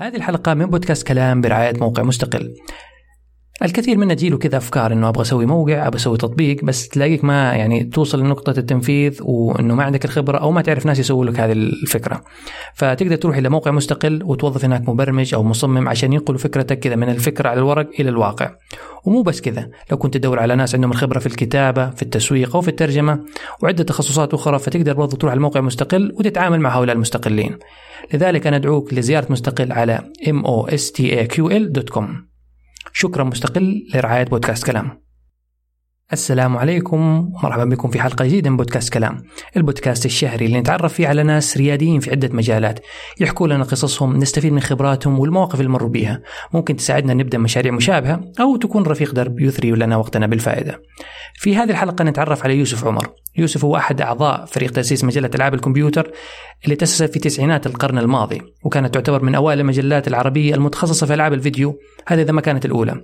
هذه الحلقة من بودكاست كلام برعاية موقع مستقل. الكثير منا تجيله كذا أفكار إنه أبغى أسوي موقع أبغى أسوي تطبيق بس تلاقيك ما يعني توصل لنقطة التنفيذ وإنه ما عندك الخبرة أو ما تعرف ناس يسووا لك هذه الفكرة. فتقدر تروح إلى موقع مستقل وتوظف هناك مبرمج أو مصمم عشان ينقلوا فكرتك كذا من الفكرة على الورق إلى الواقع. ومو بس كذا لو كنت تدور على ناس عندهم الخبرة في الكتابة في التسويق أو في الترجمة وعدة تخصصات أخرى فتقدر برضو تروح على موقع مستقل وتتعامل مع هؤلاء المستقلين. لذلك أنا أدعوك لزيارة مستقل على mostaql.com شكرا مستقل لرعاية بودكاست كلام. السلام عليكم ومرحبا بكم في حلقة جديدة من بودكاست كلام. البودكاست الشهري اللي نتعرف فيه على ناس رياديين في عدة مجالات. يحكوا لنا قصصهم نستفيد من خبراتهم والمواقف اللي مروا بيها. ممكن تساعدنا نبدأ مشاريع مشابهة أو تكون رفيق درب يثري لنا وقتنا بالفائدة. في هذه الحلقة نتعرف على يوسف عمر. يوسف هو أحد أعضاء فريق تأسيس مجلة ألعاب الكمبيوتر اللي تأسست في تسعينات القرن الماضي وكانت تعتبر من أوائل المجلات العربية المتخصصة في ألعاب الفيديو هذه إذا ما كانت الأولى.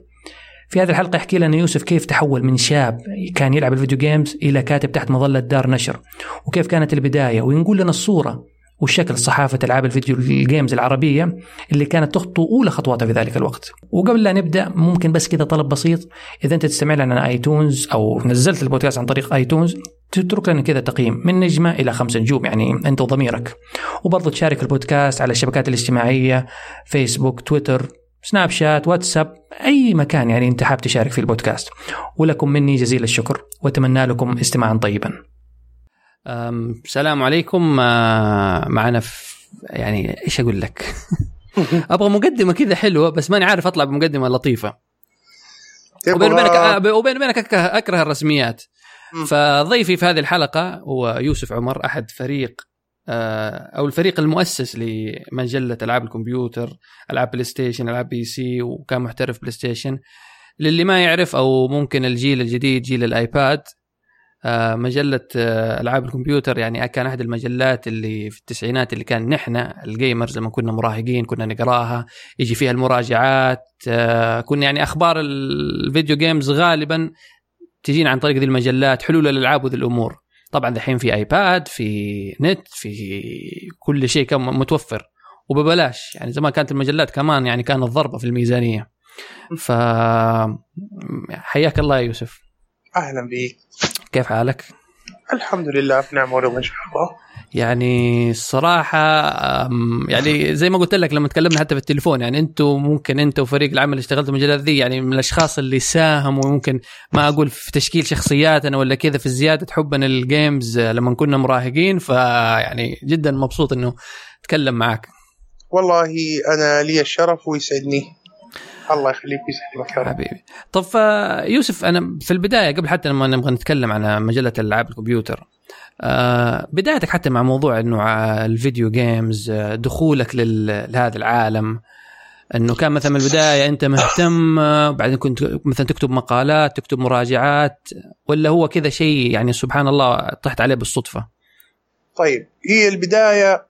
في هذه الحلقة يحكي لنا يوسف كيف تحول من شاب كان يلعب ال video games إلى كاتب تحت مظلة دار نشر وكيف كانت البداية وينقل لنا الصورة وشكل صحافة ألعاب الفيديو ال games العربية اللي كانت تخطو أولى خطواتها في ذلك الوقت. وقبل لا نبدأ ممكن بس كذا طلب بسيط إذا أنت تستمع لنا على iTunes أو نزلت البودكاست عن طريق iTunes تترك لنا كذا تقييم من نجمة إلى خمس نجوم يعني أنت وضميرك. وبرضه تشارك البودكاست على الشبكات الاجتماعية فيسبوك تويتر سناب شات واتساب أي مكان يعني أنت حاب تشارك في البودكاست ولكم مني جزيل الشكر وأتمنى لكم استماعا طيبا السلام عليكم آه، معنا في يعني إيش أقول لك؟ أبغى مقدمة كذا حلوة بس ماني عارف أطلع بمقدمة لطيفة. وبين وبينك آه، وبين وبينك اكره الرسميات. فضيفي في هذه الحلقة هو يوسف عمر أحد فريق أو الفريق المؤسس لمجلة ألعاب الكمبيوتر، ألعاب بلاي ستيشن، ألعاب PC وكمان محترف بلاي ستيشن. للي ما يعرف أو ممكن الجيل الجديد جيل الآيباد آه، مجلة آه، ألعاب الكمبيوتر يعني كان أحد المجلات اللي في التسعينات اللي كان نحن ال gamers لما كنا مراهقين كنا نقراها يجي فيها المراجعات آه، كنا يعني أخبار ال video games غالبا تجينا عن طريق ذي المجلات حلول الألعاب وذي الأمور طبعا دحين في ايباد في نت في كل شيء كان متوفر. وببلاش. يعني زمان كانت المجلات كمان يعني كانت ضربه في الميزانية. ف حياك الله يا يوسف. أهلا بك كيف حالك؟ الحمد لله في نعمه ورضا إن شاء الله. يعني الصراحة يعني زي ما قلت لك لما تكلمنا حتى في التليفون يعني أنتم ممكن انت وفريق العمل اللي اشتغلتوا المجالات ذي يعني من الأشخاص اللي ساهموا ممكن ما أقول في تشكيل شخصياتنا ولا كذا في زيادة حبنا للجيمز لما كنا مراهقين فيعني جدا مبسوط إنه أتكلم معك والله أنا لي الشرف ويسعدني. الله يخليك رب حبيبي. طب يوسف أنا في البداية قبل حتى لما نبغى نتكلم عن مجلة ألعاب الكمبيوتر آه بدايتك حتى مع موضوع إنه الفيديو جيمز آه، دخولك لهذا العالم إنه كان مثلا من البداية أنت مهتم آه، بعدين كنت مثلا تكتب مقالات تكتب مراجعات ولا هو كذا شيء يعني سبحان الله طحت عليه بالصدفة؟ طيب هي البداية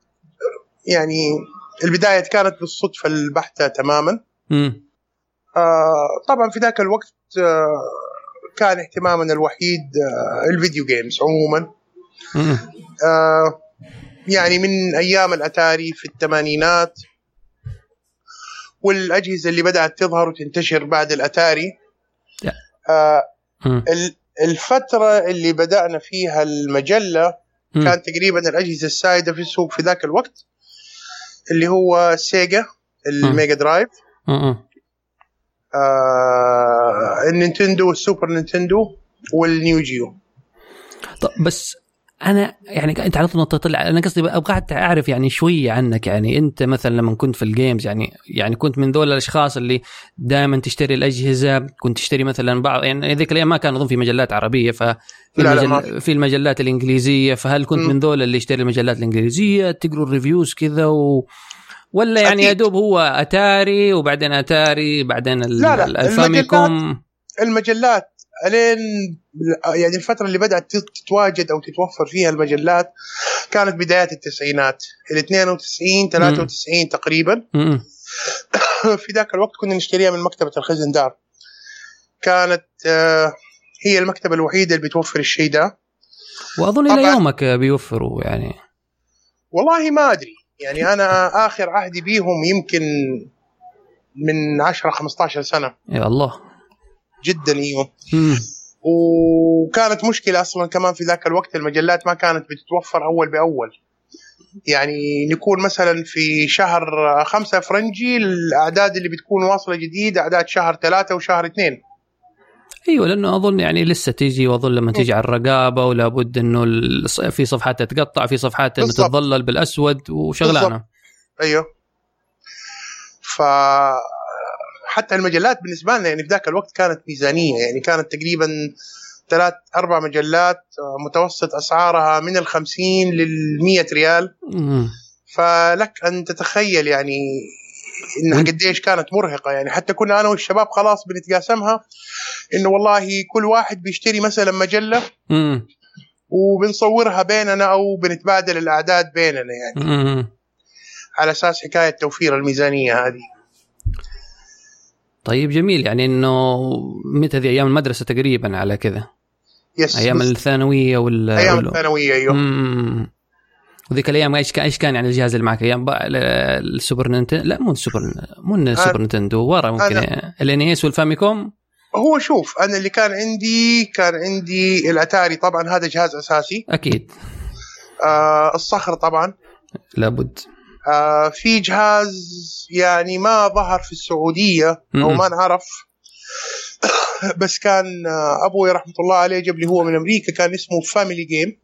يعني البداية كانت بالصدفة البحتة تماما. م. آه، طبعا في ذاك الوقت آه، كان اهتمامنا الوحيد آه، ال video games عموما. يعني من أيام الأتاري في الثمانينات والأجهزة اللي بدأت تظهر وتنتشر بعد الأتاري الفترة اللي بدأنا فيها المجلة كان تقريبا الأجهزة السائدة في السوق في ذاك الوقت اللي هو سيجا الميجا درايف آه النينتندو والسوبر نينتندو والنيو جيو. طب بس أنا يعني أنت على طول تطلع أنا قصدي أبغى حتى أعرف يعني شوية عنك يعني أنت مثلا لما كنت في ال games يعني يعني كنت من ذول الأشخاص اللي دائما تشتري الأجهزة كنت تشتري مثلا بعض يعني ذيك الأيام ما كان أظن في مجلات عربية ف المجل... في. المجلات الإنجليزية فهل كنت م. من ذول اللي يشتري المجلات الإنجليزية؟ تقروا ال reviews كذا و... ولا يعني يا دوب هو أتاري وبعدين أتاري بعدين لا لا. الفاميكوم المجلات الين يعني الفترة اللي بدأت تتواجد أو تتوفر فيها المجلات كانت بدايات التسعينات ال 92 93 مم. تقريبا. في ذاك الوقت كنا نشتريها من مكتبة الخزن دار كانت آه، هي المكتبة الوحيدة اللي بتوفر الشيء ده. وأظن إلى يومك بيوفروا يعني. والله ما أدري. يعني أنا آخر عهدي بيهم يمكن من 10 15 سنة. يا الله. جدا إيوه. وكانت مشكلة أصلا كمان في ذاك الوقت المجلات ما كانت بتتوفر أول بأول. يعني نكون مثلا في شهر خمسة فرنجي الأعداد اللي بتكون واصلة جديد أعداد شهر ثلاثة وشهر اثنين. أيوه لأنه أظن يعني لسه تيجي وأظن لما تيجي على الرقابة ولا بد انه في صفحات تتقطع في صفحات إنه تتظلل بالأسود وشغلانة. أيوه. ف حتى المجلات بالنسبة لنا يعني في ذاك الوقت كانت ميزانية يعني كانت تقريبا ثلاث أربع مجلات متوسط أسعارها من ال 50 لل 100 ريال فلك أن تتخيل يعني إنها قديش كانت مرهقة. يعني حتى كنا أنا والشباب خلاص بنتقاسمها إنه والله كل واحد بيشتري مثلا مجلة وبنصورها بيننا أو بنتبادل الأعداد بيننا يعني. على أساس حكاية توفير الميزانية هذه. طيب جميل. يعني إنه متى ذي أيام المدرسة تقريبا على كذا؟ يس أيام بس. الثانوية ولا أيام الثانوية أيوه. وذيك الأيام إيش كان إيش كان يعني الجهاز اللي معك؟ أيام السوبر نينتندو لا مو السوبر مو السوبر نينتندو ورا ممكن. ال NES والفاميكوم؟ هو شوف أنا اللي كان عندي كان عندي الأتاري طبعا هذا جهاز أساسي. أكيد. آه الصخر طبعا. لابد. آه في جهاز يعني ما ظهر في السعودية أو ما نعرف بس كان أبوي رحمة الله عليه جاب لي هو من أمريكا كان اسمه Family Game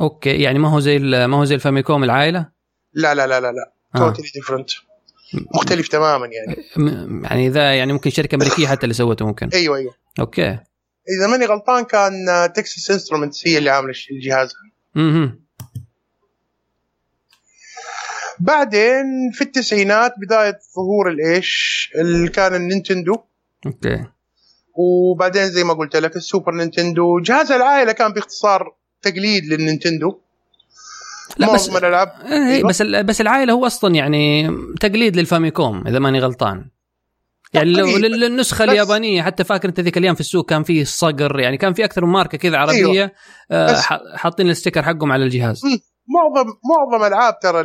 okay يعني ما هو زي ما هو زي الفاميكوم العائلة؟ لا لا لا لا لا. totally آه. different مختلف تماما يعني. يعني ذا يعني ممكن شركة أمريكية حتى اللي سوته ممكن. أيوه أيوه. أوكي. إذا ماني غلطان كان Texas Instruments هي اللي عاملة الجهاز. أها بعدين في التسعينات بداية ظهور الإيش؟ اللي كان النينتندو. okay. وبعدين زي ما قلت لك السوبر نينتندو. جهاز العائلة كان باختصار تقليد للنينتندو. لا بس الألعاب. إيه أيوة. بس بس العائلة هو أصلا يعني تقليد للفاميكوم إذا ماني غلطان. يعني لو للنسخة اليابانية حتى فاكر أنت ذيك الأيام في السوق كان فيه الصقر يعني كان في أكثر من ماركة كذا عربية أيوة. آه حاطين ال sticker حقهم على الجهاز. معظم معظم العاب ترى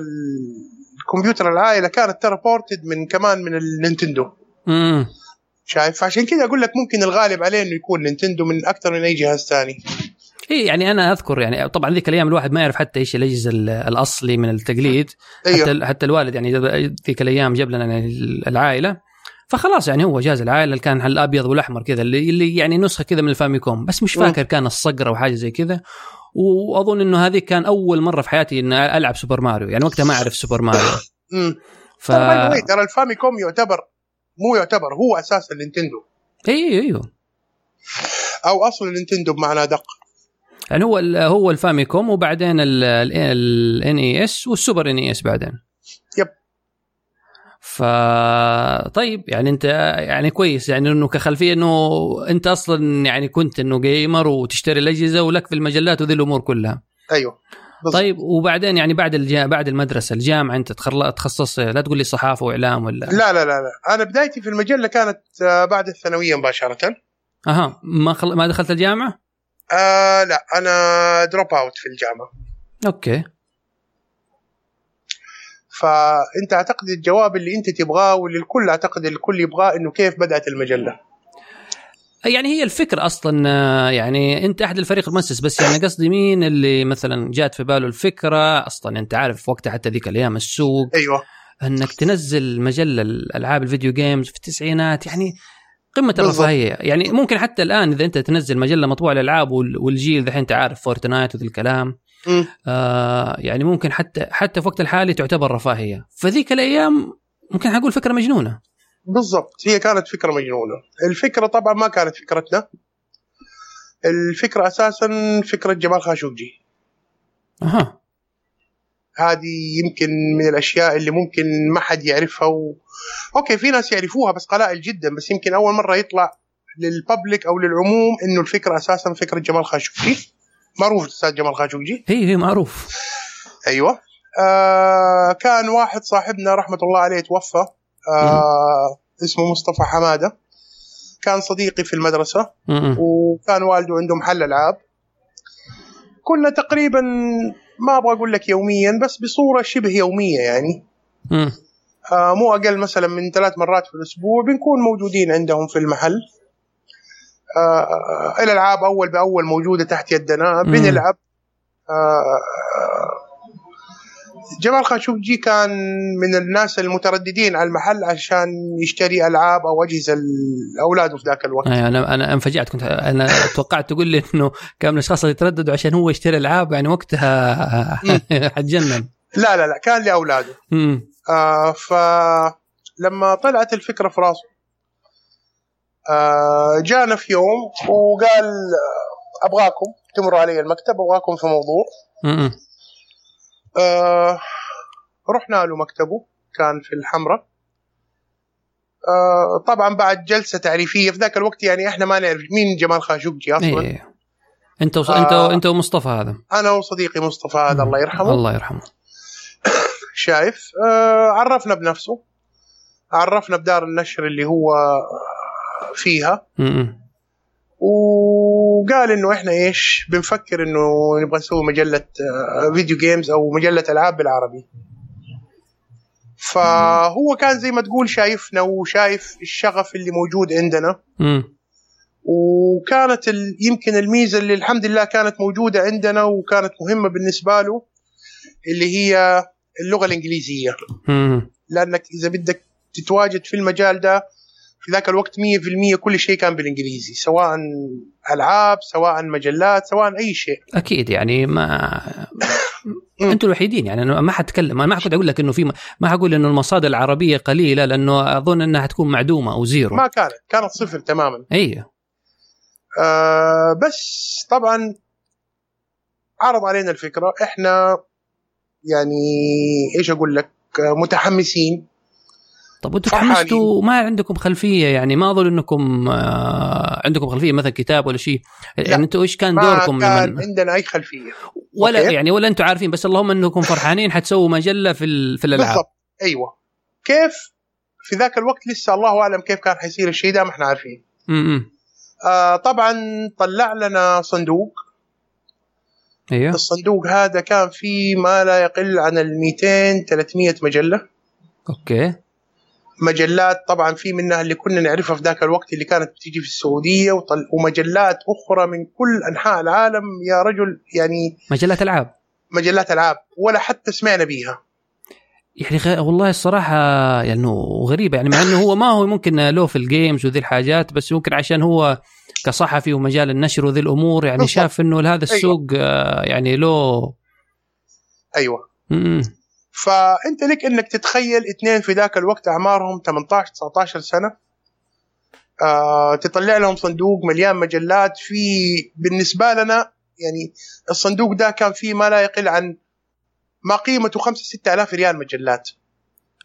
الكمبيوتر العائلة كانت ترى ported من كمان من النينتندو امم شايف؟ عشان كذا أقول لك ممكن الغالب عليه إنه يكون نينتندو من أكثر من أي جهاز ثاني. إي يعني أنا أذكر يعني طبعا ذيك الأيام الواحد ما يعرف حتى إيش الأجهزة الأصلي من التقليد. أيوه. حتى حتى الوالد يعني ذيك الأيام جاب لنا يعني العائلة. فخلاص يعني هو جهاز العائلة اللي كان الابيض والأحمر كذا اللي, اللي يعني نسخة كذا من الفاميكوم. بس مش فاكر كان الصقر أو حاجة زي كذا. وأظن إنه هذه كان أول مرة في حياتي ان ألعب سوبر ماريو يعني وقتها ما أعرف سوبر ماريو ف ترى الفاميكوم يعتبر مو يعتبر هو أساس النينتندو. أيوه أيوه أو أصل النينتندو بمعنى ادق يعني هو هو الفاميكوم وبعدين ال NES والسوبر NES بعدين. ف طيب يعني انت يعني كويس يعني انه كخلفية انه انت أصلا يعني كنت انه gamer وتشتري الأجهزة ولك في المجلات وذي الأمور كلها. أيوه بالضبط. طيب وبعدين يعني بعد الجا... بعد المدرسة الجامعة انت تخصص لا تقول لي صحافة وإعلام ولا؟ لا لا لا لا. أنا بدايتي في المجلة كانت بعد الثانوية مباشرة. أها ما خل... ما دخلت الجامعة؟ آه لا أنا drop out في الجامعة. okay. فأنت أعتقد الجواب اللي أنت تبغاه واللي الكل أعتقد الكل يبغاه إنه كيف بدأت المجلة. يعني هي الفكرة أصلا يعني أنت أحد الفريق المؤسس بس يعني قصدي مين اللي مثلا جات في باله الفكرة؟ أصلا أنت عارف وقتها حتى ذيك الأيام السوق أيوه. أنك تنزل مجلة الألعاب ال video games في التسعينات يعني قمة الرفاهية. يعني ممكن حتى الآن إذا أنت تنزل مجلة مطبوعة الألعاب والجيل ذحين أنت عارف Fortnite وذي الكلام. آه يعني ممكن حتى حتى في وقت الحالي تعتبر رفاهية. فذيك الأيام ممكن حقول فكرة مجنونة. بالضبط. هي كانت فكرة مجنونة. الفكرة طبعا ما كانت فكرتنا. الفكرة أساسا فكرة جمال خاشقجي أها. هذه يمكن من الأشياء اللي ممكن ما حد يعرفها و... أوكي في ناس يعرفوها بس قلائل جدا بس يمكن أول مرة يطلع للببليك أو للعموم إنه الفكرة أساسا فكرة جمال خاشقجي معروف الأستاذ جمال خاشقجي هي هي معروف. أيوه. آه كان واحد صاحبنا رحمة الله عليه توفى آه اسمه مصطفى حمادة. كان صديقي في المدرسة وكان والده عنده محل ألعاب. كنا تقريبا ما أبغى أقول لك يوميا بس بصورة شبه يومية يعني. آه مو أقل مثلا من ثلاث مرات في الأسبوع بنكون موجودين عندهم في المحل. الالعاب أول بأول موجودة تحت يدنا. بنلعب. آه جمال خاشقجي كان من الناس المترددين على المحل عشان يشتري ألعاب أو أجهزة لاولاده في ذاك الوقت. أي أنا أنا انفجعت كنت أنا توقعت تقول لي إنه كان من الأشخاص اللي يترددوا عشان هو يشتري ألعاب يعني وقتها حتجنن. لا لا لا كان لأولاده. مم. آه فلما طلعت الفكرة في راسه آه جانا في يوم وقال آه، أبغاكم تمروا علي المكتب أبغاكم في موضوع. آه رحنا له مكتبه كان في الحمراء. آه طبعا بعد جلسة تعريفية في ذاك الوقت يعني إحنا ما نعرف مين جمال خاشقجي أصلا. إيه. أنت وص... آه. أنت انت ومصطفى هذا. أنا وصديقي مصطفى هذا الله يرحمه. الله يرحمه. شايف. آه عرفنا بنفسه. عرفنا بدار النشر اللي هو فيها. وقال إنه إحنا إيش بنفكر إنه نبغى نسوي مجلة آه، فيديو جيمز أو مجلة ألعاب بالعربي فهو كان زي ما تقول شايفنا وشايف الشغف اللي موجود عندنا. وكانت ال... يمكن الميزة اللي الحمد لله كانت موجودة عندنا وكانت مهمة بالنسبة له اللي هي اللغة الإنجليزية. لأنك إذا بدك تتواجد في المجال ده في ذاك الوقت 100% كل شيء كان بالإنجليزي سواء ألعاب سواء مجلات سواء أي شيء. أكيد يعني ما أنتم الوحيدين يعني أنا ما حتكلم أنا ما حكنت أقول لك إنه في ما حقول إنه المصادر العربية قليلة لأنه أظن إنها حتكون معدومة أو زيرو. ما كانت كانت صفر تماما. أي. آه بس طبعا عرض علينا الفكرة إحنا يعني إيش أقول لك آه، متحمسين. طب وأنتم فرحانين. تحمستوا؟ ما عندكم خلفية يعني؟ ما أظن إنكم آه، عندكم خلفية مثلا كتاب ولا شيء. يعني أنتم إيش كان ما دوركم كان لمن عندنا أي خلفية. ولا أوكي. يعني ولا أنتم عارفين بس اللهم إنكم فرحانين حتسووا مجلة في ال- في الألعاب. بالضبط. أيوه. كيف؟ في ذاك الوقت لسه الله أعلم كيف كان حيصير الشيء ده ما إحنا عارفين. امم آه طبعا طلع لنا صندوق. أيوه. الصندوق هذا كان فيه ما لا يقل عن ال 200 300 مجلة. okay. مجلات طبعا في منها اللي كنا نعرفها في ذاك الوقت اللي كانت بتيجي في السعودية وطل ومجلات أخرى من كل أنحاء العالم يا رجل يعني مجلات ألعاب مجلات ألعاب ولا حتى سمعنا بيها يعني غ... والله الصراحة يعني غريبة يعني مع إنه هو ما هو ممكن له في الجيمز وذي الحاجات بس يمكن عشان هو كصحفي ومجال النشر وذي الأمور يعني بالضبط. شاف إنه هذا السوق آه، يعني له أيوه. فأنت لك إنك تتخيل اثنين في ذاك الوقت أعمارهم 18 19 سنة. آه تطلع لهم صندوق مليان مجلات. في بالنسبة لنا يعني الصندوق ده كان فيه ما لا يقل عن ما قيمته 5 6000 ريال مجلات.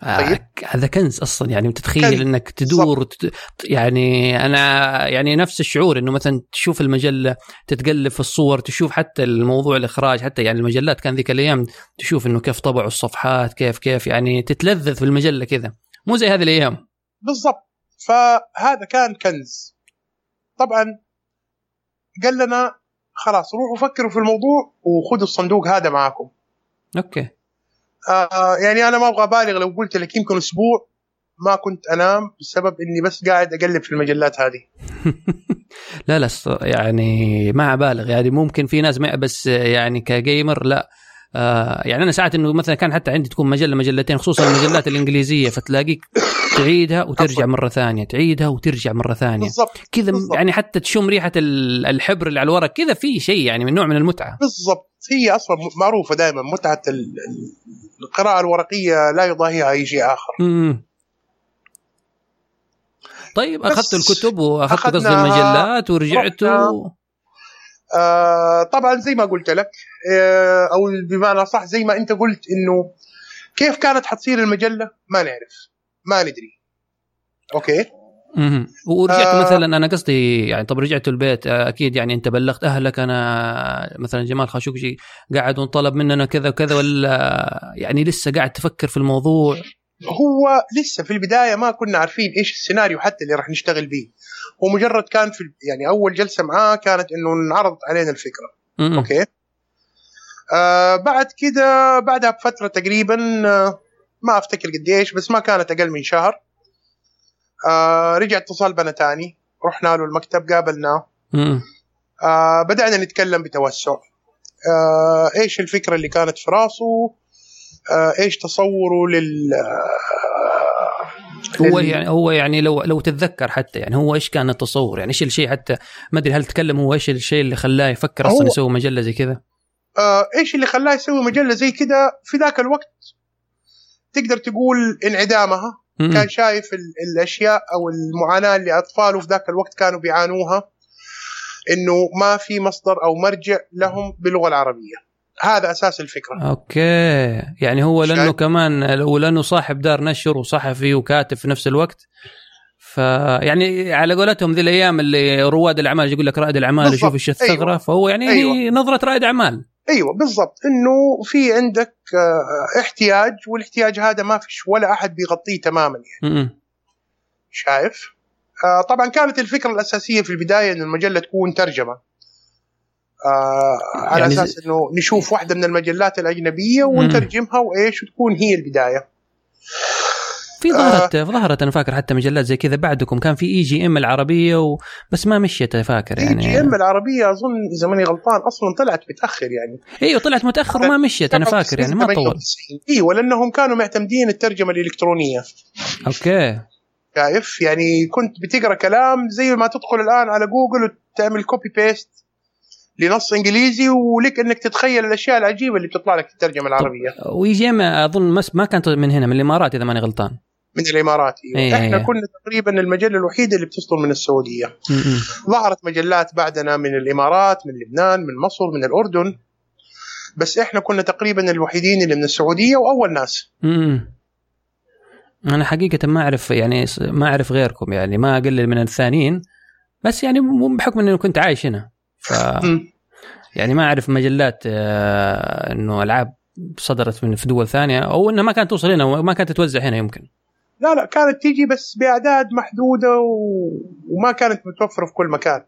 طيب. هذا كنز أصلا يعني تتخيل كنز. إنك تدور وتت... يعني أنا يعني نفس الشعور إنه مثلا تشوف المجلة تتقلب في الصور تشوف حتى الموضوع الإخراج حتى يعني المجلات كان ذيك الأيام تشوف إنه كيف طبعوا الصفحات كيف كيف يعني تتلذذ في المجلة كذا. مو زي هذه الأيام. بالضبط. فهذا كان كنز. طبعا قال لنا خلاص روحوا فكروا في الموضوع وخذوا الصندوق هذا معاكم. أوكي. آه يعني أنا ما أبغى أبالغ لو قلت لك يمكن أسبوع ما كنت أنام بسبب إني بس قاعد أقلب في المجلات هذه. لا لا يعني ما أبالغ يعني ممكن في ناس بس يعني كجيمر لا. آه يعني أنا ساعات إنه مثلا كان حتى عندي تكون مجلة مجلتين خصوصا المجلات الإنجليزية فتلاقيك تعيدها وترجع. مرة ثانية تعيدها وترجع مرة ثانية بالضبط كذا. يعني حتى تشم ريحة ال- الحبر اللي على الورق كذا في شيء يعني من نوع من المتعة بالضبط هي أصلا معروفة دائما متعة ال- ال- القراءة الورقية لا يضاهيها أي شيء آخر مم. طيب بس اخذتوا الكتب واخذتوا قصدي المجلات ورجعتوا آه طبعا زي ما قلت لك آه أو بمعنى صح زي ما أنت قلت إنه كيف كانت حتصير المجلة ما نعرف ما ندري أوكي مهم. ورجعتوا آه. مثلا أنا قصدي يعني طب رجعتوا البيت آه، أكيد يعني أنت بلغت أهلك أنا مثلا جمال خاشقجي قاعد وانطلب مننا كذا وكذا ولا يعني لسه قاعد تفكر في الموضوع هو لسه في البداية ما كنا عارفين إيش السيناريو حتى اللي راح نشتغل به هو مجرد كان في يعني أول جلسة معاه كانت إنه انعرضت علينا الفكرة. مم. أوكي؟ آه بعد كده بعدها بفترة تقريبا آه ما أفتكر قديش بس ما كانت أقل من شهر. آه رجع اتصال بنا تاني. رحنا له المكتب قابلناه. آه بدأنا نتكلم بتوسع. آه إيش الفكرة اللي كانت في راسه؟ إيش تصوره لل هو يعني هو يعني لو لو تتذكر حتى يعني هو إيش كان التصور يعني إيش الشيء حتى ما أدري هل تكلم هو إيش الشيء اللي خلاه يفكر أصلا يسوي مجلة زي كذا؟ آه إيش اللي خلاه يسوي مجلة زي كذا في ذاك الوقت تقدر تقول انعدامها م-م. كان شايف الأشياء أو المعاناة اللي أطفاله في ذاك الوقت كانوا بيعانوها إنه ما في مصدر أو مرجع لهم باللغة العربية هذا أساس الفكرة. أوكي. يعني هو لأنه كمان ولأنه صاحب دار نشر وصحفي وكاتب في نفس الوقت. فيعني على قولتهم ذي الأيام اللي رواد الأعمال يقول لك رائد الأعمال يشوف إيش الثغره أيوة. فهو يعني أيوة. نظرة رائد أعمال. أيوه بالضبط. إنه في عندك آه، احتياج والاحتياج هذا ما فيش ولا أحد بيغطيه تماما يعني. م- شايف؟ آه طبعا كانت الفكرة الأساسية في البداية إن المجلة تكون ترجمة. آه على يعني أساس إنه نشوف واحدة من المجلات الأجنبية ونترجمها وإيش وتكون هي البداية. في ظهرت آه ظهرت أنا فاكر حتى مجلات زي كذا بعدكم. كان في EGM العربية و... بس ما مشيت فاكر يعني. اي جي ام العربية أظن اذا ماني غلطان. أصلا طلعت متأخر يعني. إيوه طلعت متأخر وما مشيت أنا فاكر يعني ما طول إيوه لأنهم كانوا معتمدين الترجمة الإلكترونية. okay. شايف؟ يعني كنت بتقرأ كلام زي ما تدخل الآن على جوجل وتعمل copy paste لنص انجليزي ولك انك تتخيل الأشياء العجيبة اللي بتطلع لك في الترجمة العربية. و EGM اظن ما كانت من هنا من الإمارات إذا ماني غلطان. من الإمارات إيه إحنا إيه. كنا تقريبا المجلة الوحيدة اللي بتصدر من السعودية. م-م. ظهرت مجلات بعدنا من الإمارات من لبنان من مصر من الأردن. بس إحنا كنا تقريبا الوحيدين اللي من السعودية وأول ناس. م-م. أنا حقيقة ما أعرف يعني ما أعرف غيركم يعني ما أقلل من الثانيين. بس يعني مو بحكم إني كنت عايش هنا. ف يعني ما أعرف مجلات آه إنه ألعاب صدرت من في دول ثانية أو إنها ما كانت توصل هنا وما كانت تتوزع هنا يمكن. لا لا كانت تيجي بس بأعداد محدودة و... وما كانت متوفرة في كل مكان.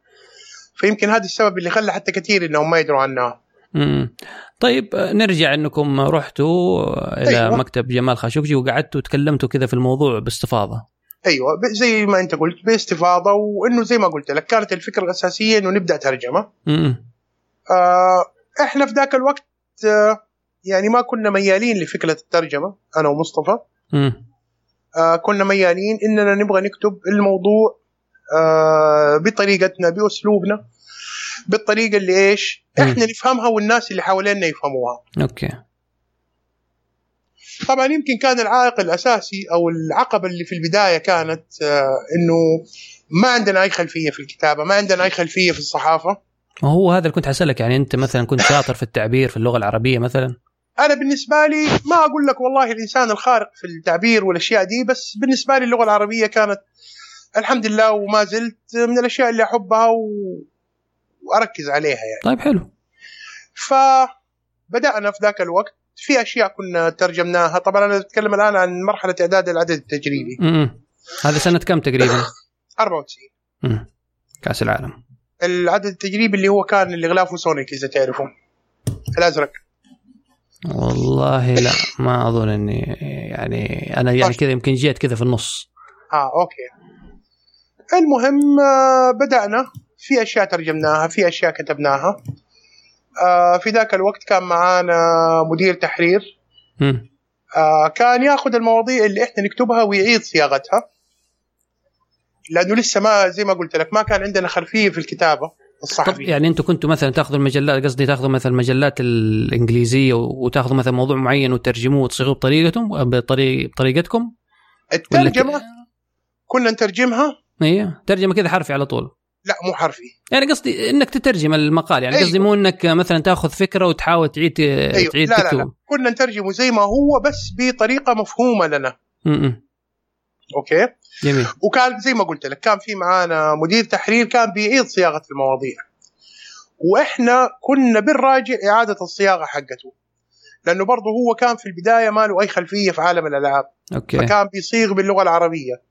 فيمكن هذا السبب اللي خلى حتى كثير إنهم ما يدروا عنها. امم طيب نرجع إنكم رحتوا إلى أيوة. مكتب جمال خاشقجي وقعدتوا وتكلمتوا كذا في الموضوع باستفاضة. أيوه زي ما أنت قلت باستفاضة وإنه زي ما قلت لك كانت الفكرة الأساسية إنه نبدأ ترجمة. آه إحنا في ذاك الوقت آه يعني ما كنا ميالين لفكرة الترجمة أنا ومصطفى. آه كنا ميالين إننا نبغى نكتب الموضوع آه بطريقتنا بأسلوبنا بالطريقة اللي إيش إحنا نفهمها والناس اللي حوالينا يفهموها. أوكي. طبعا يمكن كان العائق الأساسي أو العقبة اللي في البداية كانت آه إنه ما عندنا أي خلفية في الكتابة ما عندنا أي خلفية في الصحافة. ما هو هذا اللي كنت حسألك يعني أنت مثلا كنت شاطر في التعبير في اللغة العربية مثلا؟ أنا بالنسبة لي ما أقول لك والله الإنسان الخارق في التعبير والأشياء دي بس بالنسبة لي اللغة العربية كانت الحمد لله وما زلت من الأشياء اللي أحبها و... وأركز عليها يعني. طيب حلو. فبدأنا في ذاك الوقت في أشياء كنا ترجمناها. طبعا أنا أتكلم الآن عن مرحلة إعداد العدد التجريبي. امم هذا سنة كم تقريبا؟ 94 امم كأس العالم. العدد التجريبي اللي هو كان اللي غلافه سونيك إذا تعرفه الأزرق. والله لا ما أظن إني يعني أنا يعني. كذا يمكن جيت كذا في النص. آه okay. المهم آه، بدأنا. في أشياء ترجمناها في أشياء كتبناها. آه، في ذاك الوقت كان معانا مدير تحرير. آه، كان ياخذ المواضيع اللي إحنا نكتبها ويعيد صياغتها. لأنه لسه ما زي ما قلت لك ما كان عندنا خلفية في الكتابة الصحفي يعني أنتم كنتوا مثلا تأخذوا المجلات قصدي تأخذوا مثلا المجلات الإنجليزية وتأخذوا مثلا موضوع معين وترجموه وتصيغوه بطريقتهم بطريق بطريقتكم؟ الترجمة كنا نترجمها. أيوه ترجمة كذا حرفي على طول. لا مو حرفي. يعني قصدي إنك تترجم المقال يعني أيوة. قصدي مو إنك مثلا تأخذ فكرة وتحاول تعيد أيوة. تعيد لا, لا لا. كنا نترجمه زي ما هو بس بطريقة مفهومة لنا. م-م. أوكي؟ جميل. وكان زي ما قلت لك كان في معانا مدير تحرير كان بيعيد صياغة المواضيع. وإحنا كنا بنراجع إعادة الصياغة حقته. لأنه برضه هو كان في البداية ما له أي خلفية في عالم الألعاب. أوكي. فكان بيصيغ باللغة العربية.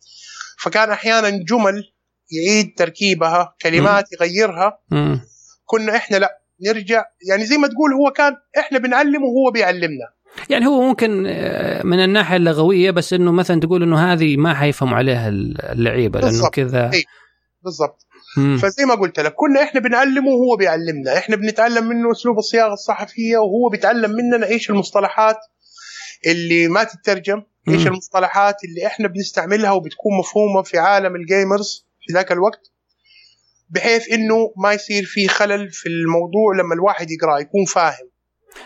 فكان أحيانا جمل يعيد تركيبها كلمات م. يغيرها. م. كنا إحنا لا نرجع يعني زي ما تقول هو كان إحنا بنعلمه وهو بيعلمنا. يعني هو ممكن آه، من الناحية اللغوية بس إنه مثلا تقول إنه هذه ما حيفهموا عليها اللعيبة لأنه كذا. بالضبط. فزي ما قلت لك كنا إحنا بنعلمه وهو بيعلمنا. إحنا بنتعلم منه أسلوب الصياغة الصحفية وهو بيتعلم مننا إيش المصطلحات اللي ما تترجم إيش المصطلحات اللي إحنا بنستعملها وبتكون مفهومة في عالم الجيمرز في ذاك الوقت بحيث إنه ما يصير في خلل في الموضوع لما الواحد يقرأ يكون فاهم.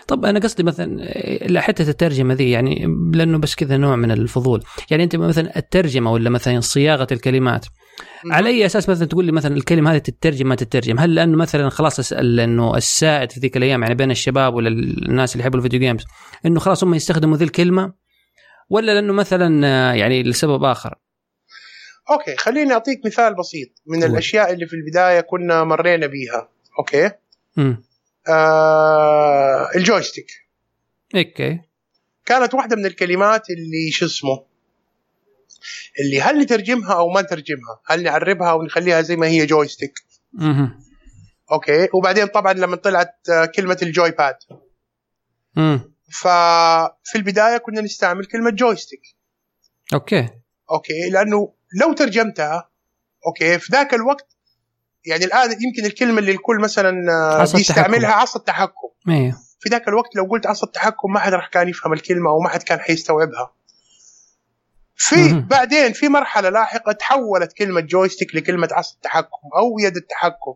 طب أنا قصدي مثلا حتة الترجمة ذي يعني لأنه بس كذا نوع من الفضول. يعني أنت مثلا الترجمة ولا مثلا صياغة الكلمات؟ على أي أساس مثلا تقول لي مثلا الكلمة هذه تترجم ما تترجم؟ هل لأنه مثلا خلاص انه السائد في ذيك الأيام يعني بين الشباب ولا الناس اللي يحبوا الفيديو جيمز إنه خلاص هم يستخدموا ذي الكلمة؟ ولا لأنه مثلا يعني لسبب آخر؟ OK خليني أعطيك مثال بسيط من هو. الأشياء اللي في البداية كنا مرينا بيها OK؟ امم آه ال joystick. OK. كانت واحدة من الكلمات اللي شو اسمه؟ اللي هل نترجمها أو ما نترجمها؟ هل نعربها أو نخليها زي ما هي joystick؟ أها OK وبعدين طبعا لما طلعت كلمة ال joypad. امم ففي البداية كنا نستعمل كلمة joystick. OK. OK لأنه لو ترجمتها أوكي في ذاك الوقت يعني الآن يمكن الكلمة اللي الكل مثلا عصا بيستعملها عصا التحكم. أيوه في ذاك الوقت لو قلت عصا التحكم ما حد راح كان يفهم الكلمة أو ما حد كان حيستوعبها. في بعدين في مرحلة لاحقة تحولت كلمة joystick لكلمة عصا التحكم أو يد التحكم.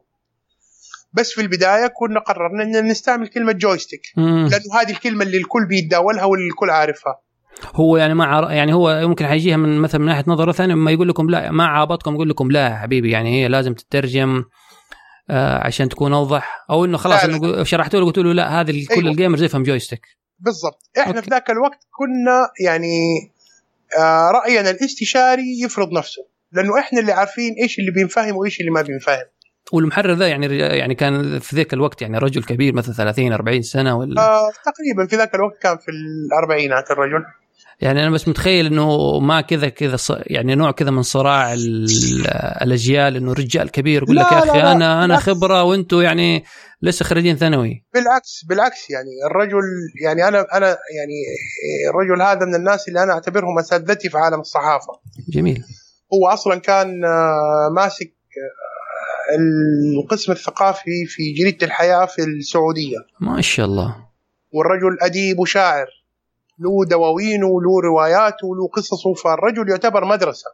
بس في البداية كنا قررنا إن نستعمل كلمة joystick لأنه هذه الكلمة اللي الكل بيتداولها واللي الكل عارفها. هو يعني ما عر... يعني هو يمكن حيجيها من مثلا من ناحية نظرة ثانية ما يقول لكم لا ما عابطكم يقول لكم لا يا حبيبي يعني هي لازم تترجم آه عشان تكون أوضح. أو إنه خلاص إنه شرحتوا له قلت له لا هذه كل أيوه. ال gamers يفهم joystick بالضبط. إحنا OK. في ذاك الوقت كنا يعني آه رأينا الاستشاري يفرض نفسه لأنه إحنا اللي عارفين إيش اللي بينفهم وإيش اللي ما بينفهم. والمحرر ذا يعني يعني كان في ذاك الوقت يعني رجل كبير مثلا 30 40 سنة ولا آه تقريبا في ذاك الوقت كان في الأربعينات الرجل. يعني أنا بس متخيل إنه ما كذا كذا يعني نوع كذا من صراع الأجيال إنه رجال كبير يقول لك يا أخي لا أنا أنا خبرة وأنتم يعني لسه خريجين ثانوي. بالعكس بالعكس يعني الرجل يعني أنا أنا يعني الرجل هذا من الناس اللي أنا أعتبرهم أساتذتي في عالم الصحافة. جميل. هو أصلا كان آه، ماسك آه، القسم الثقافي في جريدة الحياة في السعودية. ما شاء الله. والرجل أديب وشاعر. له دواوينه وله رواياته وله قصصه فالرجل يعتبر مدرسة.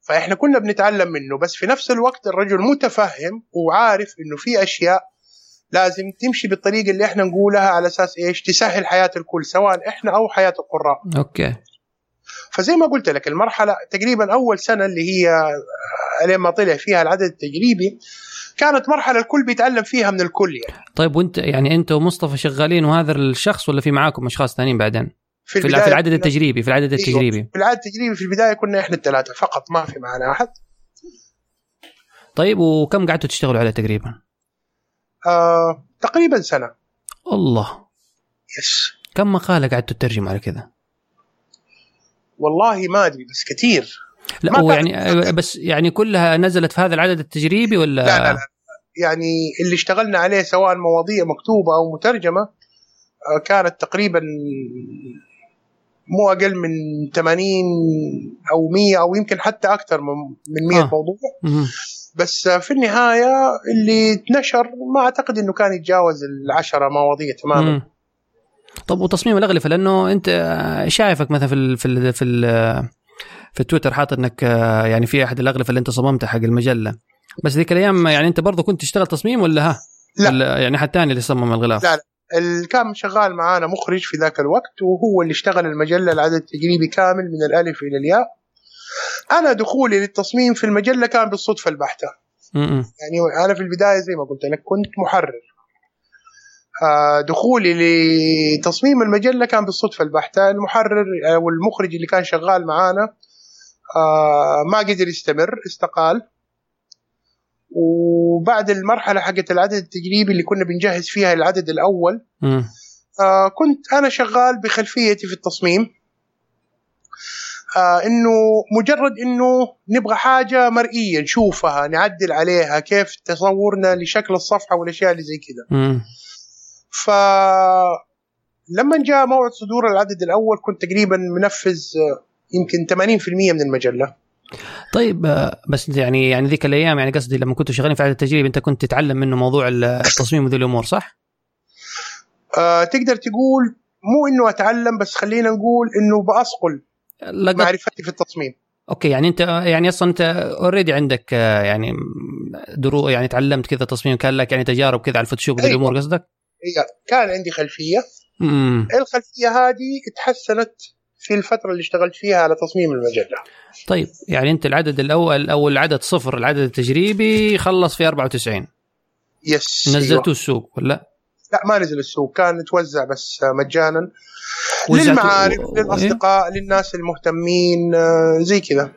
فإحنا كنا بنتعلم منه بس في نفس الوقت الرجل متفهم وعارف إنه في أشياء لازم تمشي بالطريقة اللي إحنا نقولها على أساس إيش؟ تسهل حياة الكل سواء إحنا أو حياة القراء. أوكي. فزي ما قلت لك المرحلة تقريبا أول سنة اللي هي لين ما طلع فيها العدد التجريبي كانت مرحلة الكل بيتعلم فيها من الكل يعني طيب وأنت يعني أنت ومصطفى شغالين وهذا الشخص ولا في معاكم أشخاص ثانيين بعدين؟ في, في, في العدد التجريبي في العدد التجريبي في العدد التجريبي في البداية كنا إحنا الثلاثة فقط ما في معنا أحد طيب وكم قعدتوا تشتغلوا عليه تقريبا؟ آه، تقريبا سنة الله يس كم مقالة قعدتوا تترجموا على كذا؟ والله ما أدري بس كثير. لا هو يعني بس يعني كلها نزلت في هذا العدد التجريبي ولا؟ لا لا لا يعني اللي اشتغلنا عليه سواء مواضيع مكتوبة أو مترجمة آه، كانت تقريبا مو أقل من 80 أو 100 أو يمكن حتى أكثر من 100 آه. موضوع. بس في النهاية اللي اتنشر ما أعتقد إنه كان يتجاوز العشرة مواضيع تماما. مم. طب وتصميم الأغلفة لأنه أنت شايفك مثلا في ال في ال في ال في التويتر حاط إنك آه، يعني في أحد الأغلفة اللي أنت صممتها حق المجلة. بس ذيك الأيام يعني أنت برضه كنت تشتغل تصميم ولا ها؟ لا. ولا يعني حد ثاني اللي صمم الغلاف؟ لا لا. اللي كان شغال معانا مخرج في ذاك الوقت وهو اللي اشتغل المجلة العدد التجريبي كامل من الألف إلى الياء. أنا دخولي للتصميم في المجلة كان بالصدفة البحتة. يعني أنا في البداية زي ما قلت لك كنت محرر. دخولي لتصميم المجلة كان بالصدفة. البحته المحرر أو المخرج اللي كان شغال معانا آه، ما قدر يستمر استقال. وبعد المرحلة حقت العدد التجريبي اللي كنا بنجهز فيها العدد الأول م. آه كنت أنا شغال بخلفيتي في التصميم. آه إنه مجرد إنه نبغى حاجة مرئية نشوفها نعدل عليها كيف تصورنا لشكل الصفحة والأشياء اللي زي كذا ف لما جاء موعد صدور العدد الأول كنت تقريبا منفذ آه، يمكن 80% من المجلة طيب آه، بس يعني يعني ذيك الأيام يعني قصدي لما كنتوا شغالين في عدد التجريب أنت كنت تتعلم منه موضوع التصميم وذي الأمور صح؟ آه تقدر تقول مو إنه أتعلم بس خلينا نقول إنه بأصقل لقد... معرفتي في التصميم OK يعني أنت يعني أصلا أنت already عندك آه، يعني درو يعني تعلمت كذا تصميم كان لك يعني تجارب كذا على الفوتوشوب أيوة. الأمور قصدك؟ أيوه كان عندي خلفية. مم. الخلفية هذه تحسنت في الفترة اللي اشتغلت فيها على تصميم المجلة. طيب يعني أنت العدد الأول أو العدد صفر العدد التجريبي خلص في 94 yes نزلته أيوة. السوق ولا؟ لا ما نزل السوق. كان توزع بس مجانا. للمعارف و... للاصدقاء للناس المهتمين آه، زي كذا.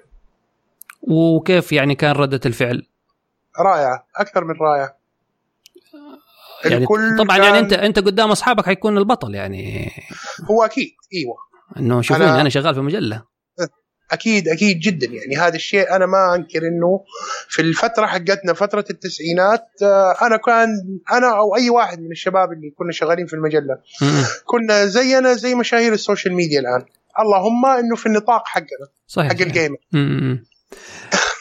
وكيف يعني كان ردة الفعل؟ رائعة أكثر من رائعة. يعني طبعا كان... يعني انت أنت قدام أصحابك حيكون البطل يعني. هو أكيد إيوه. إنه شوفوني أنا, أنا شغال في مجلة. أكيد أكيد جدا يعني. هذا الشيء أنا ما أنكر إنه في الفترة حقتنا فترة التسعينات آه، أنا كان أنا أو أي واحد من الشباب اللي كنا شغالين في المجلة. كنا زينا زي مشاهير ال social media الآن. اللهم إنه في النطاق حقنا صحيح حق ال gamer.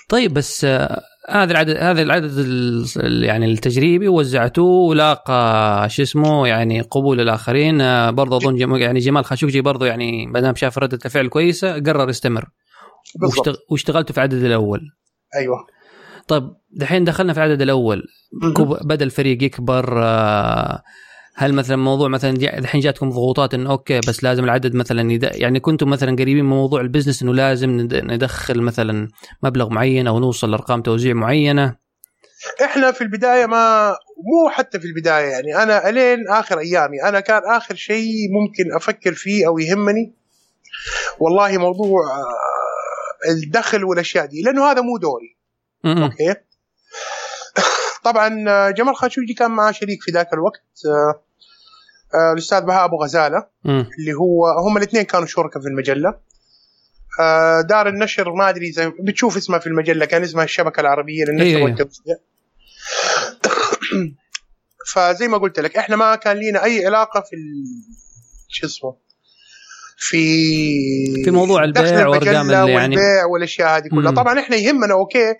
طيب بس آه، هذا العدد هذا العدد يعني التجريبي وزعتوه ولاقى شو اسمه يعني قبول الآخرين. آه، برضه أظن يعني جمال خاشوقجي برضه يعني ما دام شاف ردة الفعل كويسة قرر يستمر. واشتغ... واشتغلتوا في العدد الأول. أيوه. طيب دحين دخلنا في العدد الأول. بدا الفريق يكبر آه هل مثلا موضوع مثلا الحين جاتكم ضغوطات إنه OK بس لازم العدد مثلا يد... يعني كنتم مثلا قريبين من موضوع ال business إنه لازم ندخل مثلا مبلغ معين أو نوصل لأرقام توزيع معينة؟ إحنا في البداية ما مو حتى في البداية يعني أنا إلين آخر أيامي أنا كان آخر شيء ممكن أفكر فيه أو يهمني والله موضوع آه، الدخل والأشياء دي لأنه هذا مو دوري. OK؟ طبعا آه، جمال خاشقجي كان معاه شريك في ذاك الوقت آه، الأستاذ بهاء أبو غزالة. م. اللي هو هم الاثنين كانوا شركاء في المجلة. آه، دار النشر ما أدري زي بتشوف اسمها في المجلة كان اسمها الشبكة العربية للنشر أيه. والتوزيع. فزي ما قلت لك إحنا ما كان لنا أي علاقة في شو اسمه في في موضوع البيع وأرقام يعني والبيع والأشياء هذه كلها. طبعا إحنا يهمنا OK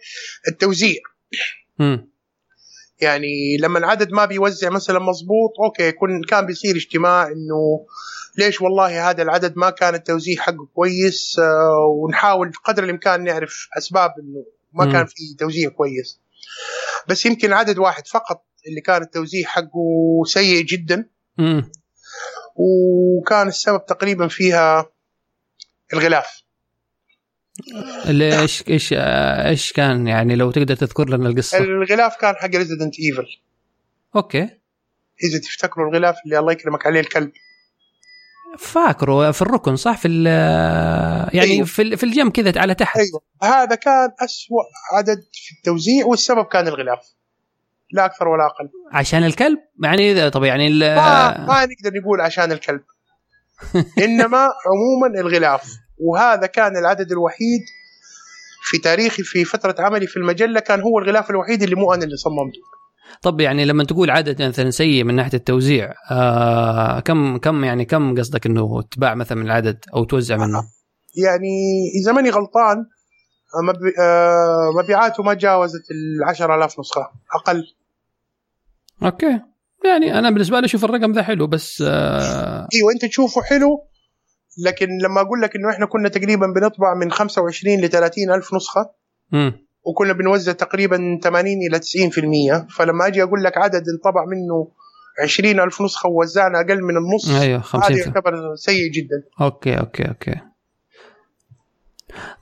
التوزيع. يعني لما العدد ما بيوزع مثلا مضبوط أوكي كن كان بيصير اجتماع إنه ليش والله هذا العدد ما كان التوزيع حقه كويس آه ونحاول قدر الإمكان نعرف أسباب إنه ما م. كان في توزيع كويس بس يمكن عدد واحد فقط اللي كان التوزيع حقه سيء جدا م. وكان السبب تقريبا فيها الغلاف إيش إيش إيش كان يعني لو تقدر تذكر لنا القصة؟ الغلاف كان حق Resident Evil OK. إذا تفتكروا الغلاف اللي الله يكرمك عليه الكلب. فاكره في الركن صح؟ في يعني أيوه. في في الجنب كذا على تحت. أيوه. هذا كان أسوأ عدد في التوزيع والسبب كان الغلاف. لا أكثر ولا أقل. عشان الكلب؟ يعني طب يعني ما, ما نقدر نقول عشان الكلب. إنما عموما الغلاف. وهذا كان العدد الوحيد في تاريخي في فترة عملي في المجلة كان هو الغلاف الوحيد اللي مو أنا اللي صممته. طب يعني لما تقول عدد مثلا سيء من ناحية التوزيع آه كم كم يعني كم قصدك إنه تباع مثلا من العدد أو توزع منه؟ يعني إذا ماني غلطان آه، مبيعاته ما تجاوزت ال 10000 نسخة أقل. OK. يعني أنا بالنسبة لي أشوف الرقم ذا حلو بس آه إيوه أنت تشوفه حلو لكن لما أقول لك إنه إحنا كنا تقريبا بنطبع من 25 ل 30 ألف نسخة م. وكنا بنوزع تقريبا 80 إلى 90% فلما أجي أقول لك عدد انطبع منه 20 ألف نسخة ووزعنا أقل من النص أيوه 50 هذا يعتبر سيء جدا. OK OK OK.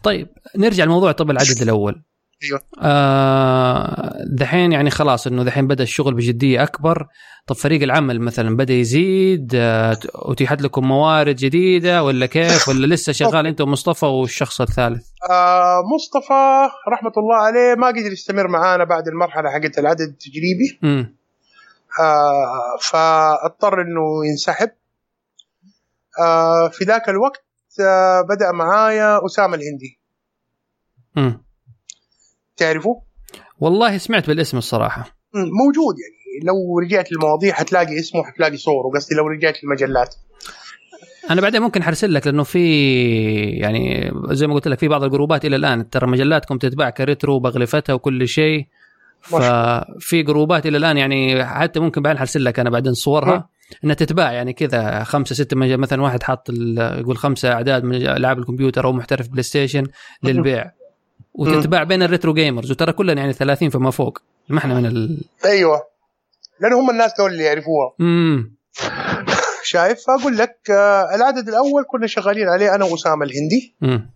طيب نرجع لموضوع طب العدد الأول. أيوه. آه دحين يعني خلاص إنه دحين بدأ الشغل بجدية أكبر. طب فريق العمل مثلا بدأ يزيد آه أتيحت لكم موارد جديدة ولا كيف؟ ولا لسه شغال أنت ومصطفى والشخص الثالث؟ آه مصطفى رحمة الله عليه ما قدر يستمر معانا بعد المرحلة حقت العدد التجريبي. م. آه فاضطر إنه ينسحب. آه في ذاك الوقت آه، بدأ معايا أسامة الهندي. امم تعرفه؟ والله سمعت بالاسم الصراحة. موجود يعني. لو رجعت للمواضيع حتلاقي اسمه حتلاقي صوره. قصدي لو رجعت للمجلات أنا بعدين ممكن حرسل لك لأنه في يعني زي ما قلت لك في بعض الجروبات إلى الآن. ترى مجلاتكم تتباع كريترو باغلفتها وكل شيء. ففي جروبات إلى الآن يعني حتى ممكن بعدين حرسل لك أنا بعدين صورها. إنها تتباع يعني كذا خمسة ستة مثلا واحد حاط يقول خمسة أعداد من ألعاب الكمبيوتر أو محترف PlayStation للبيع. وتتباع بين ال retro gamers وترى كلنا يعني 30 فما فوق. ما إحنا من ال... أيوه. لأن هم الناس دول اللي يعرفوها. امم شايف؟ فاقول لك آه العدد الأول كنا شغالين عليه أنا وأسامة الهندي. امم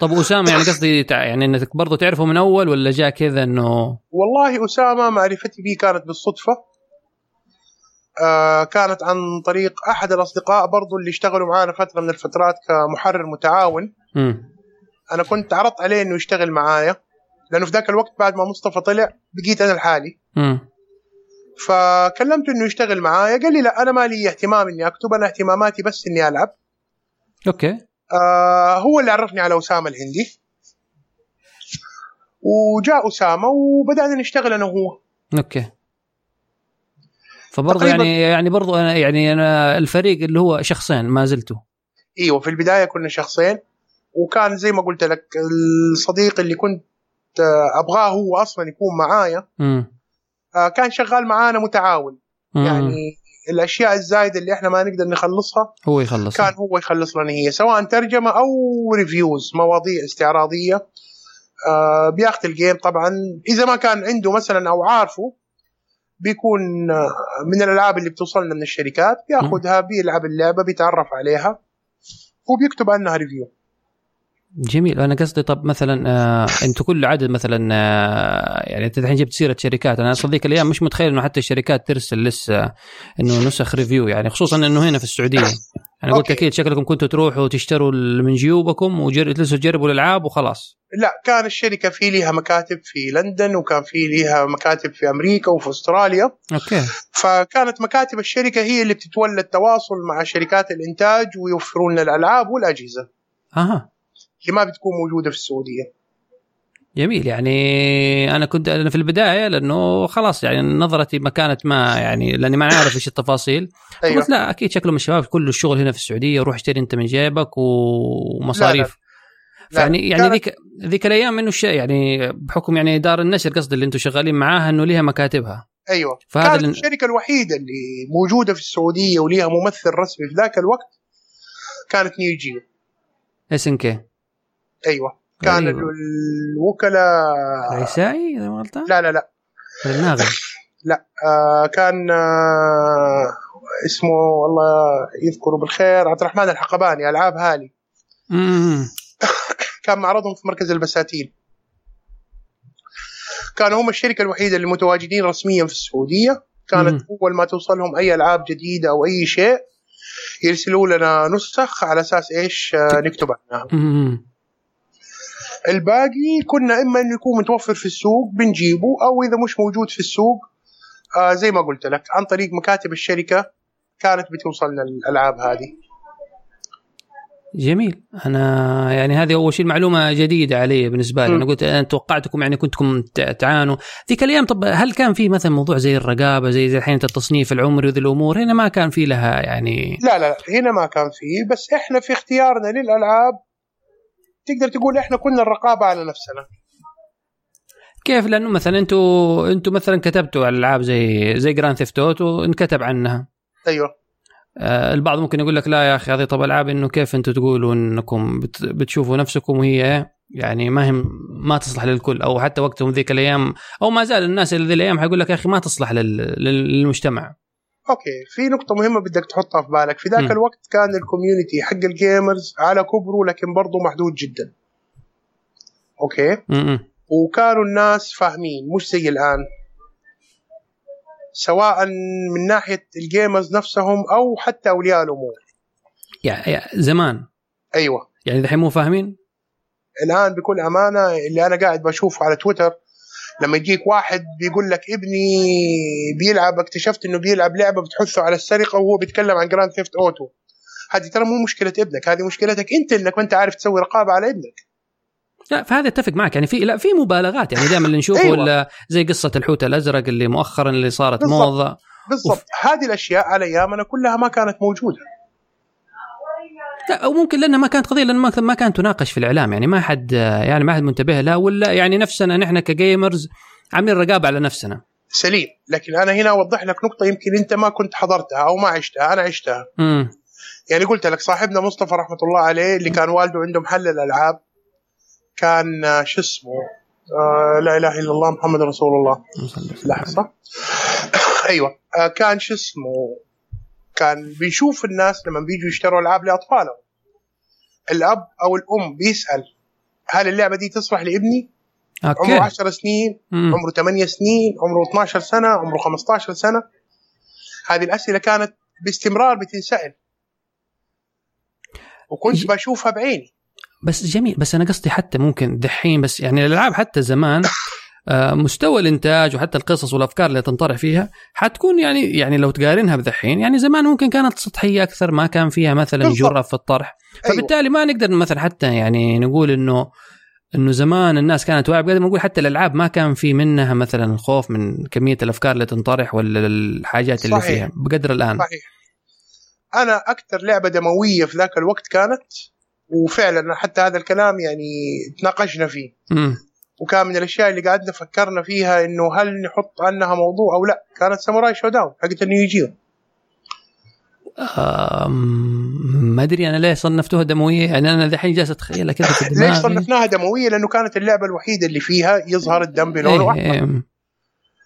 طب أسامة يعني قصدي يعني إنك برضه تعرفه من أول ولا جاء كذا إنه والله أسامة معرفتي به كانت بالصدفة. آه كانت عن طريق أحد الأصدقاء برضو اللي اشتغلوا معانا فترة من الفترات كمحرر متعاون. امم أنا كنت عرضت عليه إنه يشتغل معايا لأنه في ذاك الوقت بعد ما مصطفى طلع بقيت أنا لحالي. فكلمته إنه يشتغل معايا قال لي لا أنا ما لي اهتمام إني أكتب أنا اهتماماتي بس إني ألعب. أوكي. آه هو اللي عرفني على أسامة الهندي. وجاء أسامة وبدأنا نشتغل أنا وهو. أوكي. فبرضه يعني يعني برضه أنا يعني أنا الفريق اللي هو شخصين ما زلتوا. إيوه في البداية كنا شخصين. وكان زي ما قلت لك الصديق اللي كنت أبغاه هو أصلا يكون معايا امم كان شغال معانا متعاون. يعني الأشياء الزايدة اللي إحنا ما نقدر نخلصها هو يخلص كان هو يخلص لنا هي سواء ترجمة أو reviews مواضيع استعراضية. آه بياخذ ال game طبعا. إذا ما كان عنده مثلا أو عارفه بيكون آه، من الألعاب اللي بتوصلنا من الشركات بياخذها بيلعب اللعبة بيتعرف عليها وبيكتب عنها ريفيو جميل. أنا قصدي طب مثلا آه أنتم كل عدد مثلا آه يعني أنت الحين جبت سيرة شركات. أنا صديق الأيام مش متخيل إنه حتى الشركات ترسل لسه إنه نسخ review يعني خصوصا إنه هنا في السعودية. أنا قلت. أكيد شكلكم كنتوا تروحوا تشتروا من جيوبكم وجلسوا تجربوا الألعاب وخلاص. لا كان الشركة في ليها مكاتب في لندن وكان في ليها مكاتب في أمريكا وفي أستراليا. أوكي. فكانت مكاتب الشركة هي اللي بتتولى التواصل مع شركات الإنتاج ويوفرون لنا الألعاب والأجهزة. أها. اللي ما بتكون موجودة في السعودية. جميل يعني أنا كنت أنا في البداية لأنه خلاص يعني نظرتي ما كانت ما يعني لأني ما عارف إيش التفاصيل. أيوه. قلت لا أكيد شكله من الشباب كل الشغل هنا في السعودية روح اشتري أنت من جيبك ومصاريف. لا، يعني يعني ذيك ذيك الأيام إنه الشيء يعني بحكم يعني دار النشر قصدي اللي أنتم شغالين معاها إنه ليها مكاتبها. أيوه. فهذا كانت الشركة الوحيدة اللي موجودة في السعودية وليها ممثل رسمي في ذاك الوقت كانت نيو جيو إس إن كي. أيوه. كان غريبة. الوكلاء العيسائي إذا ما غلطان؟ لا لا لا. الناغم لا آه كان آه اسمه والله يذكره بالخير عبد الرحمن الحقباني ألعاب هالي. كان معرضهم في مركز البساتين. كانوا هم الشركة الوحيدة اللي متواجدين رسميا في السعودية. كانت مم. أول ما توصلهم أي ألعاب جديدة أو أي شيء يرسلوا لنا نسخ على أساس إيش؟ آه نكتب عنها أمم. الباقي كنا إما إنه يكون متوفر في السوق بنجيبه أو إذا مش موجود في السوق آه زي ما قلت لك عن طريق مكاتب الشركة كانت بتوصلنا الألعاب هذه. جميل. أنا يعني هذه أول شيء معلومة جديدة علي بالنسبة لي. مم. أنا قلت أنا توقعتكم يعني كنتكم تعانوا. ذيك الأيام طب هل كان في مثلا موضوع زي الرقابة زي زي الحين التصنيف العمري وذي الأمور؟ هنا ما كان في لها يعني لا لا هنا ما كان فيه بس إحنا في اختيارنا للألعاب تقدر تقول إحنا كنا الرقابة على نفسنا. كيف؟ لأنه مثلا أنتم أنتم مثلا كتبتوا على الالعاب زي زي Grand Theft Auto انكتب عنها. أيوه. آه، البعض ممكن يقول لك لا يا أخي هذه طب ألعاب إنه كيف أنتم تقولوا إنكم بت- بتشوفوا نفسكم وهي يعني ما هي ما تصلح للكل. أو حتى وقتهم ذيك الأيام أو ما زال الناس اللي ذي الأيام حيقول لك يا أخي ما تصلح لل- لل- للمجتمع. okay في نقطة مهمة بدك تحطها في بالك. في ذاك. الوقت كان ال community حق ال gamers على كبره لكن برضه محدود جدا. Okay؟ م-م. وكانوا الناس فاهمين مش زي الآن. سواء من ناحية ال gamers نفسهم أو حتى أولياء الأمور. يعني زمان. أيوه. يعني الحين مو فاهمين؟ الآن بكل أمانة اللي أنا قاعد بشوفه على تويتر لما يجيك واحد بيقول لك ابني بيلعب اكتشفت إنه بيلعب لعبة بتحثه على السرقة وهو بيتكلم عن Grand Theft Auto هذه ترى مو مشكلة ابنك هذه مشكلتك أنت إنك ما أنت عارف تسوي رقابة على ابنك. لا فهذا أتفق معك. يعني في لا في مبالغات. يعني دائما اللي نشوفه أيوة. زي قصة الحوت الأزرق اللي مؤخرا اللي صارت. موضة. بالضبط. هذه الأشياء على أيامنا كلها ما كانت موجودة. لا أو ممكن لأنها ما كانت قضية لأن ما كانت تناقش في الإعلام. يعني ما حد يعني ما حد منتبه لها ولا يعني نفسنا نحن كجيمرز عاملين رقابة على نفسنا. سليم. لكن أنا هنا أوضح لك نقطة يمكن أنت ما كنت حضرتها أو ما عشتها أنا عشتها. امم يعني قلت لك صاحبنا مصطفى رحمة الله عليه اللي كان والده عنده محل الألعاب كان آه، شو اسمه؟ آه لا إله إلا الله محمد رسول الله. لحظة. أيوه. آه كان شو اسمه؟ كان بيشوف الناس لما بيجوا يشتروا ألعاب لأطفالهم الأب أو الأم بيسأل هل اللعبة دي تصلح لابني؟ أوكي. عمره 10 سنين مم. عمره 8 سنين عمره 12 سنة عمره 15 سنة هذه الأسئلة كانت باستمرار بتنسأل وكنت بشوفها بعيني بس جميل بس أنا قصدي حتى ممكن دحين بس يعني الألعاب حتى زمان مستوى الإنتاج وحتى القصص والأفكار اللي تنطرح فيها حتكون يعني يعني لو تقارنها بدحين يعني زمان ممكن كانت سطحيه أكثر ما كان فيها مثلا جرأة في الطرح أيوة. فبالتالي ما نقدر مثلا حتى يعني نقول إنه إنه زمان الناس كانت واعية بقدر ما نقول حتى الألعاب ما كان في منها مثلا الخوف من كمية الأفكار اللي تنطرح ولا الحاجات اللي صحيح. فيها بقدر الآن صحيح أنا أكثر لعبة دموية في ذاك الوقت كانت وفعلا حتى هذا الكلام يعني تناقشنا فيه م. وكان من الأشياء اللي قعدنا فكرنا فيها إنه هل نحط عنها موضوع أو لا. كانت Samurai Shodown حقت النيو ما أدري أنا ليه صنفتوها دموية يعني أنا الحين جالس أتخيلها كذا في ليش صنفناها دموية؟ لأنه كانت اللعبة الوحيدة اللي فيها يظهر الدم بلونه احمر إيه.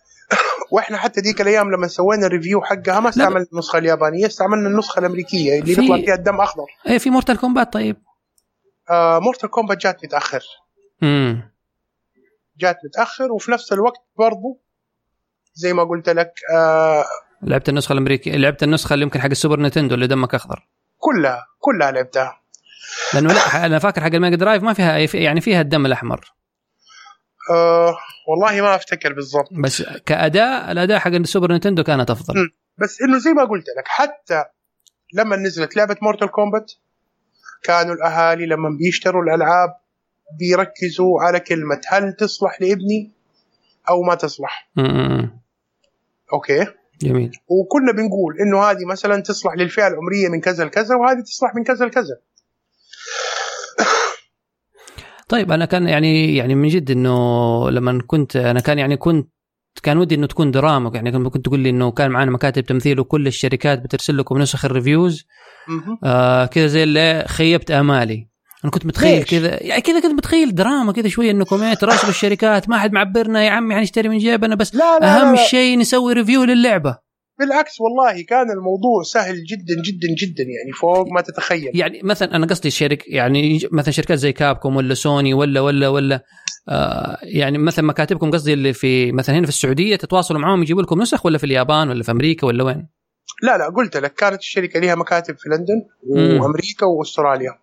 وإحنا حتى ذيك الأيام لما سوينا review حقها ما استعملنا النسخة اليابانية استعملنا النسخة الأمريكية اللي بيطلع فيها الدم أخضر. إيه في Mortal Kombat طيب. آه Mortal Kombat جات متأخر. امم جات متأخر وفي نفس الوقت برضو زي ما قلت لك آه لعبت النسخة الأمريكية لعبت النسخة اللي يمكن حق السوبر نينتندو اللي دمك أخضر. كلها كلها لعبتها. لأنه لا أنا فاكر حق الميجا درايف ما فيها يعني فيها الدم الأحمر. أه والله ما أفتكر بالضبط. بس كأداء الأداء حق السوبر نينتندو كانت أفضل. م. بس إنه زي ما قلت لك حتى لما نزلت لعبة Mortal Kombat كانوا الأهالي لما بيشتروا الألعاب بيركزوا على كلمة هل تصلح لابني أو ما تصلح. okay؟ جميل. وكنا بنقول إنه هذه مثلا تصلح للفئة العمرية من كذا لكذا وهذه تصلح من كذا لكذا. طيب أنا كان يعني يعني من جد إنه لما كنت أنا كان يعني كنت كان ودي إنه تكون دراما. يعني كنت تقول لي إنه كان معنا مكاتب تمثيل وكل الشركات بترسل لكم نسخ ال reviews. آه كذا زي اللي خيبت آمالي. أنا كنت متخيل كذا يعني كذا كنت متخيل دراما كذا شوية انكم إيه تراسلوا الشركات ما حد معبرنا يا عمي حنشتري من جيبنا بس لا لا أهم شيء نسوي review للعبة. بالعكس والله كان الموضوع سهل جدا جدا جدا يعني فوق ما تتخيل. يعني مثلا أنا قصدي الشركة يعني مثلا شركات زي كابكوم ولا سوني ولا ولا ولا آه يعني مثلا مكاتبكم قصدي اللي في مثلا هنا في السعودية تتواصلوا معاهم يجيبوا لكم نسخ ولا في اليابان ولا في أمريكا ولا وين؟ لا لا قلت لك كانت الشركة لها مكاتب في لندن وأمريكا وأستراليا.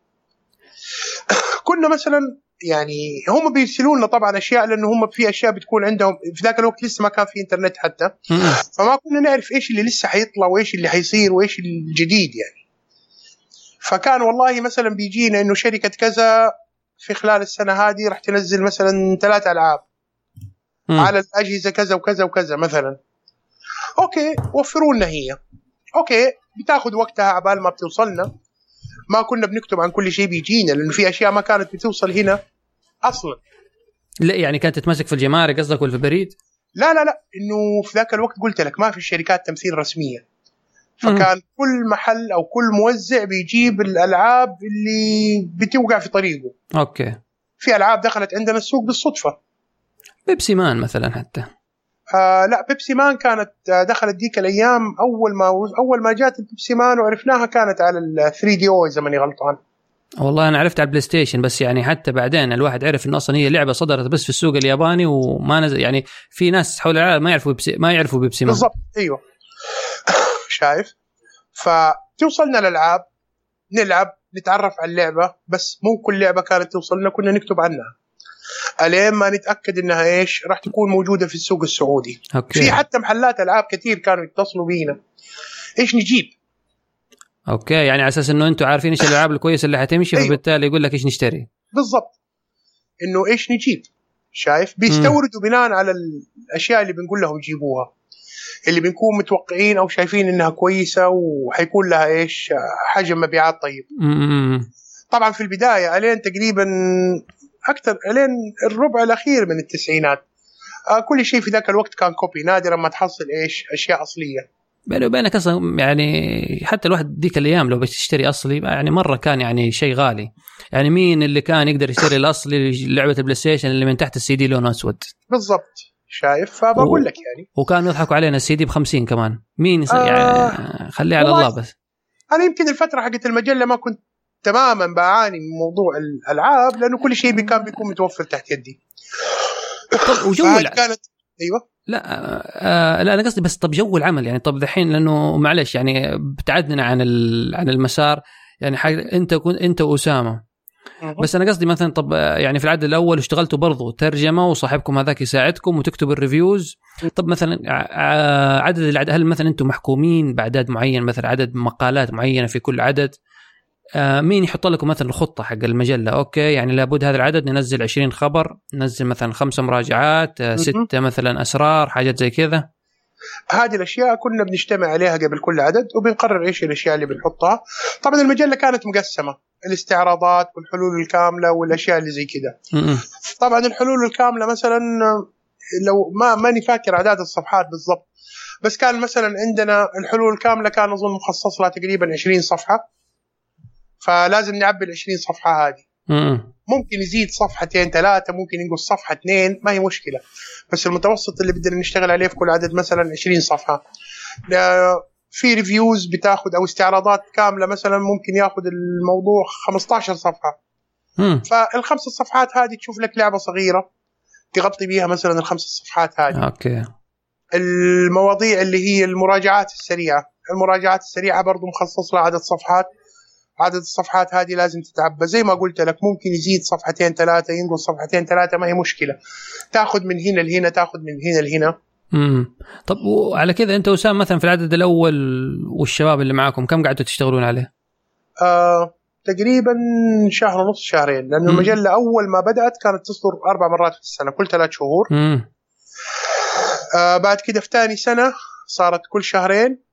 كنا مثلا يعني هم بيرسلوا لنا طبعا أشياء لأنه هم في أشياء بتكون عندهم في ذاك الوقت لسه ما كان في إنترنت حتى. فما كنا نعرف إيش اللي لسه حيطلع وإيش اللي حيصير وإيش الجديد يعني. فكان والله مثلا بيجينا إنه شركة كذا في خلال السنة هذه راح تنزل مثلا ثلاث ألعاب. على الأجهزة كذا وكذا وكذا مثلا. Okay وفروا لنا هي. Okay بتاخذ وقتها عبال ما بتوصلنا. ما كنا بنكتب عن كل شيء بيجينا لأنه في أشياء ما كانت بتوصل هنا أصلا. لا يعني كانت تتمسك في الجمارك قصدك ولا في البريد؟ لا لا لا إنه في ذاك الوقت قلت لك ما في شركات تمثيل رسمية. فكان م. كل محل أو كل موزع بيجيب الألعاب اللي بتوقع في طريقه. Okay. في ألعاب دخلت عندنا السوق بالصدفة. بيبسي مان مثلا حتى. آه لا بيبسي مان كانت آه دخلت ديك الأيام أول ما أول ما جات البيبسي مان وعرفناها كانت على ال 3DO إذا ماني غلطان. والله أنا عرفت على البلاي ستيشن بس يعني حتى بعدين الواحد عرف إنه أصلا هي لعبة صدرت بس في السوق الياباني وما نزل يعني في ناس حول العالم ما يعرفوا بيبسي ما يعرفوا بيبسي مان. بالضبط أيوه. شايف؟ فتوصلنا الالعاب نلعب نتعرف على اللعبة بس مو كل لعبة كانت توصلنا كنا نكتب عنها. الين ما نتأكد إنها إيش راح تكون موجودة في السوق السعودي. Okay. في حتى محلات ألعاب كثير كانوا يتصلوا بينا. إيش نجيب؟ Okay يعني على أساس إنه أنتم عارفين إيش الألعاب الكويسة اللي حتمشي أيوه. فبالتالي يقول لك إيش نشتري. بالضبط. إنه إيش نجيب؟ شايف؟ بيستوردوا بناء على الأشياء اللي بنقول لهم جيبوها. اللي بنكون متوقعين أو شايفين إنها كويسة وحيكون لها إيش حجم مبيعات طيب. امم طبعا في البداية الين تقريبا أكثر الين الربع الأخير من التسعينات. آه كل شيء في ذاك الوقت كان copy نادرا ما تحصل إيش أشياء أصلية. بيني وبينك أصلا يعني حتى الواحد ذيك الأيام لو بتشتري أصلي يعني مرة كان يعني شيء غالي. يعني مين اللي كان يقدر يشتري الأصلي لعبه البلاي ستيشن اللي من تحت السي دي لونه أسود؟ بالضبط. شايف؟ فبقول لك يعني. وكانوا يضحكوا علينا السي دي ب 50 كمان. مين يس... آه يعني خليه على الله بس. أنا يمكن الفترة حقت المجلة ما كنت تماما بعاني من موضوع الألعاب لأنه كل شيء كان بيكون متوفر تحت يدي. طب وجو كانت أيوه. لا آه لا أنا قصدي بس طب جو العمل يعني طب دحين لأنه معلش يعني ابتعدنا عن. عن المسار يعني حاجة أنت كنت أنت وأسامة. بس أنا قصدي مثلا طب آه، يعني في العدد الأول اشتغلتوا برضو ترجمة وصاحبكم هذاك يساعدكم وتكتب ال reviews. طب مثلا ع- ع- عدد العدد هل مثلا أنتم محكومين بأعداد معين مثلا عدد مقالات معينة في كل عدد؟ آه مين يحط لكم مثلا الخطة حق المجلة؟ أوكي يعني لابد هذا العدد ننزل 20 خبر ننزل مثلا خمسه مراجعات آه. ستة مثلا أسرار حاجات زي كذا. هذه الأشياء كنا بنجتمع عليها قبل كل عدد وبنقرر إيش الأشياء اللي بنحطها. طبعا المجلة كانت مقسمة الاستعراضات والحلول الكاملة والأشياء اللي زي كذا. طبعا الحلول الكاملة مثلا لو ما ماني فاكر أعداد الصفحات بالضبط بس كان مثلا عندنا الحلول الكاملة كان أظن مخصص لها تقريبا 20 صفحة. فلازم نعبي ال 20 صفحة هذه. م-م. ممكن يزيد صفحتين ثلاثة ممكن ينقص صفحة اثنين ما هي مشكلة. بس المتوسط اللي بدنا نشتغل عليه في كل عدد مثلا 20 صفحة. في reviews بتاخذ أو استعراضات كاملة مثلا ممكن ياخذ الموضوع 15 صفحة. فالخمس صفحات هذه تشوف لك لعبة صغيرة تغطي بيها مثلا الخمس صفحات هذه. okay. المواضيع اللي هي المراجعات السريعة. المراجعات السريعة برضو مخصص لها عدد صفحات. عدد الصفحات هذه لازم تتعبى زي ما قلت لك ممكن يزيد صفحتين ثلاثة ينقص صفحتين ثلاثة ما هي مشكلة. تاخذ من هنا لهنا تاخذ من هنا لهنا. امم طب وعلى كذا انت وسام مثلا في العدد الأول والشباب اللي معاكم كم قعدتوا تشتغلون عليه؟ آه تقريبا شهر ونص شهرين. لأنه. المجلة أول ما بدأت كانت تصدر أربع مرات في السنة كل ثلاث شهور. امم آه بعد كده في ثاني سنة صارت كل شهرين.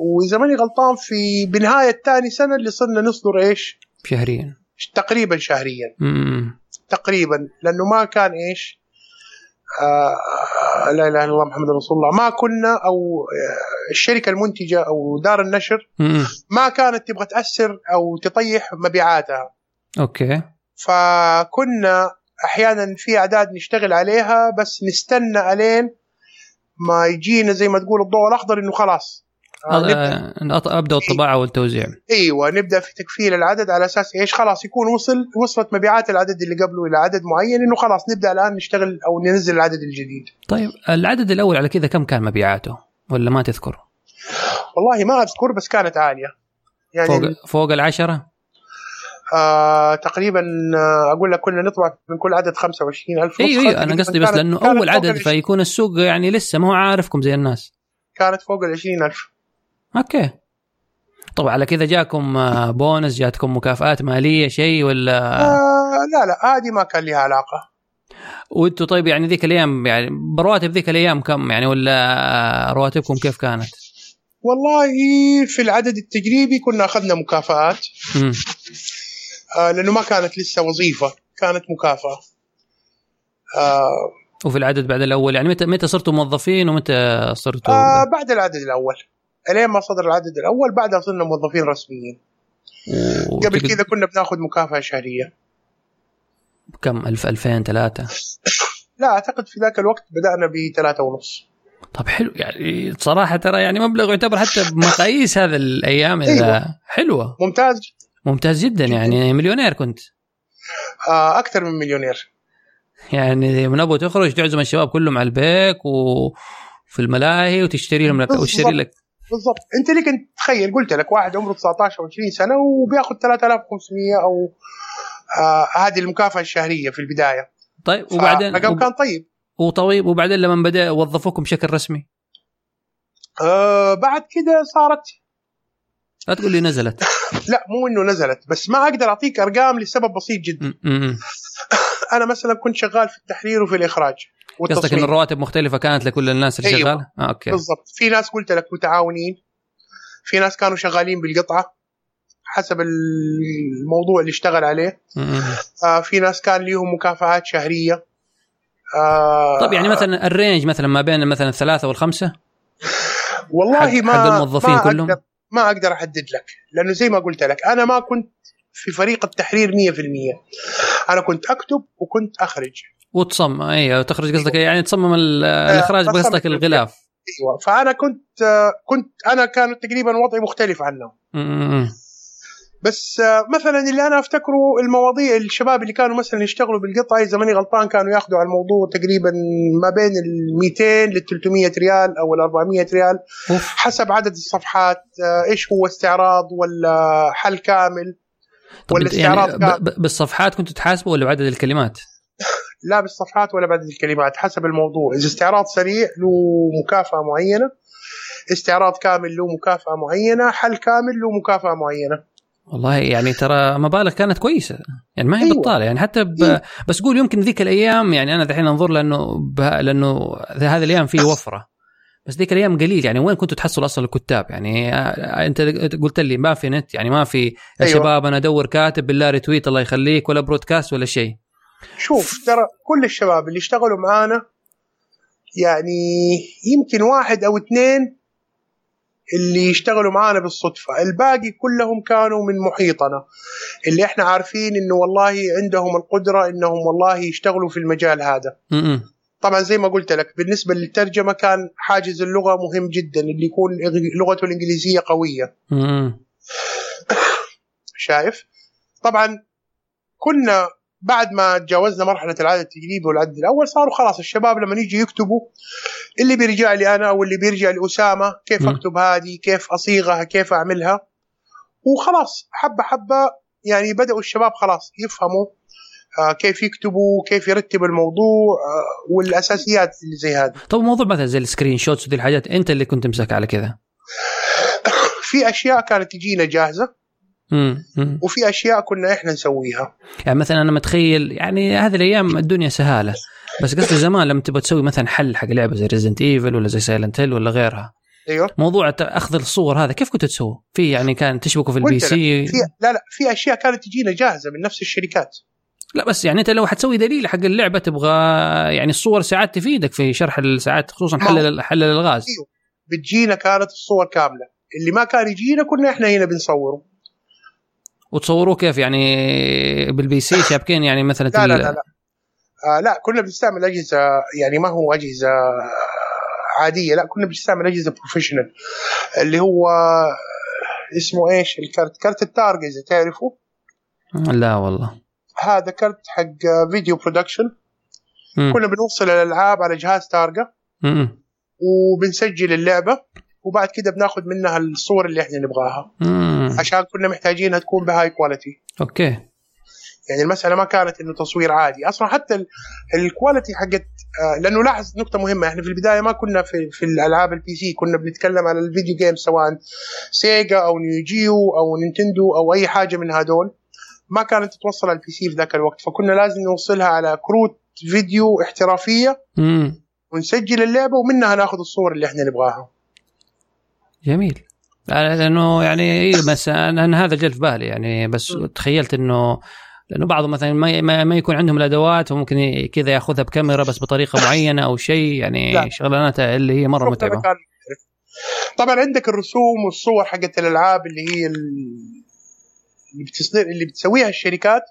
واذا ماني غلطان في بنهايه ثاني سنة اللي صرنا نصدر إيش؟ شهريا. تقريبا شهريا. امم تقريبا. لأنه ما كان إيش؟ آه لا إله إلا الله محمد رسول الله. ما كنا أو آه الشركة المنتجة أو دار النشر امم ما كانت تبغى تأثر أو تطيح مبيعاتها. أوكي. فكنا أحيانا في أعداد نشتغل عليها بس نستنى الين ما يجينا زي ما تقول الضوء الأخضر إنه خلاص. آه، نبدأ أط- أبدأ الطباعة والتوزيع أيوه نبدأ في تكفيل العدد على أساس إيش خلاص يكون وصل وصلت مبيعات العدد اللي قبله إلى عدد معين إنه خلاص نبدأ الآن نشتغل أو ننزل العدد الجديد طيب العدد الأول على كذا كم كان مبيعاته؟ ولا ما تذكر؟ والله ما أذكر بس كانت عالية يعني فوق فوق العشرة؟ آه تقريبا آه أقول لك كنا نطبع من كل عدد 25000 أيوه. أيوه أنا قصدي بس لأنه أول عدد فيكون السوق يعني لسه ما هو عارفكم زي الناس كانت فوق ال 20000 okay. طبعا على كذا جاكم آه، بونس جاتكم مكافآت مالية شيء ولا؟ آه لا لا هذه ما كان لها علاقة. وأنتم طيب يعني ذيك الأيام يعني برواتب ذيك الأيام كم يعني ولا رواتبكم كيف كانت؟ والله في العدد التجريبي كنا أخذنا مكافآت. آه لأنه ما كانت لسه وظيفة كانت مكافأة. آه وفي العدد بعد الأول يعني متى متى صرتوا موظفين ومتى صرتوا؟ آه بعد العدد الأول. الين ما صدر العدد الأول بعدها صرنا موظفين رسميين. و- قبل كذا كنا بناخذ مكافأة شهرية. كم؟ 1000 2000 3 لا أعتقد في ذاك الوقت بدأنا بثلاثة ونص. طب حلو يعني صراحة ترى يعني مبلغ يعتبر حتى بمقاييس هذا الأيام إذا أيوة. حلوة. ممتاز. ممتاز جدا يعني مليونير كنت. آه أكثر من مليونير. يعني من أبو تخرج تعزم الشباب كلهم على البيك وفي الملاهي وتشتري لهم لك. وتشتري لك بالضبط. انت ليك انت تخيل قلت لك واحد عمره 19 أو 20 سنة وبياخذ 3500 أو آه هذه المكافأة الشهرية في البداية. طيب وبعدين رقم كان طيب. وطيب وبعدين لما بدأ وظفوكم بشكل رسمي؟ آه بعد كده صارت. لا تقول لي نزلت. لا مو إنه نزلت بس ما أقدر أعطيك أرقام لسبب بسيط جدا. أنا مثلا كنت شغال في التحرير وفي الإخراج. قصدك إن الرواتب مختلفة كانت لكل الناس اللي أيوة. شغالة؟ آه، أوكي. بالضبط. في ناس قلت لك متعاونين في ناس كانوا شغالين بالقطعة حسب الموضوع اللي اشتغل عليه. آه في ناس كان ليهم مكافآت شهرية. آه طيب يعني مثلا الرينج مثلا ما بين مثلا الثلاثة والخمسة؟ والله ما حق الموظفين ما كلهم؟ أقدر ما أقدر أحدد لك لأنه زي ما قلت لك أنا ما كنت في فريق التحرير 100% أنا كنت أكتب وكنت أخرج. وتصمم أيوه تخرج قصدك أيوة. يعني تصمم الإخراج آه بقصدك الغلاف أيوه فأنا كنت كنت أنا كان تقريبا وضعي مختلف عنهم. بس مثلا اللي أنا أفتكره المواضيع الشباب اللي كانوا مثلا يشتغلوا بالقطعة اذا ماني غلطان كانوا يأخذوا على الموضوع تقريبا ما بين ال 200 لل 300 ريال أو ال 400 ريال حسب عدد الصفحات إيش هو استعراض ولا حل كامل ولا استعراض يعني كامل. بالصفحات كنتوا تحاسبوا ولا بعدد الكلمات؟ لا بالصفحات ولا بعدد الكلمات حسب الموضوع. إذا استعراض سريع له مكافأة معينة. استعراض كامل له مكافأة معينة. حل كامل له مكافأة معينة. والله يعني ترى مبالغ كانت كويسة. يعني ما هي أيوة. بطالة. يعني حتى ب... أيوة. بس قول يمكن ذيك الأيام يعني أنا دحين أنظر لأنه ب... لأنه هذه الأيام فيه وفرة. بس ذيك الأيام قليل. يعني وين كنتوا تحصلوا أصلا الكتاب؟ يعني أنت قلت لي ما في نت. يعني ما في يا أيوة. شباب أنا أدور كاتب بالله retweet الله يخليك ولا broadcast ولا شيء. شوف ترى كل الشباب اللي اشتغلوا معانا يعني يمكن واحد أو اثنين اللي يشتغلوا معانا بالصدفة. الباقي كلهم كانوا من محيطنا. اللي إحنا عارفين إنه والله عندهم القدرة إنهم والله يشتغلوا في المجال هذا. طبعا زي ما قلت لك بالنسبة للترجمة كان حاجز اللغة مهم جدا اللي يكون لغته الإنجليزية قوية. شايف؟ طبعا كنا بعد ما تجاوزنا مرحلة العدد التجريبي والعدد الأول صاروا خلاص الشباب لما يجي يكتبوا اللي بيرجع لي أنا أو اللي بيرجع لأسامة كيف أكتب هذه كيف أصيغها كيف أعملها؟ وخلاص حبة حبة يعني بدأوا الشباب خلاص يفهموا آه كيف يكتبوا كيف يرتبوا الموضوع آه والأساسيات اللي زي هذه. طب موضوع مثلا زي ال screenshots ودي الحاجات أنت اللي كنت تمسك على كذا؟ في أشياء كانت تجينا جاهزة. وفي أشياء كنا إحنا نسويها. يعني مثلا أنا متخيل يعني هذه الأيام الدنيا سهالة بس قصدي زمان لما تبغى تسوي مثلا حل حق لعبة زي Resident Evil ولا زي Silent Hill ولا غيرها. أيوه. موضوع أخذ الصور هذا كيف كنت تسوي؟ في يعني كان تشبكه في ال PC في لا لا في أشياء كانت تجينا جاهزة من نفس الشركات. لا بس يعني أنت لو حتسوي دليل حق اللعبة تبغى يعني الصور ساعات تفيدك في شرح الساعات خصوصا حل حل الالغاز أيوه. بتجينا كانت الصور كاملة. اللي ما كان يجينا كنا إحنا هنا بنصوره. وتصوروه كيف؟ يعني بال PC شابكين يعني مثلا لا لا لا, لا. آه لا كنا بنستعمل أجهزة يعني ما هو أجهزة عادية لا كنا بنستعمل أجهزة professional اللي هو اسمه إيش؟ ال card card التارجا إذا تعرفه. لا والله. هذا card حق video production كنا بنوصل الألعاب على جهاز تارجا وبنسجل اللعبة. وبعد كده بناخذ منها الصور اللي إحنا نبغاها. مم. عشان كنا محتاجينها تكون ب high quality okay. يعني المسألة ما كانت إنه تصوير عادي. أصلا حتى ال quality حقت آه لأنه لاحظ نقطة مهمة. إحنا في البداية ما كنا في في الألعاب ال PC كنا بنتكلم على ال video game سواء سيجا أو نيو جيو أو نينتندو أو أي حاجة من هذول. ما كانت تتوصل على ال PC في ذاك الوقت. فكنا لازم نوصلها على كروت فيديو احترافية مم. ونسجل اللعبة ومنها ناخذ الصور اللي إحنا نبغاها. جميل. لأنه يعني اي بس أنا هذا جل في بالي يعني بس تخيلت إنه لأنه بعضهم مثلا ما, ما يكون عندهم الأدوات وممكن كذا يأخذها بكاميرا بس بطريقة معينة أو شيء يعني شغلانات اللي هي مرة متعبة. طبعا عندك الرسوم والصور حقت الألعاب اللي هي اللي بتصدر اللي بتسويها الشركات.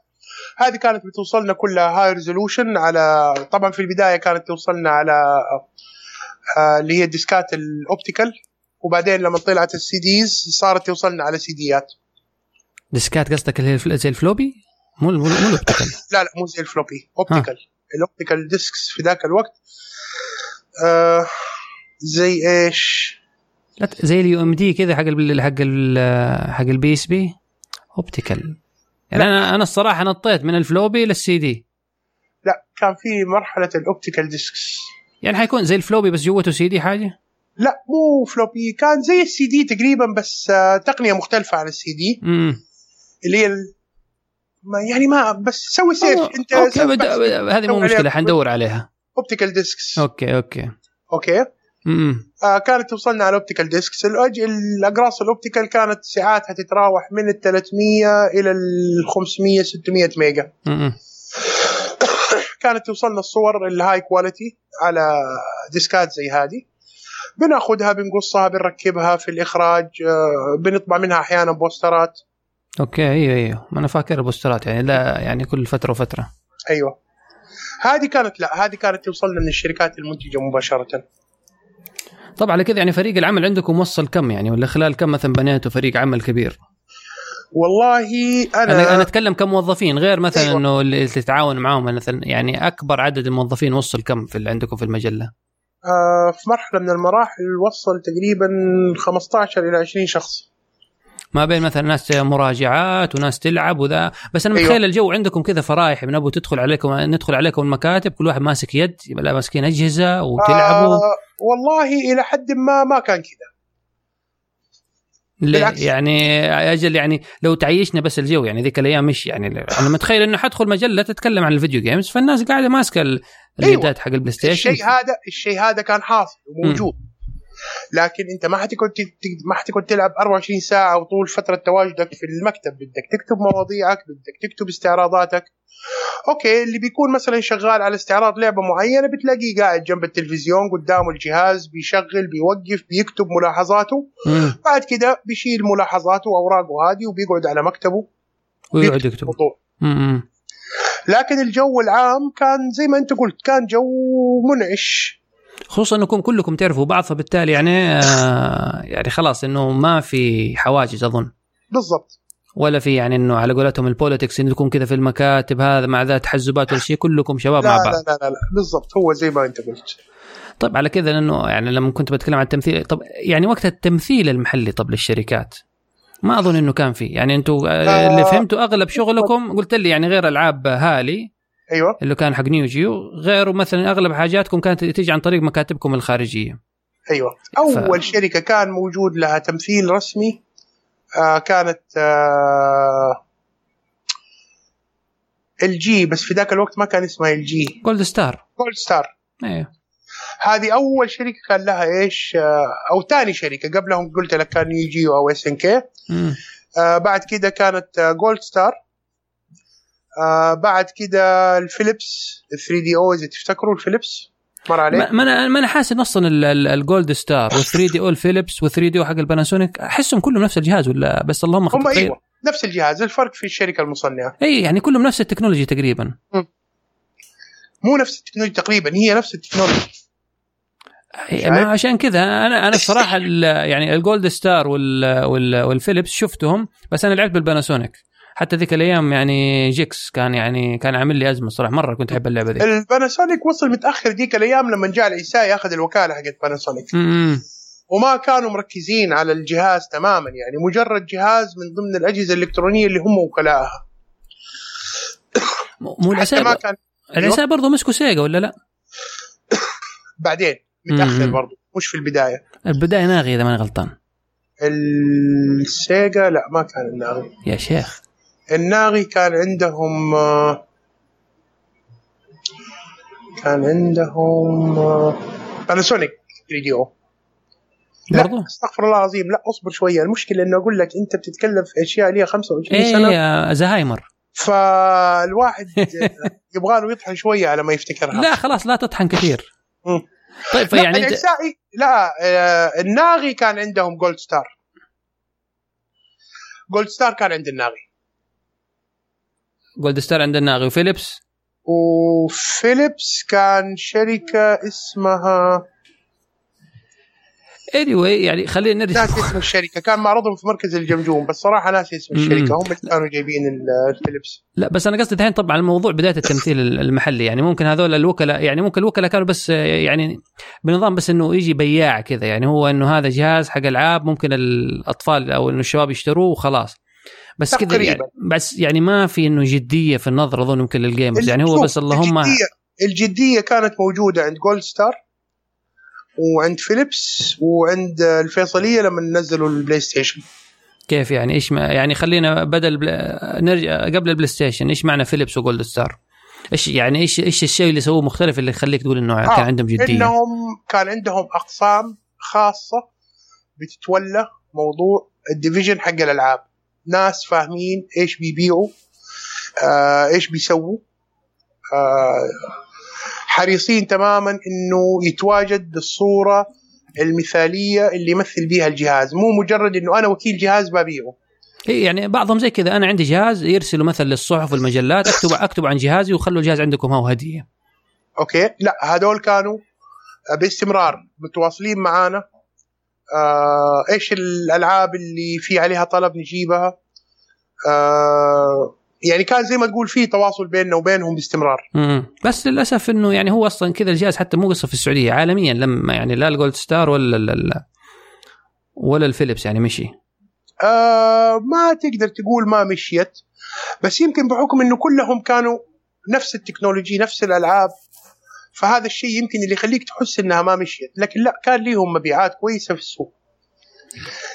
هذه كانت بتوصلنا كلها high resolution على طبعا في البداية كانت توصلنا على آه، اللي هي الديسكات ال optical وبعدين لما طلعت ال CDs صارت توصلنا على سيديات. ديسكات قصدك اللي هي زي ال floppy؟ مو مو ال optical لا لا مو زي ال floppy optical ال optical disks في ذاك الوقت آه زي إيش؟ لا زي ال UMD كذا حق ال حق ال حق ال PSP. optical يعني أنا أنا الصراحة نطيت من ال floppy لل CD. لا كان في مرحلة ال optical disks يعني حيكون زي ال floppy بس جوته سي دي حاجة؟ لا مو floppy كان زي السي دي تقريبا بس آه، تقنية مختلفة عن السي دي اللي هي ما يعني ما بس سوي save انت okay هذه مو مشكلة حندور عليها. optical disks okay okay. okay. آه كانت توصلنا على optical disks الأقراص ال optical كانت ساعاتها تتراوح من ال 300 إلى ال 500 600 ميجا. كانت توصلنا الصور ال high quality على ديسكات زي هذه. بناخذها بنقصها بنركبها في الإخراج آه، بنطبع منها أحيانا بوسترات. okay أيوه أيوه ما أنا فاكر البوسترات يعني لا يعني كل فترة وفترة. أيوه. هذه كانت لا هذه كانت توصلنا من الشركات المنتجة مباشرة. طبعا على كذا يعني فريق العمل عندكم وصل كم؟ يعني ولا خلال كم مثلا بنيتوا فريق عمل كبير؟ والله أنا أنا, أنا أتكلم كموظفين غير مثلا أيوة. إنه اللي تتعاون معاهم مثلا يعني أكبر عدد الموظفين وصل كم في اللي عندكم في المجلة؟ آه في مرحلة من المراحل وصل تقريبا 15 إلى 20 شخص. ما بين مثلا ناس مراجعات وناس تلعب وذا. بس أنا متخيل أيوة. الجو عندكم كذا فرايح من أبو تدخل عليكم ندخل عليكم المكاتب كل واحد ماسك يد لا ماسكين أجهزة وتلعبوا. آه والله إلى حد ما ما كان كذا. بالعكس. يعني أجل يعني لو تعيشنا بس الجو يعني ذيك الأيام مش يعني أنا متخيل إنه حدخل مجلة تتكلم عن ال video games فالناس قاعدة ماسكة اليدات أيوة. حق ال PlayStation الشيء هذا الشيء هذا كان حاصل وموجود م. لكن انت ما حتقعد ما حتقعد تلعب 24 ساعة وطول فترة تواجدك في المكتب. بدك تكتب مواضيعك بدك تكتب استعراضاتك. أوكي اللي بيكون مثلا شغال على استعراض لعبة معينة بتلاقيه قاعد جنب التلفزيون قدامه الجهاز بيشغل بيوقف بيكتب ملاحظاته. بعد كده بيشيل ملاحظاته وأوراقه هذه وبيقعد على مكتبه. ويقعد يكتب. لكن الجو العام كان زي ما أنت قلت كان جو منعش. خصوصا أنكم كلكم تعرفوا بعض فبالتالي يعني آه يعني خلاص إنه ما في حواجز أظن. بالضبط. ولا في يعني إنه على قولتهم ال politics انكم كذا في المكاتب هذا مع ذا تحزبات ولا شيء كلكم شباب لا مع بعض. لا لا لا, لا بالضبط هو زي ما أنت قلت. طيب على كذا لأنه يعني لما كنت بتكلم عن التمثيل طب يعني وقت التمثيل المحلي طب للشركات ما أظن إنه كان في. يعني أنتم آه اللي فهمته أغلب شغلكم قلت لي يعني غير ألعاب هالي أيوه. اللي كان حق نيو جيو. غيره مثلا أغلب حاجاتكم كانت تيجي عن طريق مكاتبكم الخارجية. أيوه. أول ف... شركة كان موجود لها تمثيل رسمي آه كانت آه LG بس في ذاك الوقت ما كان اسمها LG GoldStar GoldStar أيوه هذه أول شركة كان لها إيش آه أو ثاني شركة. قبلهم قلت لك كان Neo Geo SNK بعد كده كانت آه GoldStar آه بعد كده الفيليبس 3DO إذا تفتكروا الفيليبس؟ مر عليه ما أنا ما أنا حاسس إن أصلا ال GoldStar وال 3DO الفيليبس وال 3DO حق الباناسونيك أحسهم كلهم نفس الجهاز ولا بس اللهم هم أيوه نفس الجهاز الفرق في الشركة المصنعة. إي يعني كلهم نفس التكنولوجي تقريبا. م. مو نفس ال technology تقريبا هي نفس ال technology. ما عشان كذا أنا أنا الصراحه يعني ال GoldStar والفيليبس شفتهم بس أنا لعبت بالباناسونيك. حتى ذيك الأيام يعني Gex كان يعني كان عامل لي أزمة صراحة مرة كنت أحب اللعبة ذي. الباناسونيك وصل متأخر ذيك الأيام لما جاء العيسائي ياخذ الوكالة حقت باناسونيك. وما كانوا مركزين على الجهاز تماما يعني مجرد جهاز من ضمن الأجهزة الإلكترونية اللي هم وكلائها مو العساء ما كان العساء برضه مسكوا سيجا ولا لا؟ بعدين متأخر برضه مش في البداية. البداية ناغي إذا ماني غلطان. السيجا لا ما كان الناغي يا شيخ. الناغي كان عندهم كان عندهم باناسونيك فيديو لا برضو؟ استغفر الله العظيم. لا اصبر شوية. المشكلة إنه أقول لك أنت بتتكلم في أشياء ليها 25 إيه سنة. إيه زهايمر. فالواحد يبغى له يطحن شوية على ما يفتكرها. لا خلاص لا تطحن كثير. طيب فيعني لا, لا آه الناغي كان عندهم GoldStar GoldStar كان عند الناغي. GoldStar عند الناغي وفيليبس وفيليبس كان شركة اسمها اني anyway يعني خلينا نرجع. ناسي اسم الشركة. كان معرضهم في مركز الجمجوم بس صراحة ناسي اسم الشركة. هم اللي كانوا جايبين الفيليبس لا بس أنا قصدي الحين طبعا الموضوع بداية التمثيل المحلي. يعني ممكن هذول الوكلاء يعني ممكن الوكلاء كانوا بس يعني بنظام بس إنه يجي بياع كذا. يعني هو إنه هذا جهاز حق ألعاب ممكن الأطفال أو إنه الشباب يشتروه وخلاص. بس كذا يعني بس يعني ما في إنه جدية في النظر أظن يمكن لل gamers يعني هو بس اللهم الجديه الجدية كانت موجودة عند GoldStar وعند فيليبس وعند الفيصلية لما نزلوا البلاي ستيشن كيف يعني إيش ما يعني خلينا بدل نرجع قبل ال PlayStation إيش معنى فيليبس و GoldStar؟ إيش يعني إيش إيش الشيء اللي سووه مختلف اللي يخليك تقول إنه آه. كان عندهم جدية؟ انهم كان عندهم أقسام خاصة بتتولى موضوع ال division حق الألعاب ناس فاهمين إيش بيبيعوا آه إيش بيسووا. آه حريصين تماما إنه يتواجد بالصورة المثالية اللي يمثل بها الجهاز. مو مجرد إنه أنا وكيل جهاز ببيعه. إي يعني بعضهم زي كذا أنا عندي جهاز يرسلوا مثلا للصحف والمجلات اكتب أكتب عن جهازي وخلوا الجهاز عندكم هو هديه أوكي؟ لا هذول كانوا باستمرار متواصلين معانا. آه إيش الألعاب اللي في عليها طلب نجيبها؟ آه يعني كان زي ما تقول في تواصل بيننا وبينهم باستمرار. بس للأسف إنه يعني هو أصلا كذا الجهاز حتى مو قصة في السعودية عالميا لما يعني لا ال GoldStar ولا لا ولا الفيليبس يعني مشي. آه ما تقدر تقول ما مشيت. بس يمكن بحكم إنه كلهم كانوا نفس ال technology نفس الألعاب فهذا الشيء يمكن اللي يخليك تحس إنها ما مشيت. لكن لا كان ليهم مبيعات كويسة في السوق.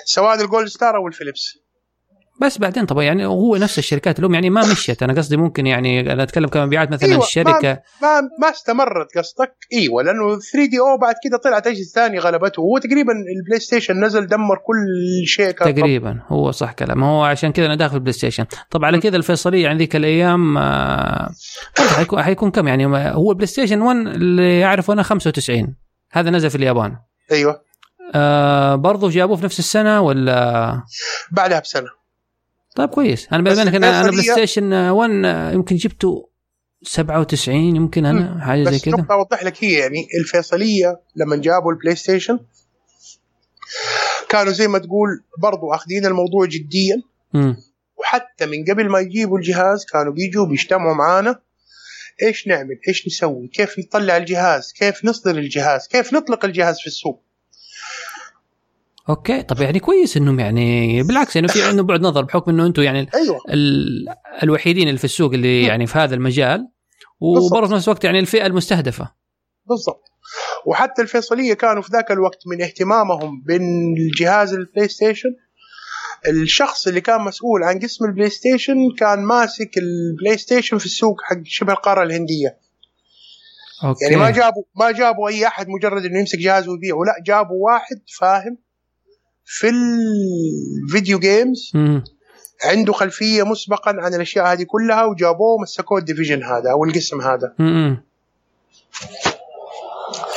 سواء ال GoldStar أو الفيليبس. بس بعدين طبعا يعني هو نفس الشركات اللي يعني ما مشيت. أنا قصدي ممكن يعني أنا أتكلم كمبيعات مثلا أيوة الشركة. ما, ما ما استمرت قصدك؟ إيوه لأنه 3DO بعد كده طلعت أجهزة ثانية غلبته. هو تقريبا ال PlayStation نزل دمر كل شيء كان تقريبا طب. هو صح كلام. هو عشان كذا أنا داخل ال PlayStation طبعا على كذا الفيصلية عن ذيك الأيام آه حيكون حيكون كم يعني؟ هو ال PlayStation 1 اللي يعرفه أنا 95 هذا نزل في اليابان. إيوه. آه برضه جابوه في نفس السنة ولا؟ بعدها بسنة. طيب كويس. أنا بما إنك أنا, أنا PlayStation 1 يمكن جبته 97 يمكن أنا حاجة زي كذا. بس أوضح لك هي يعني الفيصلية لما جابوا ال PlayStation كانوا زي ما تقول برضو أخذين الموضوع جديا. م. وحتى من قبل ما يجيبوا الجهاز كانوا بيجوا بيجتمعوا معانا. إيش نعمل؟ إيش نسوي؟ كيف نطلع الجهاز؟ كيف نصدر الجهاز؟ كيف نطلق الجهاز في السوق؟ أوكي طب يعني كويس إنهم يعني بالعكس يعني في عندهم بعد نظر بحكم إنه أنتم يعني أيوة. ال... الوحيدين اللي في السوق اللي يعني في هذا المجال وبرضه في نفس الوقت يعني الفئة المستهدفة. بالضبط. وحتى الفيصلية كانوا في ذاك الوقت من اهتمامهم بالجهاز ال PlayStation. الشخص اللي كان مسؤول عن قسم ال PlayStation كان ماسك ال PlayStation في السوق حق شبه القارة الهندية. أوكي. يعني ما جابوا ما جابوا أي أحد مجرد إنه يمسك جهاز ويبيعه لا جابوا واحد فاهم في ال video games عنده خلفية مسبقا عن الأشياء هذه كلها وجابوه ومسكوه ال division هذا أو القسم هذا.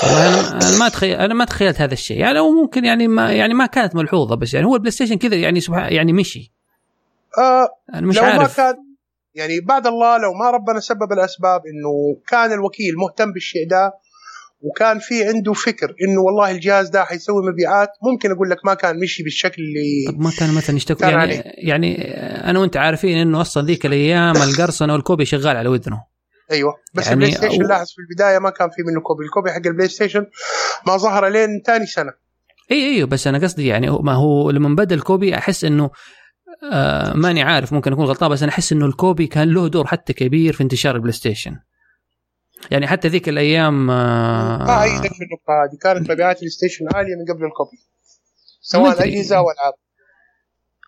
أنا ما تخيل أنا ما تخيلت هذا الشيء. يعني أو ممكن يعني ما يعني ما كانت ملحوظة بس يعني هو ال PlayStation كذا يعني سبحان يعني مشي. آه أنا مش لو عارف. ما كان يعني بعد الله لو ما ربنا سبب الأسباب إنه كان الوكيل مهتم بالشيء ده وكان في عنده فكر إنه والله الجهاز ده حيسوي مبيعات ممكن أقول لك ما كان مشي بالشكل اللي طب ما كان مثلا يشتكوا؟ يعني عليه. يعني أنا وأنت عارفين إنه أصلا ذيك الأيام القرصنة وال copy شغال على ودنه. أيوه. بس يعني ال PlayStation أو... لاحظ في البداية ما كان في منه copy. ال copy حق ال PlayStation ما ظهر لين ثاني سنة. إي أيوه بس أنا قصدي يعني ما هو لما بدأ ال copy أحس إنه آه ماني عارف ممكن أكون غلطان بس أنا أحس إنه ال copy كان له دور حتى كبير في انتشار ال PlayStation يعني حتى ذيك الأيام آه ما إيدك في النقطه هذه كانت مبيعات ال PlayStation عالية من قبل ال copy سواء اجهزه أو العاب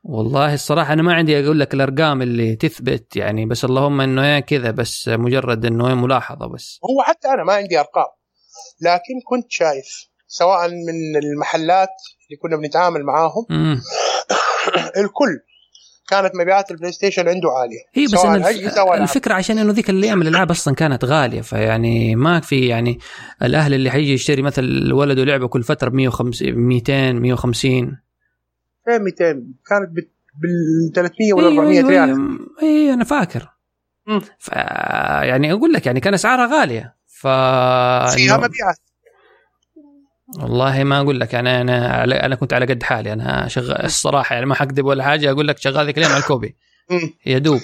والله الصراحة أنا ما عندي أقول لك الأرقام اللي تثبت يعني بس اللهم إنه كذا بس مجرد إنه ملاحظة بس. هو حتى أنا ما عندي أرقام لكن كنت شايف سواء من المحلات اللي كنا بنتعامل معاهم الكل كانت مبيعات ال PlayStation عنده عالية. هي بس أنا الفكرة عشان إنه ذيك الأيام الألعاب أصلا كانت غالية فيعني ما في يعني الأهل اللي حيجي يشتري مثلا ولده لعبه كل فترة ب 150 200 150 فين 200 كانت بال 300 ولا 400 أيوة ريال. اي أنا فاكر. ف يعني أقول لك يعني كان أسعارها غالية. ف فيها مبيعات. والله ما أقول لك يعني أنا أنا كنت على قد حالي أنا شغال الصراحة يعني ما حكذب ولا حاجة أقول لك شغال ذيك الأيام على ال copy. يا دوب.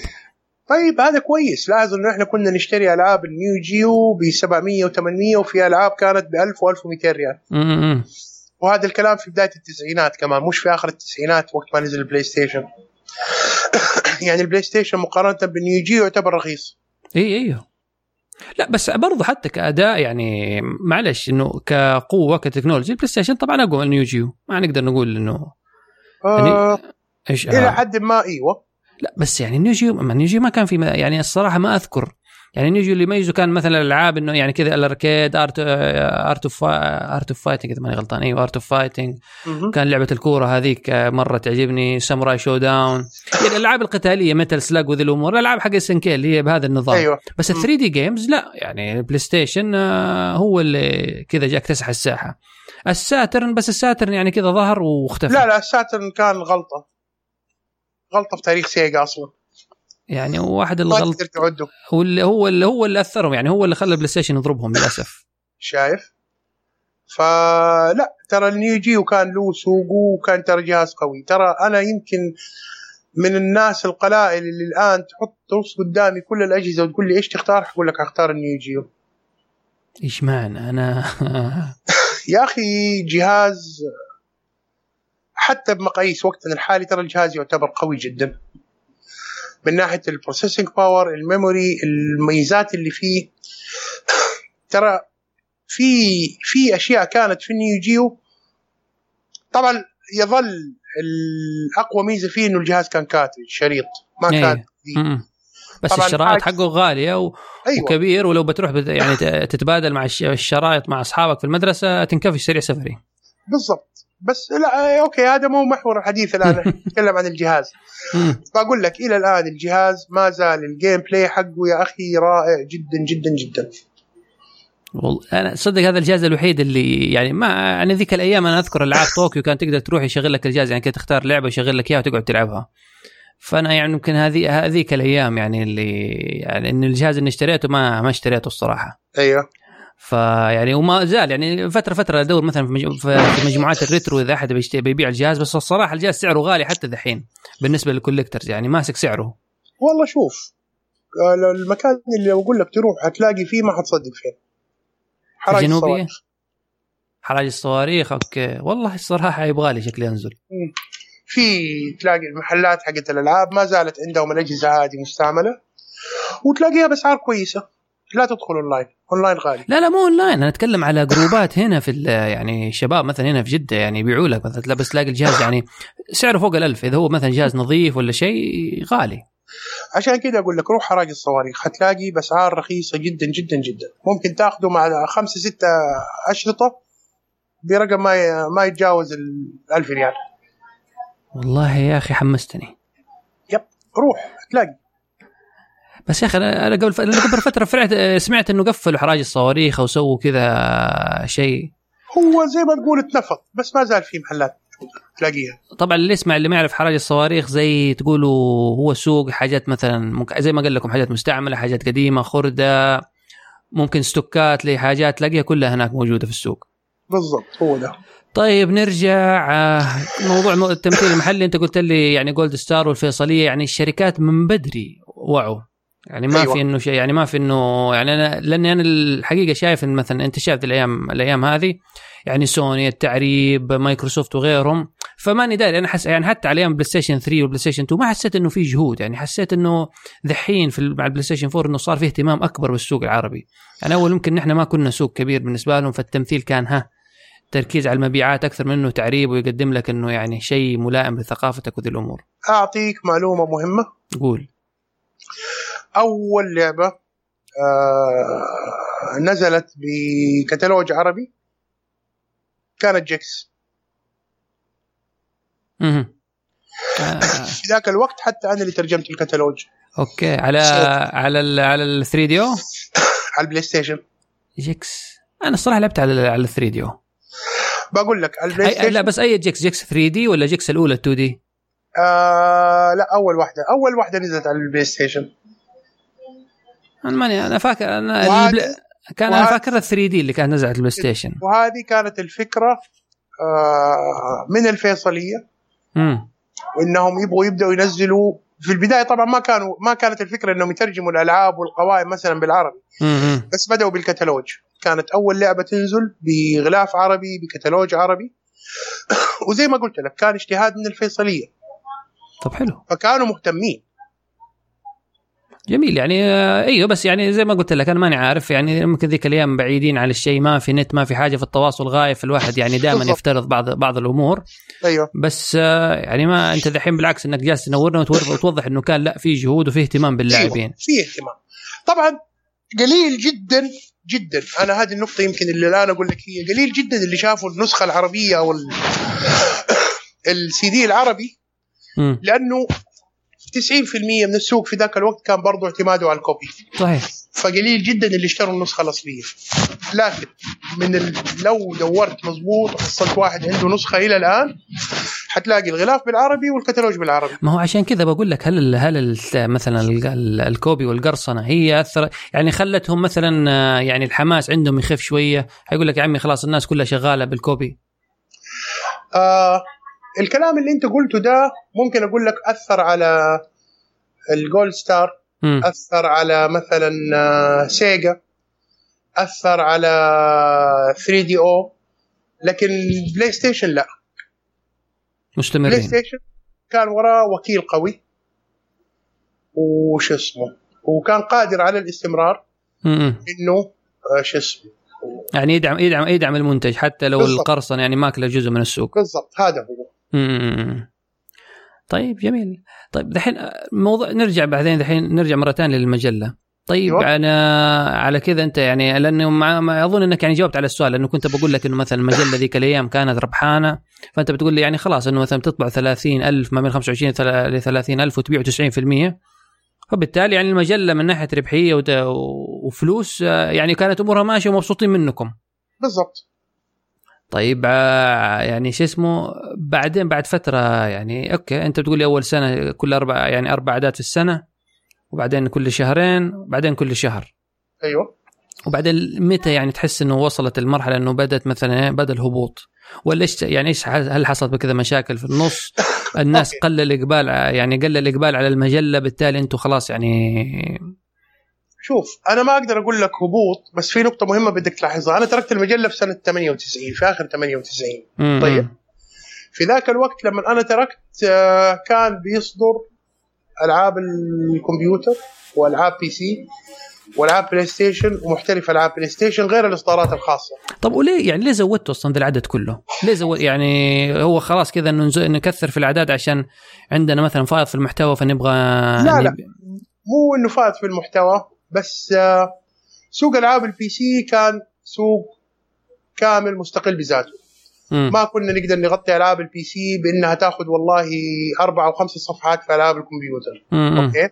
طيب هذا كويس. إنه إحنا كنا نشتري ألعاب ال Neo Geo ب 700 و800 وفي ألعاب كانت ب 1000 و1200 ريال. وهذا الكلام في بداية التسعينات كمان مش في آخر التسعينات وقت ما نزل ال PlayStation. يعني ال PlayStation مقارنة بال Neo Geo يعتبر رخيص. إي إيوه. لا بس برضو حتى كأداء يعني معلش إنه كقوة ك technology ال PlayStation طبعا أقوى من Neo Geo ما نقدر نقول إنه يعني آه إيش إلى آه. حد ما إيوه لا بس يعني Neo Geo ما Neo Geo ما كان في يعني الصراحة ما أذكر يعني نيجي اللي يميزه كان مثلا الألعاب إنه يعني كذا ال arcade Art Art of Art of Fighting إذا ماني غلطان. إيوه Art of Fighting. كان لعبة الكورة هذيك مرة تعجبني. Samurai Shodown. يعني الألعاب القتالية Metal Slug وذي الأمور الألعاب حق SNK اللي هي بهذا النظام. أيوة. بس ال 3D games لا. يعني ال PlayStation آه، هو اللي كذا جاك اكتسح الساحة. ال Saturn بس ال Saturn يعني كذا ظهر واختفى. لا لا ال Saturn كان غلطة. غلطة في تاريخ Sega أصلا. يعني واحد الغلط هو اللي هو اللي هو اللي أثرهم يعني هو اللي خلى ال PlayStation يضربهم للأسف. شايف؟ فلا ترى ال Neo Geo كان له سوقه وكان ترى جهاز قوي. ترى أنا يمكن من الناس القلائل اللي الآن تحط ترص قدامي كل الأجهزة وتقول لي إيش تختار؟ حقول لك أختار النيو جيو إيش معنى؟ أنا يا أخي جهاز حتى بمقاييس وقتنا الحالي ترى الجهاز يعتبر قوي جدا. من ناحية ال processing power ال memory الميزات اللي فيه. ترى في في أشياء كانت في ال Neo Geo. طبعا يظل الأقوى ميزة فيه إنه الجهاز كان cartridge شريط ما إيه. كان بس الشرايط حقه غالية و... أيوة. وكبير ولو بتروح بت... يعني تتبادل مع الشرايط مع أصحابك في المدرسة تنكفش سريع سفري. بالضبط. بس لا okay هذا مو محور الحديث الآن نتكلم عن الجهاز. بقول لك إلى الآن الجهاز ما زال ال gameplay حقه يا أخي رائع جدا جدا جدا. والله أنا صدق هذا الجهاز الوحيد اللي يعني ما يعني ذيك الأيام أنا أذكر ألعاب طوكيو كان تقدر تروح يشغل لك الجهاز يعني كنت تختار لعبة يشغل لك إياها وتقعد تلعبها. فأنا يعني يمكن هذه هذيك الأيام يعني اللي يعني إن الجهاز اللي اشتريته ما ما اشتريته الصراحة. أيوه. فيعني وما زال يعني فترة فترة أدور مثلا في مجموعات ال retro إذا أحد بيبيع الجهاز بس الصراحة الجهاز سعره غالي حتى ذحين بالنسبة لل collectors يعني ماسك سعره. والله شوف آه، المكان اللي أقول لك تروح هتلاقي فيه ما حتصدق فين حراج الصواريخ. حراج الصواريخ؟ okay. والله الصراحة يبغى لي شكلي انزل في تلاقي المحلات حقت الألعاب ما زالت عندهم الأجهزة هذه مستعملة وتلاقيها بأسعار كويسة. لا تدخل online online غالي. لا لا مو اونلاين أنا أتكلم على groupات هنا في يعني شباب مثلا هنا في جدة يعني يبيعوا لك مثلا بس تلاقي الجهاز يعني سعره فوق الألف. إذا هو مثلا جهاز نظيف ولا شيء غالي. عشان كذا أقول لك روح حراج الصواريخ. حتلاقي بأسعار رخيصة جدا جدا جدا. ممكن تأخذه مع خمسه سته أشرطة برقم ما ما يتجاوز ال 1000 ريال. والله يا أخي حمستني. يب روح تلاقي بس يا أخي أنا قبل قبل فترة فرعت سمعت إنه قفلوا حراج الصواريخ أو سووا كذا شيء. هو زي ما تقول اتنفض بس ما زال في محلات تلاقيها. طبعا اللي يسمع اللي ما يعرف حراج الصواريخ زي تقولوا هو سوق حاجات مثلا زي ما قال لكم حاجات مستعملة حاجات قديمة خردة ممكن stockات لحاجات تلاقيها كلها هناك موجودة في السوق. بالضبط هو ده. طيب نرجع آه، موضوع التمثيل المحلي. أنت قلت لي يعني GoldStar والفيصلية يعني الشركات من بدري وعوا. يعني ما أيوة. في إنه شيء يعني ما في إنه يعني أنا لأني أنا الحقيقة شايف إن مثلا أنت شايف الأيام الأيام هذه يعني سوني التعريب مايكروسوفت وغيرهم فماني داري. أنا حس يعني حتى على أيام PlayStation 3 وال PlayStation 2 ما حسيت إنه في جهود. يعني حسيت إنه ذحين في مع ال PlayStation 4 إنه صار في اهتمام أكبر بالسوق العربي. يعني أول يمكن نحن ما كنا سوق كبير بالنسبة لهم فالتمثيل كان ها تركيز على المبيعات أكثر منه تعريب ويقدم لك إنه يعني شيء ملائم لثقافتك وذي الأمور. أعطيك معلومة مهمة. قول. أول لعبة آه نزلت بكتالوج عربي كانت جيكس. أها في ذاك الوقت حتى أنا اللي ترجمت الكتالوج okay على على ال على ال 3D على البلاي ستيشن. Gex. أنا الصراحة لعبت على على 3 دي بقول لك البلاي ستيشن لا بس أي Gex Gex 3D ولا Gex الأولى 2D؟ آه لا أول واحدة. أول واحدة نزلت على البلاي ستيشن. أنا ماني أنا فاكر أنا البل... كان أنا فاكر ال 3D اللي كانت نزلت البلاي ستيشن. وهذه كانت الفكرة آه من الفيصلية. امم وانهم يبغوا يبدأوا ينزلوا في البداية طبعا ما كانوا ما كانت الفكرة إنهم يترجموا الألعاب والقوائم مثلا بالعربي. مم. بس بدأوا بالكتالوج. كانت أول لعبة تنزل بغلاف عربي بكتالوج عربي. وزي ما قلت لك كان اجتهاد من الفيصلية. طب حلو. فكانوا مهتمين. جميل. يعني آه، أيوه بس يعني زي ما قلت لك أنا ماني عارف. يعني يمكن ذيك الأيام بعيدين عن الشيء ما في نت ما في حاجة في التواصل غاية فالواحد يعني دائما يفترض بعض بعض الأمور. أيوه. بس آه، يعني ما أنت دحين بالعكس إنك جالس تنورنا وتوضح إنه كان لا في جهود وفي اهتمام باللاعبين. أيوة في اهتمام. طبعا قليل جدا جدا. أنا هذه النقطة يمكن اللي الآن أقول لك هي قليل جدا اللي شافوا النسخة العربية أو السي دي العربي. لأنه 90% من السوق في ذاك الوقت كان برضه اعتماده على ال copy. صحيح. فقليل جدا اللي اشتروا النسخة الأصلية. لكن من ال... لو دورت مضبوط وحصلت واحد عنده نسخة إلى الآن حتلاقي الغلاف بالعربي والكتالوج بالعربي. ما هو عشان كذا بقول لك هل هل مثلا ال copy والقرصنة هي اثر يعني خلتهم مثلا يعني الحماس عندهم يخف شوية؟ حيقول لك يا عمي خلاص الناس كلها شغالة بال copy. آه الكلام اللي انت قلته ده ممكن أقول لك أثر على الجولد ستار م. أثر على مثلا آه، سيجا أثر على 3DO لكن بلاي ستيشن لا. مستمرين. بلاي ستيشن كان وراه وكيل قوي. وش اسمه؟ وكان قادر على الاستمرار. م. إنه آه، شو اسمه؟ يعني يدعم يدعم يدعم المنتج حتى لو القرصنة يعني ماكلة جزء من السوق. بالضبط. هذا هو. طيب جميل. طيب دحين موضوع نرجع بعدين دحين نرجع مرة ثانية للمجلة. طيب أيوة. أنا على كذا أنت يعني لأنه مع أظن إنك يعني جاوبت على السؤال لأنه كنت بقول لك إنه مثلا المجلة ذيك الأيام كانت ربحانة فأنت بتقول لي يعني خلاص إنه مثلا تطبع 30000 ما بين 25 ل 30000 وتبيع 90% فبالتالي يعني المجلة من ناحية ربحية وفلوس يعني كانت أمورها ماشية ومبسوطين منكم. بالضبط. طيب آه، يعني شو اسمه بعدين بعد فترة يعني أوكي أنت بتقول لي أول سنة كل أربع يعني أربع اعداد في السنة وبعدين كل شهرين وبعدين كل شهر. أيوه. وبعدين متى يعني تحس إنه وصلت المرحلة إنه بدأت مثلا إيه، بدأ الهبوط؟ ولا إيش يعني إيش هل حصلت بكذا مشاكل في النص؟ الناس قل الاقبال يعني قل الاقبال على المجلة بالتالي أنتم خلاص يعني شوف أنا ما أقدر أقول لك هبوط بس في نقطة مهمة بدك تلاحظها. أنا تركت المجلة في سنة 98 في آخر 98 مم. طيب. في ذاك الوقت لما أنا تركت آه، كان بيصدر ألعاب الكمبيوتر وألعاب PC وألعاب بلاي ستيشن ومحترف ألعاب بلاي ستيشن غير الإصدارات الخاصة. طب وليه؟ يعني ليه زودتوا أصلا ذا العدد كله؟ ليه زود يعني هو خلاص كذا إنه نكثر في الأعداد عشان عندنا مثلا فائض في المحتوى فنبغى لا لا. مو إنه فائض في المحتوى. بس آه، سوق ألعاب ال PC كان سوق كامل مستقل بذاته. م. ما كنا نقدر نغطي ألعاب ال PC بأنها تأخذ والله أربع أو خمس صفحات في ألعاب الكمبيوتر. م. okay؟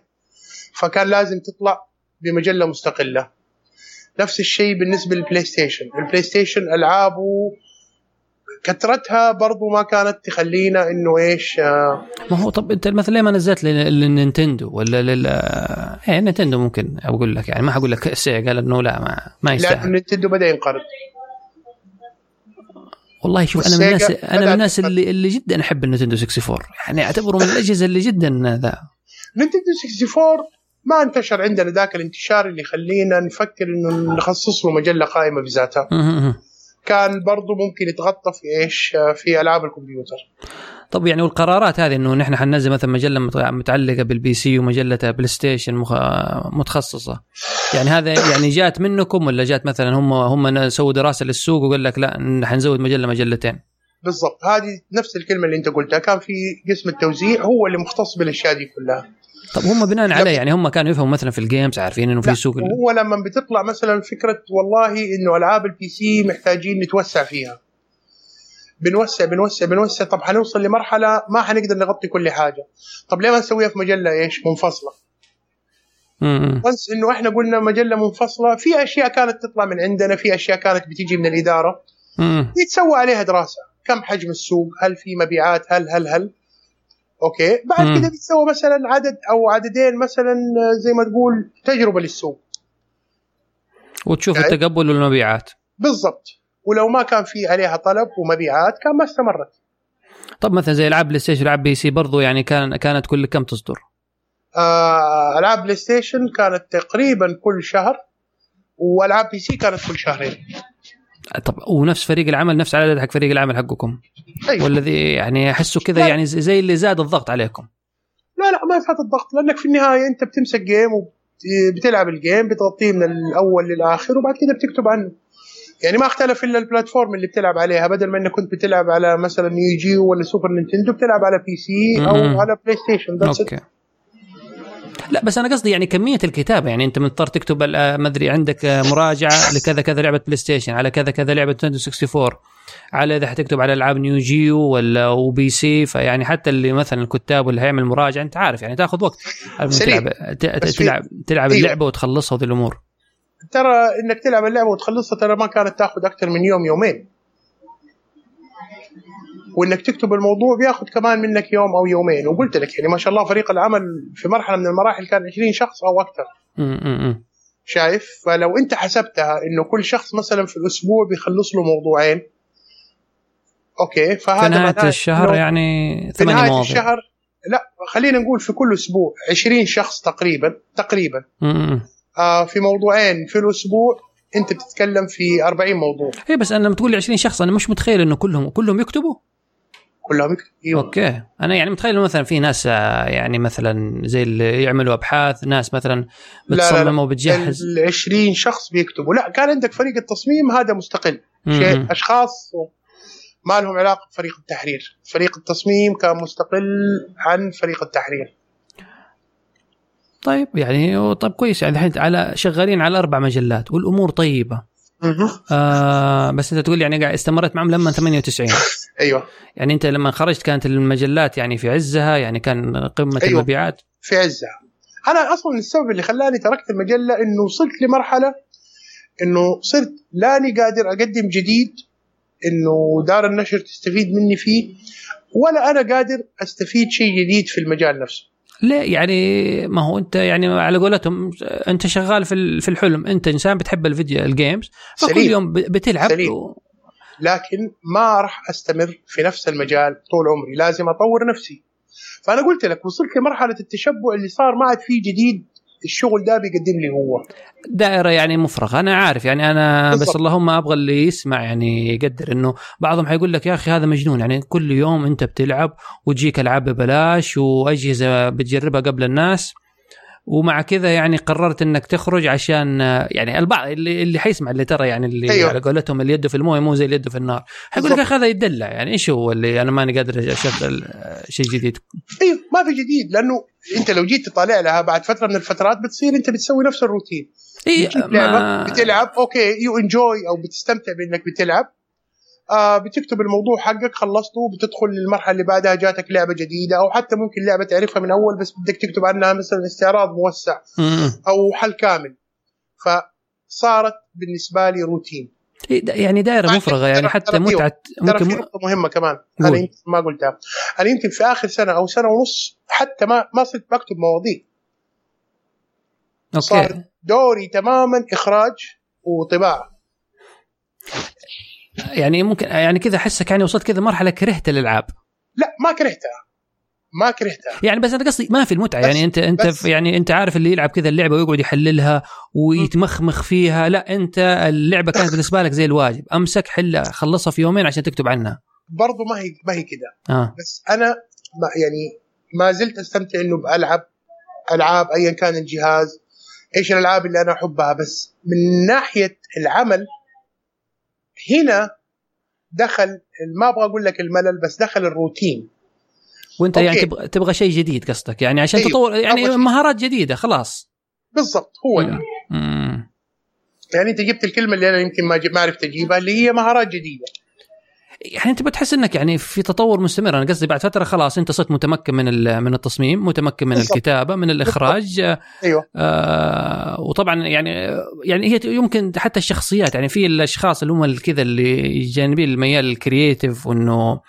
فكان لازم تطلع بمجلة مستقلة. نفس الشيء بالنسبة للبلاي ستيشن البلاي ستيشن ألعابه كثرتها برضو ما كانت تخلينا إنه إيش آه ما هو طب أنت مثلا ليه ما نزلت للنينتندو؟ ولا لل إيه نينتندو ممكن أقول لك يعني ما حقول لك سيجا قال إنه لا ما ما يستاهل. لأنه نينتندو بدأ ينقرض. والله شوف أنا من الناس أنا من الناس اللي اللي جدا أحب النينتندو 64 يعني اعتبره من الأجهزة اللي جدا ذا نينتندو 64 ما انتشر عندنا ذاك الانتشار اللي يخلينا نفكر إنه نخصص له مجلة قائمة بذاتها. كان برضه ممكن يتغطى في إيش في ألعاب الكمبيوتر. طب يعني والقرارات هذه إنه نحن حننزل مثلا مجلة متعلقة بال PC ومجلة بلاي ستيشن متخصصة. يعني هذا يعني جات منكم ولا جات مثلا هم هم سووا دراسة للسوق وقال لك لا حنزود مجلة مجلتين؟ بالضبط. هذه نفس الكلمة اللي أنت قلتها. كان في قسم التوزيع هو اللي مختص بالأشياء دي كلها. طب هم بناء عليه يعني هم كانوا يفهموا مثلا في ال games عارفين إنه في سوق هو لما بتطلع مثلا فكرة والله إنه ألعاب ال PC محتاجين نتوسع فيها. بنوسع بنوسع بنوسع. طب حنوصل لمرحلة ما حنقدر نغطي كل حاجة. طب ليه ما نسويها في مجلة إيش منفصلة؟ بس إنه إحنا قلنا مجلة منفصلة في أشياء كانت تطلع من عندنا في أشياء كانت بتيجي من الإدارة. يتسوى عليها دراسة. كم حجم السوق؟ هل في مبيعات؟ هل هل هل؟ okay. بعد كذا بتسوي مثلا عدد أو عددين مثلا زي ما تقول تجربة للسوق. وتشوف يعني التقبل والمبيعات. بالضبط. ولو ما كان في عليها طلب ومبيعات كان ما استمرت. طب مثلا زي ألعاب بلاي ستيشن ألعاب PC برضو يعني كان كانت كل كم تصدر؟ آه ألعاب بلاي ستيشن كانت تقريبا كل شهر وألعاب PC كانت كل شهرين. طب ونفس فريق العمل نفس عدد حق فريق العمل حقكم؟ أيوة. والذي يعني احسه كذا يعني زي اللي زاد الضغط عليكم؟ لا لا ما زاد الضغط لأنك في النهاية أنت بتمسك game بتلعب ال game بتغطيه من الأول للاخر وبعد كده بتكتب عنه. يعني ما اختلف إلا ال platform اللي بتلعب عليها. بدل ما إنك كنت بتلعب على مثلا نيو جيو ولا سوبر نينتندو بتلعب على PC أو على بلاي ستيشن okay. لا بس أنا قصدي يعني كمية الكتابة يعني أنت مضطر تكتب ما أدري عندك مراجعة لكذا كذا لعبة بلاي ستيشن على كذا كذا لعبة نينتندو 64 على إذا حتكتب على ألعاب نيو جيو ولا و PC فيعني حتى اللي مثلا الكتاب واللي هيعمل مراجعة أنت عارف يعني تأخذ وقت. تلعب تلعب تلعب أيوة. اللعبة وتخلصها وذي الأمور. ترى إنك تلعب اللعبة وتخلصها ترى ما كانت تأخذ أكثر من يوم يومين. وإنك تكتب الموضوع بياخذ كمان منك يوم أو يومين. وقلت لك يعني ما شاء الله فريق العمل في مرحلة من المراحل كان 20 شخص أو أكثر. شايف؟ فلو أنت حسبتها إنه كل شخص مثلا في الأسبوع بيخلص له موضوعين. أوكي فهذا في نهاية الشهر يعني في نهاية مواضيع. الشهر لا خلينا نقول في كل أسبوع 20 شخص تقريبا تقريبا. آه في موضوعين في الأسبوع أنت بتتكلم في 40 موضوع. اي بس أنا لما تقول لي 20 شخص أنا مش متخيل إنه كلهم كلهم يكتبوا. كلهم يكتبوا أيوه. أوكي. أنا يعني متخيل مثلا في ناس آه، يعني مثلا زي اللي يعملوا أبحاث ناس مثلا بتصمم وبتجهز ال 20 شخص بيكتبوا. لا كان عندك فريق التصميم هذا مستقل. شيء أشخاص ما لهم علاقة بفريق التحرير. فريق التصميم كان مستقل عن فريق التحرير. طيب يعني طيب كويس. يعني الحين على شغالين على أربع مجلات والأمور طيبة. آه بس انت تقول يعني استمرت معهم لما 98 أيوه. يعني انت لما خرجت كانت المجلات يعني في عزها يعني كان قمة أيوة. المبيعات. في عزها. أنا أصلا السبب اللي خلاني تركت المجلة إنه وصلت لمرحلة إنه صرت لاني قادر أقدم جديد إنه دار النشر تستفيد مني فيه ولا أنا قادر أستفيد شيء جديد في المجال نفسه. ليه يعني ما هو انت يعني على قولتهم انت شغال في في الحلم انت إنسان بتحب الفيديو الجيمز فكل يوم بتلعب سليم. و... لكن ما راح أستمر في نفس المجال طول عمري لازم أطور نفسي فأنا قلت لك وصلت لمرحلة التشبع اللي صار ما عاد فيه جديد الشغل ده بيقدم لي هو دائرة يعني مفرغة. أنا عارف يعني أنا بالضبط. بس اللهم أبغى اللي يسمع يعني يقدر إنه بعضهم حيقول لك يا أخي هذا مجنون. يعني كل يوم أنت بتلعب وتجيك ألعاب ببلاش وأجهزة بتجربها قبل الناس. ومع كذا يعني قررت إنك تخرج عشان يعني البعض اللي اللي حيسمع اللي ترى يعني اللي أيوه. على قولتهم اللي يده في الموية مو زي اللي يده في النار. حيقول لك هذا يدلع يعني إيش هو اللي أنا ماني قادر أشغل شيء جديد؟ أيوه ما في جديد لأنه أنت لو جيت تطالع لها بعد فترة من الفترات بتصير أنت بتسوي نفس الروتين. إيه ما... بتلعب okay you enjoy أو بتستمتع بإنك بتلعب. آه بتكتب الموضوع حقك خلصته بتدخل للمرحلة اللي بعدها جاتك لعبة جديدة أو حتى ممكن لعبة تعرفها من أول بس بدك تكتب عنها مثلا استعراض موسع أو حل كامل. فصارت بالنسبة لي روتين. إيه، يعني دائرة مفرغة يعني حتى متعه ممكن في نقطة مهمة كمان. أنا يمكن ما قلتها. أنا يمكن في آخر سنة أو سنة ونص حتى ما ما صرت بكتب مواضيع. أوكي. صار دوري تماما إخراج وطباعة. يعني ممكن يعني كذا احسك يعني وصلت كذا مرحلة كرهت الألعاب. لا ما كرهتها. ما كرهتها. يعني بس أنا قصدي ما في المتعة. يعني انت أنت يعني أنت عارف اللي يلعب كذا اللعبة ويقعد يحللها ويتمخمخ فيها. لا أنت اللعبة كانت بالنسبة لك زي الواجب. أمسك حلها خلصها في يومين عشان تكتب عنها. برضو ما هي ما هي كذا. آه. بس أنا ما يعني ما زلت أستمتع إنه بألعب ألعاب ايا كان الجهاز إيش الألعاب اللي أنا أحبها. بس من ناحية العمل هنا دخل ما أبغى أقول لك الملل بس دخل الروتين. وأنت يعني أوكي. يعني تبغى تبغى شيء جديد قصدك؟ يعني عشان أيوه. تطور يعني مهارات جديدة خلاص. بالضبط هو ده. يعني أنت جبت الكلمة اللي أنا يمكن ما ما عرفت أجيبها اللي هي مهارات جديدة. يعني أنت بتحس إنك يعني في تطور مستمر. أنا قصدي بعد فترة خلاص أنت صرت متمكن من من التصميم متمكن من. الكتابة من الإخراج. أيوه. آه وطبعا يعني يعني هي يمكن حتى الشخصيات يعني في الأشخاص اللي هم كذا اللي جانبين الميال ال creative وإنه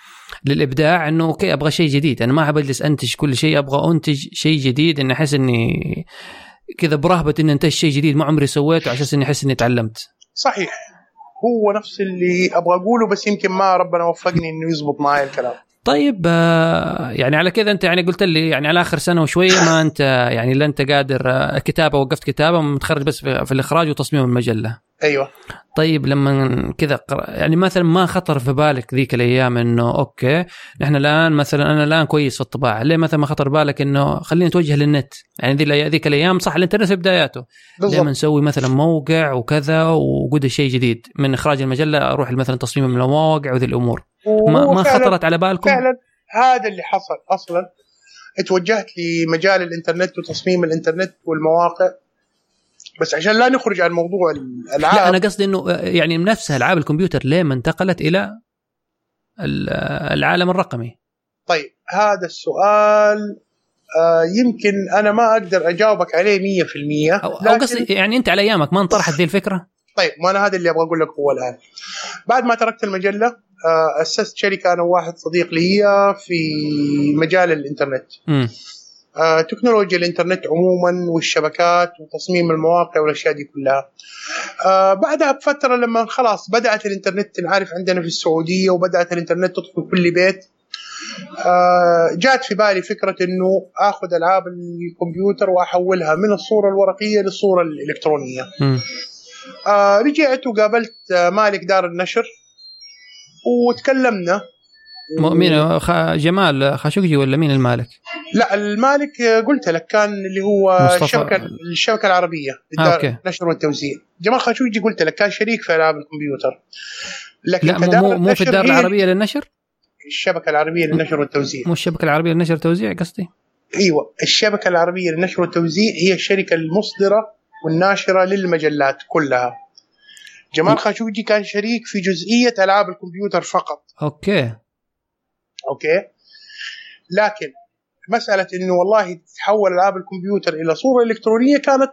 للإبداع إنه أوكي أبغى شيء جديد. أنا ما بجلس أنتج كل شيء أبغى أنتج شيء جديد. إني أحس إني كذا برهبة إني أنتج شيء جديد ما عمري سويته عشان إني أحس إني تعلمت. صحيح. هو نفس اللي أبغى أقوله بس يمكن ما ربنا وفقني إنه يزبط معي الكلام. طيب آه، يعني على كذا انت يعني قلت لي يعني على آخر سنة وشوية ما انت يعني لا انت قادر آه، كتابة وقفت كتابة متخرج بس في الإخراج وتصميم المجلة. أيوه. طيب لما كذا يعني مثلا ما خطر في بالك ذيك الأيام إنه أوكي نحن الآن مثلا أنا الآن كويس في الطباعة ليه مثلا ما خطر بالك إنه خلينا نتوجه للنت؟ يعني ذي ذيك الأيام صح الإنترنت في بداياته. لما نسوي مثلا موقع وكذا وقد شيء جديد؟ من إخراج المجلة أروح مثلا تصميم المواقع وذي الأمور. ما ما خطرت على بالكم؟ فعلا هذا اللي حصل أصلا. توجهت لمجال الإنترنت وتصميم الإنترنت والمواقع. بس عشان لا نخرج عن موضوع الألعاب. لا أنا قصدي إنه يعني نفسها ألعاب الكمبيوتر ليه ما انتقلت إلى العالم الرقمي؟ طيب هذا السؤال آه يمكن أنا ما أقدر أجاوبك عليه 100% أو, أو قصدي يعني أنت على أيامك ما انطرحت ذي الفكرة؟ طيب ما أنا هذا اللي أبغى أقول لك هو الآن. بعد ما تركت المجلة أسست شركة أنا وواحد صديق لي في مجال الإنترنت. م. آه، تكنولوجيا الإنترنت عموما والشبكات وتصميم المواقع والأشياء دي كلها. آه، بعدها بفترة لما خلاص بدأت الإنترنت نعرف عندنا في السعودية وبدأت الإنترنت تدخل كل بيت. آه، جات في بالي فكرة إنه آخذ ألعاب الكمبيوتر وأحولها من الصورة الورقية للصورة الإلكترونية. رجعت وقابلت مالك دار النشر. وتكلمنا. مين جمال خاشقجي ولا مين المالك؟ لا المالك قلت لك كان اللي هو الشبكه الشبكة العربية آه، النشر والتوزيع. جمال خاشقجي قلت لك كان شريك في ألعاب الكمبيوتر. لكن لا مو مو في الدار العربية للنشر؟ الشبكة العربية للنشر والتوزيع. مو الشبكة العربية للنشر والتوزيع قصدي؟ أيوه الشبكة العربية للنشر والتوزيع هي الشركة المصدرة والناشرة للمجلات كلها. جمال خاشقجي كان شريك في جزئية ألعاب الكمبيوتر فقط. أوكي. أوكي. لكن مسألة إنه والله تتحول ألعاب الكمبيوتر إلى صورة إلكترونية كانت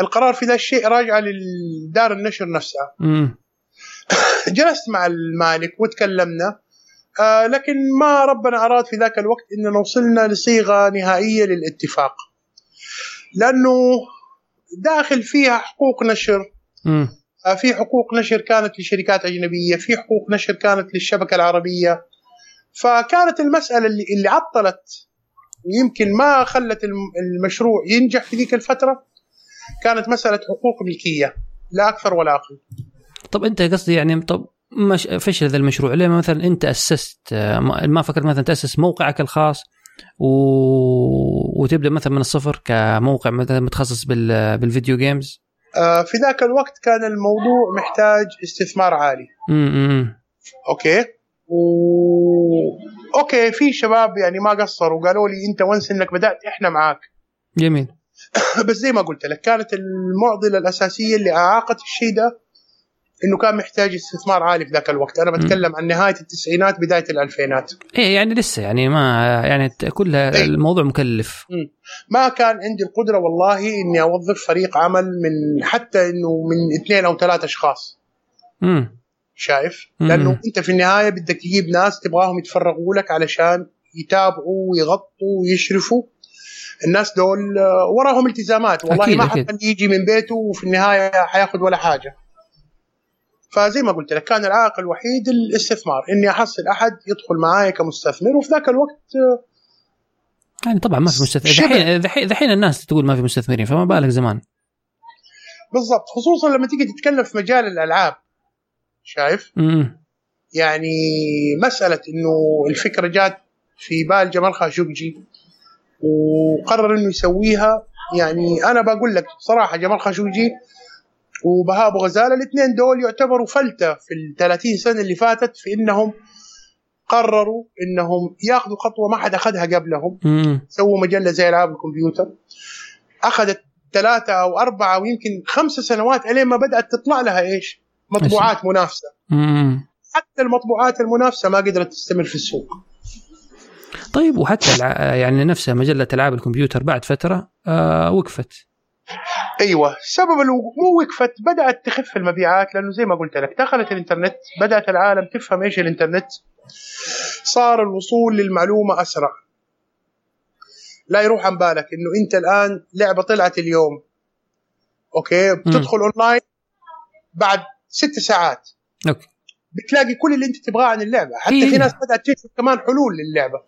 القرار في ذا الشيء راجعة للدار النشر نفسها. جلست مع المالك وتكلمنا. آه لكن ما ربنا أراد في ذاك الوقت إننا وصلنا لصيغة نهائية للاتفاق. لأنه داخل فيها حقوق نشر. آه في حقوق نشر كانت لشركات أجنبية في حقوق نشر كانت للشبكة العربية. فكانت المسألة اللي, اللي عطلت ويمكن ما خلت المشروع ينجح في ذيك الفترة كانت مسألة حقوق ملكية لا أكثر ولا أقل. طب أنت قصدي يعني طب مش فشل ذا المشروع؟ ليه مثلا أنت أسست ما فكرت مثلا تأسس موقعك الخاص و... وتبدأ مثلا من الصفر كموقع مثلا متخصص بال... بال video games؟ في ذاك الوقت كان الموضوع محتاج استثمار عالي. امم أوكي؟ و أوكي في شباب يعني ما قصروا وقالوا لي أنت once إنك بدأت إحنا معاك. جميل. بس زي ما قلت لك كانت المعضلة الأساسية اللي أعاقت الشيء ده إنه كان محتاج استثمار عالي في ذاك الوقت. أنا بتكلم عن نهاية التسعينات بداية الألفينات. إيه يعني لسه يعني ما يعني كلها إيه؟ الموضوع مكلف. ما كان عندي القدرة والله إني أوظف فريق عمل من حتى إنه من اثنين أو ثلاث أشخاص. امم شايف؟ لأنه أنت في النهاية بدك تجيب ناس تبغاهم يتفرغوا لك علشان يتابعوا ويغطوا ويشرفوا. الناس دول آه، وراهم التزامات. والله أكيد ما حد يجي من بيته وفي النهاية حياخذ ولا حاجة. فزي ما قلت لك كان العائق الوحيد الاستثمار إني أحصل أحد يدخل معايا كمستثمر وفي ذاك الوقت يعني طبعا ما في مستثمرين الحين الحين الناس تقول ما في مستثمرين فما بالك زمان. بالضبط. خصوصا لما تيجي تتكلم في مجال الألعاب شايف؟ مم. يعني مسألة إنه الفكرة جات في بال جمال خاشقجي وقرر إنه يسويها. يعني أنا بقول لك بصراحه جمال خاشقجي وبهاء ابو غزاله الاثنين دول يعتبروا فلتة في ال 30 سنة اللي فاتت في إنهم قرروا إنهم ياخذوا خطوة ما حد أخذها قبلهم. سووا مجلة زي العاب الكمبيوتر. أخذت ثلاثة أو أربعة ويمكن خمسة سنوات إلين ما بدأت تطلع لها إيش؟ مطبوعات منافسة. مم. حتى المطبوعات المنافسة ما قدرت تستمر في السوق. طيب وحتى يعني نفسها مجلة العاب الكمبيوتر بعد فترة آه وقفت. أيوه سبب مو وقفت بدأت تخف المبيعات لأنه زي ما قلت لك دخلت الإنترنت بدأت العالم تفهم إيش الإنترنت. صار الوصول للمعلومة أسرع. لا يروح عن بالك إنه أنت الآن لعبة طلعت اليوم. أوكي؟ بتدخل أونلاين بعد ست ساعات. أوكي. بتلاقي كل اللي انت تبغاه عن اللعبة. حتى إيه. في ناس بدأت تشوف كمان حلول للعبة.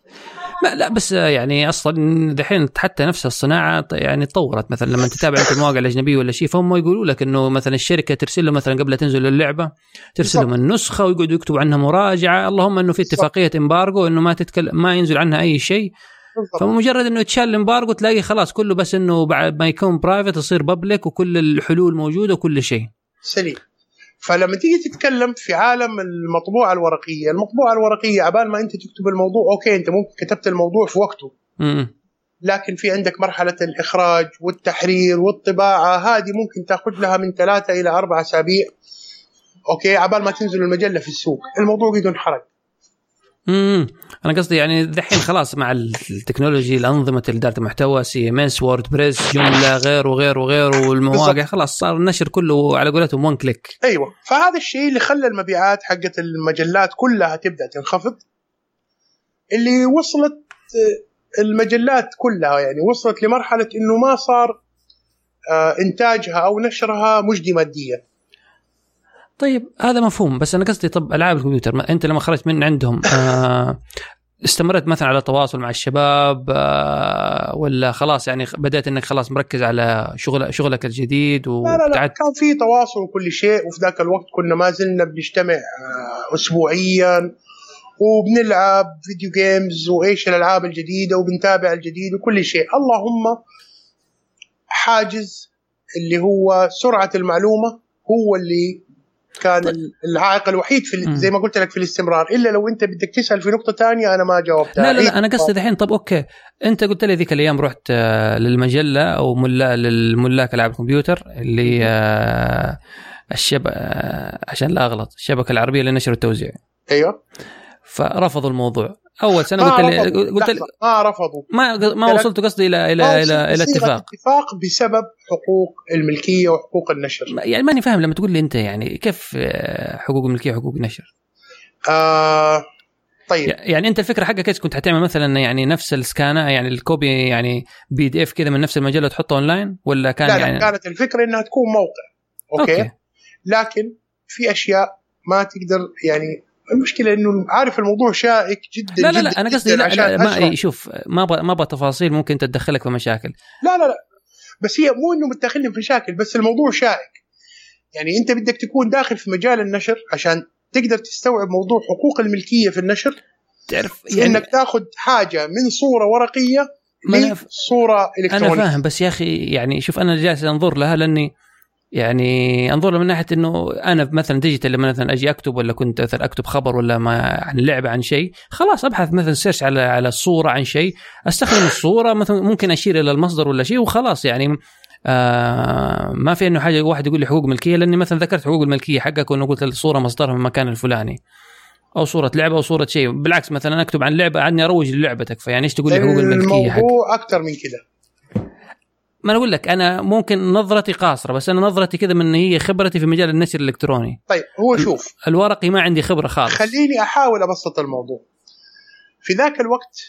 ما لا بس يعني أصلا دحين حتى نفس الصناعة يعني تطورت. مثلا لما تتابع أنت المواقع الأجنبية ولا شيء فهم يقولوا لك إنه مثلا الشركة ترسل له مثلا قبل تنزل اللعبة ترسل لهم النسخة ويقعدوا يكتبوا عنها مراجعة. اللهم إنه في اتفاقية embargo إنه ما تتكلم ما ينزل عنها أي شيء فمجرد إنه يتشال ال embargo تلاقي خلاص كله بس إنه بعد ما يكون private يصير public وكل الحلول موجودة وكل شيء. سليم. فلما تيجي تتكلم في عالم المطبوعة الورقية، المطبوعة الورقية عبال ما انت تكتب الموضوع أوكي انت ممكن كتبت الموضوع في وقته. لكن في عندك مرحلة الإخراج والتحرير والطباعة هذه ممكن تاخذ لها من ثلاثة إلى أربع أسابيع. أوكي عبال ما تنزل المجلة في السوق، الموضوع قد انحرق. امم أنا قصدي يعني دحين خلاص مع ال technology الأنظمة اداره المحتوى سي ام اس وورد بريس جملة غير وغير وغير والمواقع خلاص صار النشر كله على قولتهم one click أيوه. فهذا الشيء اللي خلى المبيعات حقت المجلات كلها تبدأ تنخفض اللي وصلت المجلات كلها يعني وصلت لمرحلة إنه ما صار آه، إنتاجها أو نشرها مجدي ماديا. طيب هذا مفهوم بس أنا قصدي طب ألعاب الكمبيوتر أنت لما خرجت من عندهم آه استمرت مثلا على تواصل مع الشباب آه ولا خلاص يعني بدأت إنك خلاص مركز على شغل شغلك الجديد و لا لا, لا كان في تواصل وكل شيء وفي ذاك الوقت كنا ما زلنا بنجتمع آه اسبوعيا وبنلعب فيديو جيمز وإيش الألعاب الجديدة وبنتابع الجديد وكل شيء. اللهم حاجز اللي هو سرعة المعلومة هو اللي كان طيب. العائق الوحيد في زي ما قلت لك في الاستمرار. إلا لو أنت بدك تسأل في نقطة ثانية أنا ما جاوبتها. لا لا, لا أنا قصدي الحين طب أوكي. أنت قلت لي ذيك الأيام رحت آه، للمجلة أو ملا للملاك العاب الكمبيوتر اللي آه، الشبكه آه، عشان لا أغلط الشبكة العربية للنشر والتوزيع أيوه. فرفضوا الموضوع. أول سنة قلت لي قلت لي ما رفضوا. ما ما وصلتوا قصدي إلى إلى إلى, إلى اتفاق. اتفاق بسبب حقوق الملكية وحقوق النشر. يعني ماني فاهم لما تقول لي أنت يعني كيف آه، حقوق الملكية وحقوق النشر؟ آه طيب. يعني أنت الفكرة حقك إيش كنت حتعمل مثلا يعني نفس ال scan يعني ال copy يعني PDF كذا من نفس المجله تحطه أونلاين ولا كان لا يعني لا كانت الفكرة إنها تكون موقع. أوكي؟, أوكي. لكن في أشياء ما تقدر يعني المشكلة إنه عارف الموضوع شائك جدا لا لا لا أنا قصدي لا, لا ما شوف ما أبغى ما أبغى تفاصيل ممكن تدخلك في مشاكل. لا لا لا بس هي مو إنه بتدخلني في مشاكل بس الموضوع شائك. يعني أنت بدك تكون داخل في مجال النشر عشان تقدر تستوعب موضوع حقوق الملكية في النشر تعرف يعني إنك تاخذ حاجة من صورة ورقية لصورة إلكترونية. أنا فاهم بس يا أخي يعني شوف أنا جالس أنظر لها لأني يعني انظر له من ناحية إنه أنا مثلا digital لما مثلا أجي أكتب ولا كنت مثلا أكتب خبر ولا ما عن لعبه عن شيء خلاص أبحث مثلا search على على الصورة عن شيء أستخدم الصورة مثلا ممكن أشير إلى المصدر ولا شيء وخلاص يعني آه ما في إنه حاجة واحد يقول لي حقوق ملكية لأني مثلا ذكرت حقوق الملكية حقك وانه قلت الصورة مصدرها من المكان الفلاني أو صورة لعبة أو صورة شيء بالعكس مثلا أكتب عن لعبة عني أروج للعبتك فيعني إيش تقول لي حقوق الملكية حقك؟ الموضوع أكثر من كذا ما أنا أقول لك أنا ممكن نظرتي قاصرة بس أنا نظرتي كذا من هي خبرتي في مجال النشر الإلكتروني. طيب هو شوف. الورقي ما عندي خبرة خالص. خليني أحاول أبسط الموضوع. في ذاك الوقت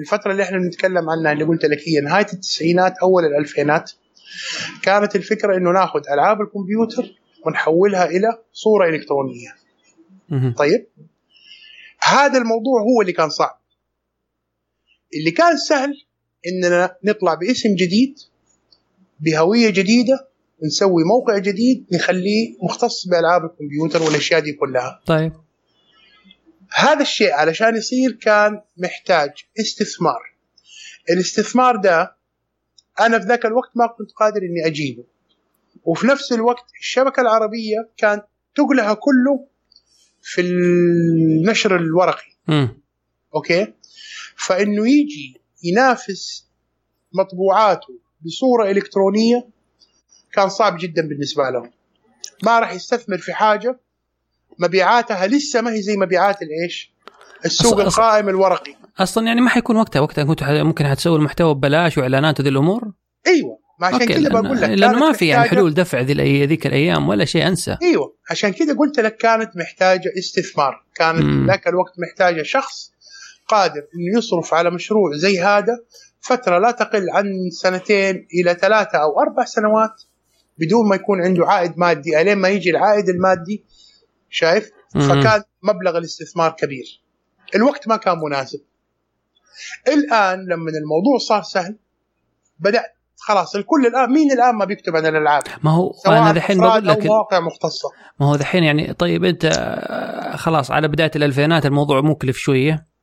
الفترة اللي إحنا بنتكلم عنها اللي قلت لك هي نهاية التسعينات أول الألفينات كانت الفكرة إنه ناخذ ألعاب الكمبيوتر ونحولها إلى صورة إلكترونية. طيب؟ هذا الموضوع هو اللي كان صعب. اللي كان سهل إننا نطلع باسم جديد بهوية جديدة نسوي موقع جديد نخليه مختص بألعاب الكمبيوتر والأشياء دي كلها. طيب. هذا الشيء علشان يصير كان محتاج استثمار. الاستثمار ده أنا في ذاك الوقت ما كنت قادر إني أجيبه. وفي نفس الوقت الشبكة العربية كانت تقلها كله في النشر الورقي. م. أوكي؟ فإنه يجي ينافس مطبوعاته بصورة إلكترونية كان صعب جدا بالنسبة لهم. ما راح يستثمر في حاجة مبيعاتها لسه ما هي زي مبيعات الايش السوق أصل القائم الورقي. أصلا يعني ما حيكون وقتها وقتها كنت ممكن حتسوي المحتوى ببلاش وإعلانات وذي الأمور؟ أيوه ما عشان كذا بقول لك لأنه ما في يعني حلول دفع ذي ذيك الأيام ولا شيء أنسى. أيوه عشان كذا قلت لك كانت محتاجة استثمار. كانت ذاك الوقت محتاجة شخص قادر إنه يصرف على مشروع زي هذا فترة لا تقل عن سنتين إلى ثلاثة أو أربع سنوات بدون ما يكون عنده عائد مادي ألين ما يجي العائد المادي شايف؟ فكان مبلغ الاستثمار كبير. الوقت ما كان مناسب. الآن لما الموضوع صار سهل بدأت خلاص الكل الآن مين الآن ما بيكتب عن الألعاب؟ ما هو أنا دحين بقول لك مواقع مختصة. ما هو دحين يعني طيب أنت خلاص على بداية الألفينات الموضوع مكلف شوية.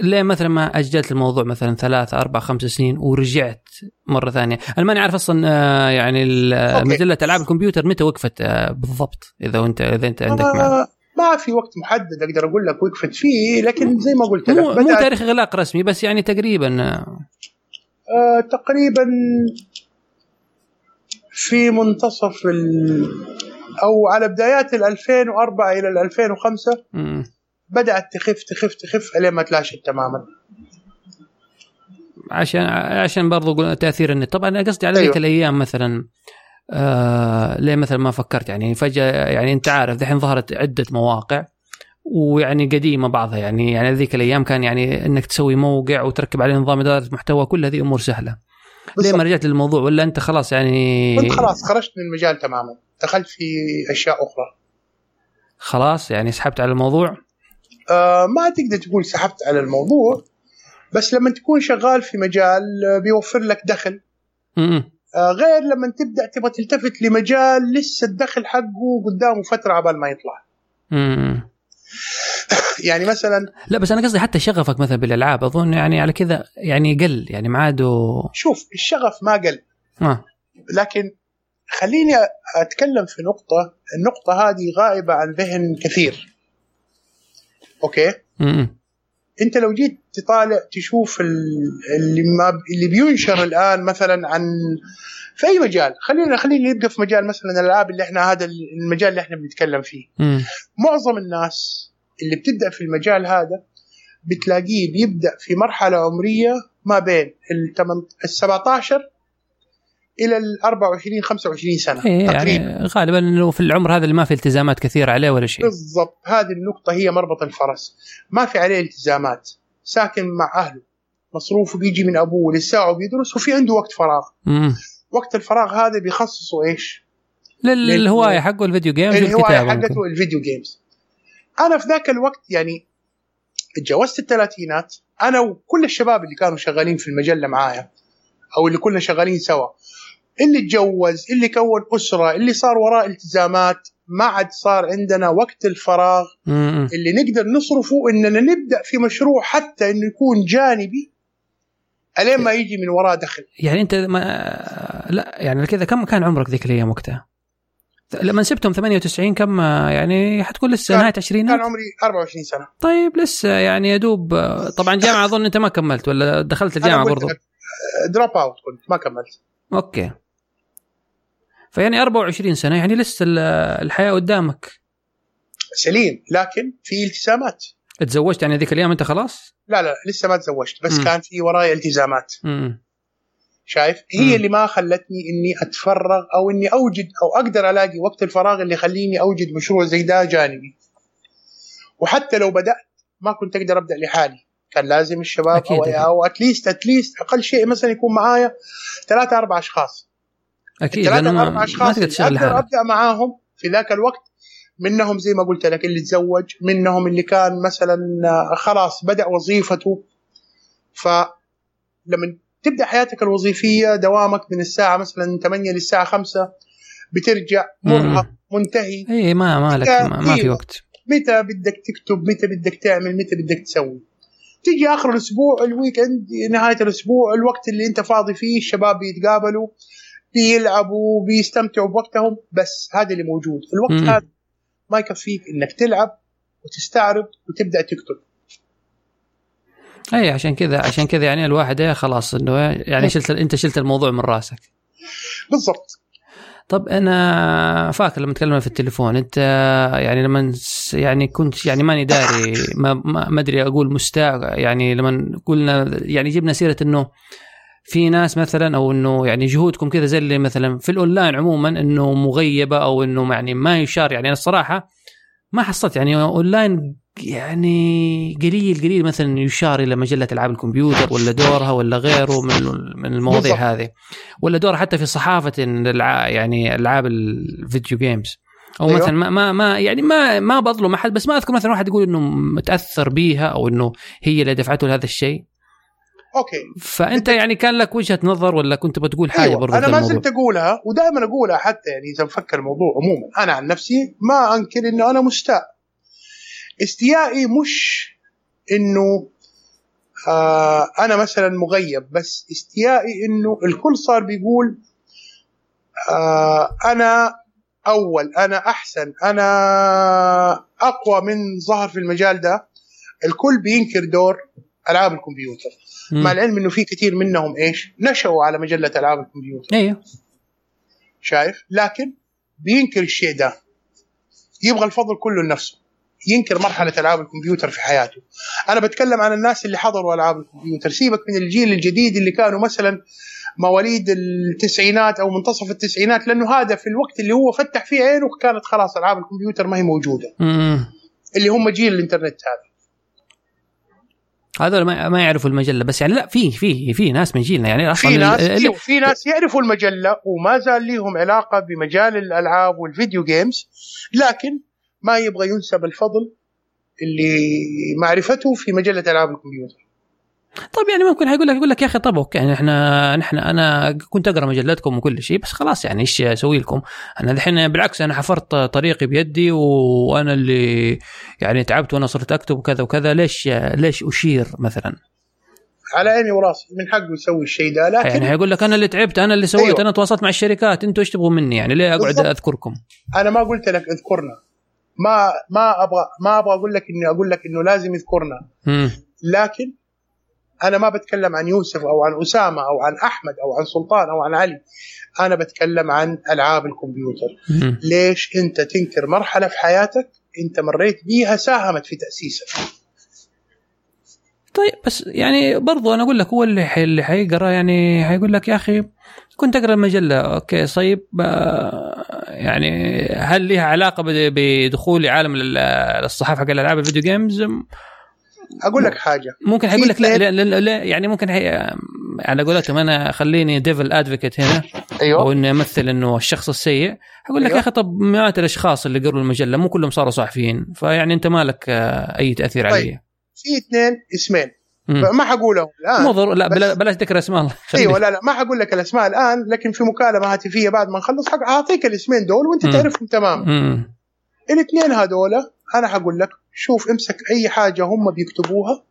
ليه مثلا ما أجلت الموضوع مثلا ثلاث أربع خمس سنين ورجعت مرة ثانية؟ أنا ماني عارف أصلا آه، يعني مجلة ألعاب الكمبيوتر متى وقفت آه، بالضبط إذا انت إذا أنت عندك ما, ما في وقت محدد أقدر أقول لك وقفت فيه لكن زي ما قلت لك مو, مو تاريخ إغلاق رسمي بس يعني تقريبا آه, آه، تقريبا في منتصف ال أو على بدايات ال 2004 إلى ال 2005 م. بدأت تخف تخف تخف إلين ما تلاشت تماما. عشان عشان برضو تأثير النت. طبعا أنا قصدي على أيوه. ذيك الأيام مثلا آه ليه مثلا ما فكرت؟ يعني فجأة يعني أنت عارف دحين ظهرت عدة مواقع ويعني قديمة بعضها. يعني يعني ذيك الأيام كان يعني إنك تسوي موقع وتركب عليه نظام إدارة محتوى كل هذه أمور سهلة. ليه ما رجعت للموضوع؟ ولا أنت خلاص يعني كنت خلاص خرجت من المجال تماما. دخلت في أشياء أخرى. خلاص يعني سحبت على الموضوع. ما تقدر تقول سحبت على الموضوع بس لما تكون شغال في مجال آه، بيوفر لك دخل. آه غير لما تبدأ تبغى تلتفت لمجال لسه الدخل حقه قدامه فترة عبال ما يطلع. يعني مثلا لا بس أنا قصدي حتى شغفك مثلا بالألعاب أظن يعني على كذا يعني قل يعني ما عاد شوف الشغف ما قل. آه. لكن خليني أتكلم في نقطة النقطة هذه غائبة عن ذهن كثير. أوكي م-م. أنت لو جيت تطالع تشوف اللي ما اللي بينشر الآن مثلا عن في أي مجال خلينا خلينا نبدا في مجال مثلا الألعاب اللي إحنا هذا المجال اللي إحنا بنتكلم فيه م. معظم الناس اللي بتبدأ في المجال هذا بتلاقيه بيبدأ في مرحلة عمرية ما بين ال 17 إلى ال 24 25 سنة إيه تقريبا. يعني غالبا إنه في العمر هذا اللي ما في التزامات كثيرة عليه ولا شيء. بالضبط. هذه النقطة هي مربط الفرس. ما في عليه التزامات. ساكن مع أهله. مصروفه بيجي من أبوه لساعه بيدرس وفي عنده وقت فراغ. مم. وقت الفراغ هذا بيخصصه إيش؟ للهواية حقه الفيديو جيمز الهواية حقته الفيديو جيمز أنا في ذاك الوقت يعني تجاوزت الثلاثينات. أنا وكل الشباب اللي كانوا شغالين في المجلة معايا أو اللي كنا شغالين سوا اللي اتجوز اللي كون أسرة اللي صار وراه التزامات ما عاد صار عندنا وقت الفراغ اللي نقدر نصرفه إننا نبدأ في مشروع حتى إنه يكون جانبي الين ما يجي من وراه دخل. يعني أنت ما لا يعني كذا كم كان عمرك ذيك الأيام وقتها؟ لما سبتهم 98 كم يعني حتكون لسه نهاية عشرينات؟ كان عمري 24 سنة. طيب لسه يعني يا دوب طبعا جامعة أظن أنت ما كملت ولا دخلت الجامعة برضو؟ drop out كنت ما كملت. أوكي. فيعني 24 سنة يعني لسه الحياة قدامك سليم لكن في التزامات تزوجت يعني ذيك الأيام أنت خلاص؟ لا لا لسه ما تزوجت بس م. كان في وراي التزامات م. شايف هي م. اللي ما خلتني إني أتفرغ أو إني أوجد أو أقدر ألاقي وقت الفراغ اللي يخليني أوجد مشروع زي ده جانبي وحتى لو بدأت ما كنت أقدر أبدأ لحالي كان لازم الشباب أكيد أو أو اتليست اتليست أقل شيء مثلا يكون معايا ثلاثة أربع أشخاص أكيد ثلاثة أربع أشخاص ما أقدر أبدأ معاهم في ذاك الوقت منهم زي ما قلت لك اللي تزوج منهم اللي كان مثلا خلاص بدأ وظيفته. فلما تبدأ حياتك الوظيفية دوامك من الساعة مثلا 8 للساعة 5 بترجع مرهق منتهي. إي ما ما لك ما, ما في وقت. متى بدك تكتب؟ متى بدك تعمل؟ متى بدك تسوي؟ تيجي آخر الأسبوع الويكند نهاية الأسبوع الوقت اللي أنت فاضي فيه الشباب بيتقابلوا. بيلعبوا بيستمتعوا بوقتهم بس هذا اللي موجود. الوقت هذا ما يكفيك إنك تلعب وتستعرض وتبدأ تكتب. أي عشان كذا عشان كذا يعني الواحد إيه خلاص إنه يعني شلت أنت شلت الموضوع من راسك. بالضبط. طب أنا فاكر لما تكلمنا في التليفون أنت يعني لما يعني كنت يعني ماني داري ما ما أدري أقول مستاء يعني لما قلنا يعني جبنا سيرة إنه في ناس مثلا أو إنه يعني جهودكم كذا زي اللي مثلا في الأونلاين عموما إنه مغيبة أو إنه يعني ما يشار. يعني أنا الصراحة ما حصلت يعني أونلاين يعني قليل قليل مثلا يشار إلى مجلة ألعاب الكمبيوتر ولا دورها ولا غيره من من المواضيع هذه. ولا دورها حتى في صحافة يعني ألعاب ال video games أو أيوه. مثلا ما ما, ما يعني ما ما بظلم أحد بس ما أذكر مثلا واحد يقول إنه متأثر بيها أو إنه هي اللي دفعته لهذا الشيء. أوكي فأنت يعني كان لك وجهة نظر ولا كنت بتقول حاجة أيوة. برضه أنا ما زلت أقولها ودائما أقولها حتى يعني إذا نفكر الموضوع عموما أنا عن نفسي ما أنكر إنه أنا مستاء استيائي مش إنه آه أنا مثلا مغيب بس استيائي إنه الكل صار بيقول آه أنا أول أنا أحسن أنا أقوى من ظهر في المجال ده الكل بينكر دور ألعاب الكمبيوتر. مع العلم إنه في كثير منهم إيش؟ نشأوا على مجلة ألعاب الكمبيوتر. أيوه. شايف؟ لكن بينكر الشيء ده. يبغى الفضل كله لنفسه. ينكر مرحلة ألعاب الكمبيوتر في حياته. أنا بتكلم عن الناس اللي حضروا ألعاب الكمبيوتر. سيبك من الجيل الجديد اللي كانوا مثلا مواليد التسعينات أو منتصف التسعينات لأنه هذا في الوقت اللي هو فتح فيه عينه كانت خلاص ألعاب الكمبيوتر ما هي موجودة. اللي هم جيل الإنترنت هذا. هذول ما ما يعرفوا المجلة. بس يعني لا في في في ناس من جيلنا يعني أصلا في ناس ال... في ناس يعرفوا المجلة وما زال لهم علاقة بمجال الألعاب وال video games لكن ما يبغى ينسب الفضل اللي معرفته في مجلة ألعاب الكمبيوتر. طيب يعني ممكن حيقول لك يقول لك يا أخي طب أوكي يعني إحنا نحن أنا كنت أقرأ مجلتكم وكل شيء بس خلاص يعني إيش أسوي لكم؟ أنا الحين بالعكس أنا حفرت طريقي بيدي وأنا اللي يعني تعبت وأنا صرت أكتب وكذا وكذا ليش ليش أشير مثلا؟ على عيني وراسي من حقه يسوي الشيء ده لكن يعني حيقول لك أنا اللي تعبت أنا اللي سويت أيوه. أنا تواصلت مع الشركات أنتم إيش تبغوا مني يعني ليه أقعد بالضبط. أذكركم؟ أنا ما قلت لك اذكرنا ما ما أبغى ما أبغى أقول لك اني أقول لك إنه لازم يذكرنا لكن أنا ما بتكلم عن يوسف أو عن أسامة أو عن أحمد أو عن سلطان أو عن علي. أنا بتكلم عن ألعاب الكمبيوتر. ليش أنت تنكر مرحلة في حياتك أنت مريت بيها ساهمت في تأسيسك؟ طيب بس يعني برضو أنا أقول لك هو اللي حي اللي حيقرأ يعني حيقول لك يا أخي كنت أقرأ المجله أوكي طيب يعني هل لها علاقة بدخول عالم الصحافة حق الألعاب ال video games؟ أقول لك حاجة. ممكن حيقول لك لا, لا, لا, لا يعني ممكن حي... على قولتهم أنا خليني devil advocate هنا. أيوه. أو اني امثل إنه الشخص السيء. أقول لك أيوة. يا أخي طب مئات الأشخاص اللي قروا المجلة مو كلهم صاروا صحفيين فيعني أنت ما لك أي تأثير طيب. علي في اثنين اسمين. ما حقولهم الآن مو لا بلا بلاش ذكر اسماء أيوه لا لا ما حقول لك الأسماء الآن لكن في مكالمة هاتفية بعد ما نخلص أعطيك الاسمين دول وأنت تعرفهم تماما. الاثنين هذول أنا حقول لك شوف امسك أي حاجة هم بيكتبوها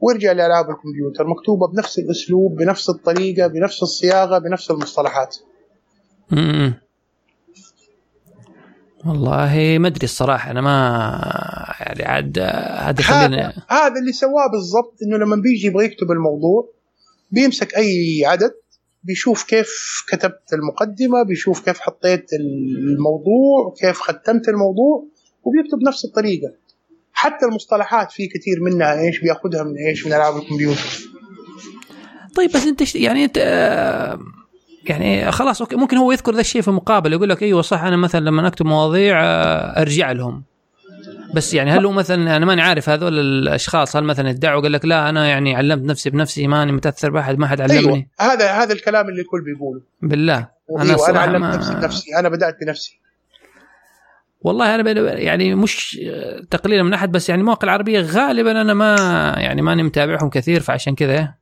وارجع لألعاب الكمبيوتر مكتوبة بنفس الأسلوب بنفس الطريقة بنفس الصياغة بنفس المصطلحات. امم والله ما أدري الصراحة أنا ما يعني عاد هذا خلينا هذا اللي سواه بالضبط إنه لما بيجي يبغى يكتب الموضوع بيمسك أي عدد بيشوف كيف كتبت المقدمة بيشوف كيف حطيت الموضوع كيف ختمت الموضوع وبيكتب نفس الطريقة. حتى المصطلحات في كثير منها إيش بيأخذها من إيش من ألعاب الكمبيوتر. طيب بس أنت يعني أنت يعني خلاص أوكي ممكن هو يذكر ذا الشيء في المقابل يقول لك أيوه صح أنا مثلا لما أكتب مواضيع آه، أرجع لهم. بس يعني هل هو مثلا أنا ماني عارف هذول الأشخاص هل مثلا ادعوا قال لك لا أنا يعني علمت نفسي بنفسي ماني متأثر بأحد ما حد علمني؟ أيوة. هذا هذا الكلام اللي الكل بيقوله. بالله أنا أيوة أنا علمت ما... نفسي بنفسي أنا بدأت بنفسي. والله أنا يعني مش تقليلا من أحد بس يعني المواقع العربية غالبا أنا ما يعني ماني متابعهم كثير فعشان كذا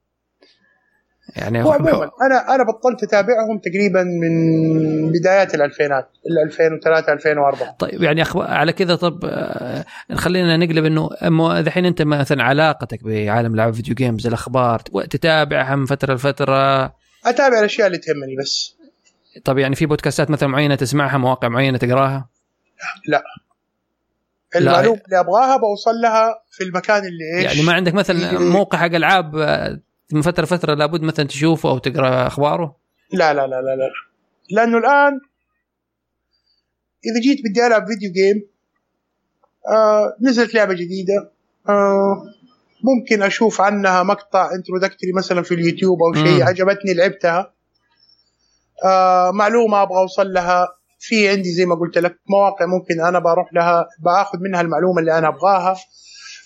يعني هو عموما أنا أنا بطلت أتابعهم تقريبا من بدايات الألفينات ال 2003 2004 طيب يعني. على كذا طب آه، خلينا نقلب إنه الحين أنت مثلا علاقتك بعالم العاب فيديو جيمز الأخبار تتابعها من فترة لفترة أتابع الأشياء اللي تهمني بس طب يعني في بودكاستات مثلا معينة تسمعها مواقع معينة تقراها؟ لا. المعلومه اللي أبغاها بوصل لها في المكان اللي إيش. يعني ما عندك مثلا موقع حق ألعاب آه، من فترة فتره لابد مثلا تشوفه أو تقرأ أخباره؟ لا لا لا لا لا. لأنه الآن إذا جيت بدي ألعب video game آه نزلت لعبة جديدة آه ممكن أشوف عنها مقطع introductory مثلا في اليوتيوب أو شيء عجبتني لعبتها آه معلومة أبغى أوصل لها. في عندي زي ما قلت لك مواقع ممكن أنا بروح لها بآخذ منها المعلومة اللي أنا أبغاها.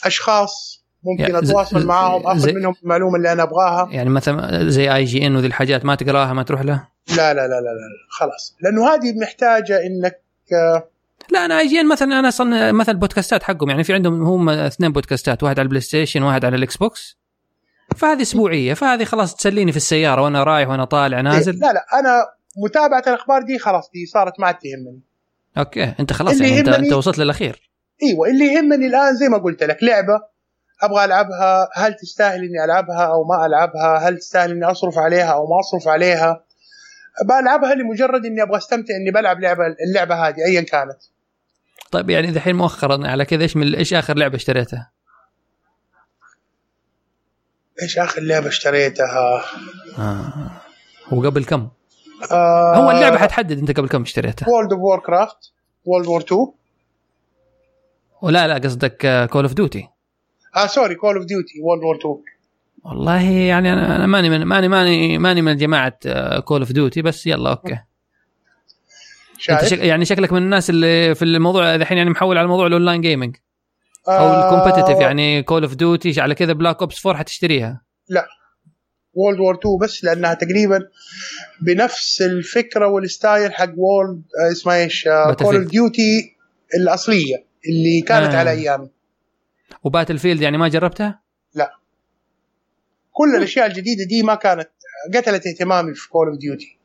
أشخاص ممكن أتواصل معاهم آخذ منهم المعلومة اللي أنا أبغاها. يعني مثلا زي IGN وذي الحاجات ما تقراها ما تروح له لا لا لا لا, لا. خلاص. لأنه هذه محتاجة إنك لا أنا IGN مثلا أنا أصلا مثلا البودكاستات حقهم. يعني في عندهم هم اثنين بودكاستات واحد على ال PlayStation وواحد على ال Xbox فهذه أسبوعية فهذه خلاص تسليني في السيارة وأنا رايح وأنا طالع نازل. لا لا أنا متابعة الأخبار دي خلاص دي صارت ما تهمني أوكي أنت خلاص يعني انت, أنت وصلت للأخير إيوه اللي يهمني الآن زي ما قلت لك لعبة أبغى ألعبها هل تستاهل إني ألعبها أو ما ألعبها هل تستاهل إني أصرف عليها أو ما أصرف عليها بلعبها لمجرد إني أبغى أستمتع إني بلعب لعبه اللعبة هذه ايا كانت طيب يعني الحين مؤخرا على كذا إيش من إيش آخر لعبة اشتريتها؟ إيش آخر لعبة اشتريتها؟ آه. وقبل كم؟ آه هو اللعبة حتحدد انت قبل كم اشتريتها. World of Warcraft World War 2 ولا لا قصدك Call of Duty آه sorry Call of Duty World War 2 والله يعني أنا أنا ماني من ماني ماني ماني من جماعة Call of Duty بس يلا أوكي. شايف؟ شك يعني شكلك من الناس اللي في الموضوع الحين يعني محول على موضوع ال online gaming أو آه ال competitive يعني Call of Duty على كذا Black Ops 4 حتشتريها. لا. World War 2 بس لأنها تقريبا بنفس الفكرة وال style حق World آه، اسمها إيش Call of Duty الأصلية اللي كانت آه. على أيامي و Battlefield يعني ما جربتها؟ لا كل الأشياء الجديدة دي ما كانت قتلت اهتمامي في Call of Duty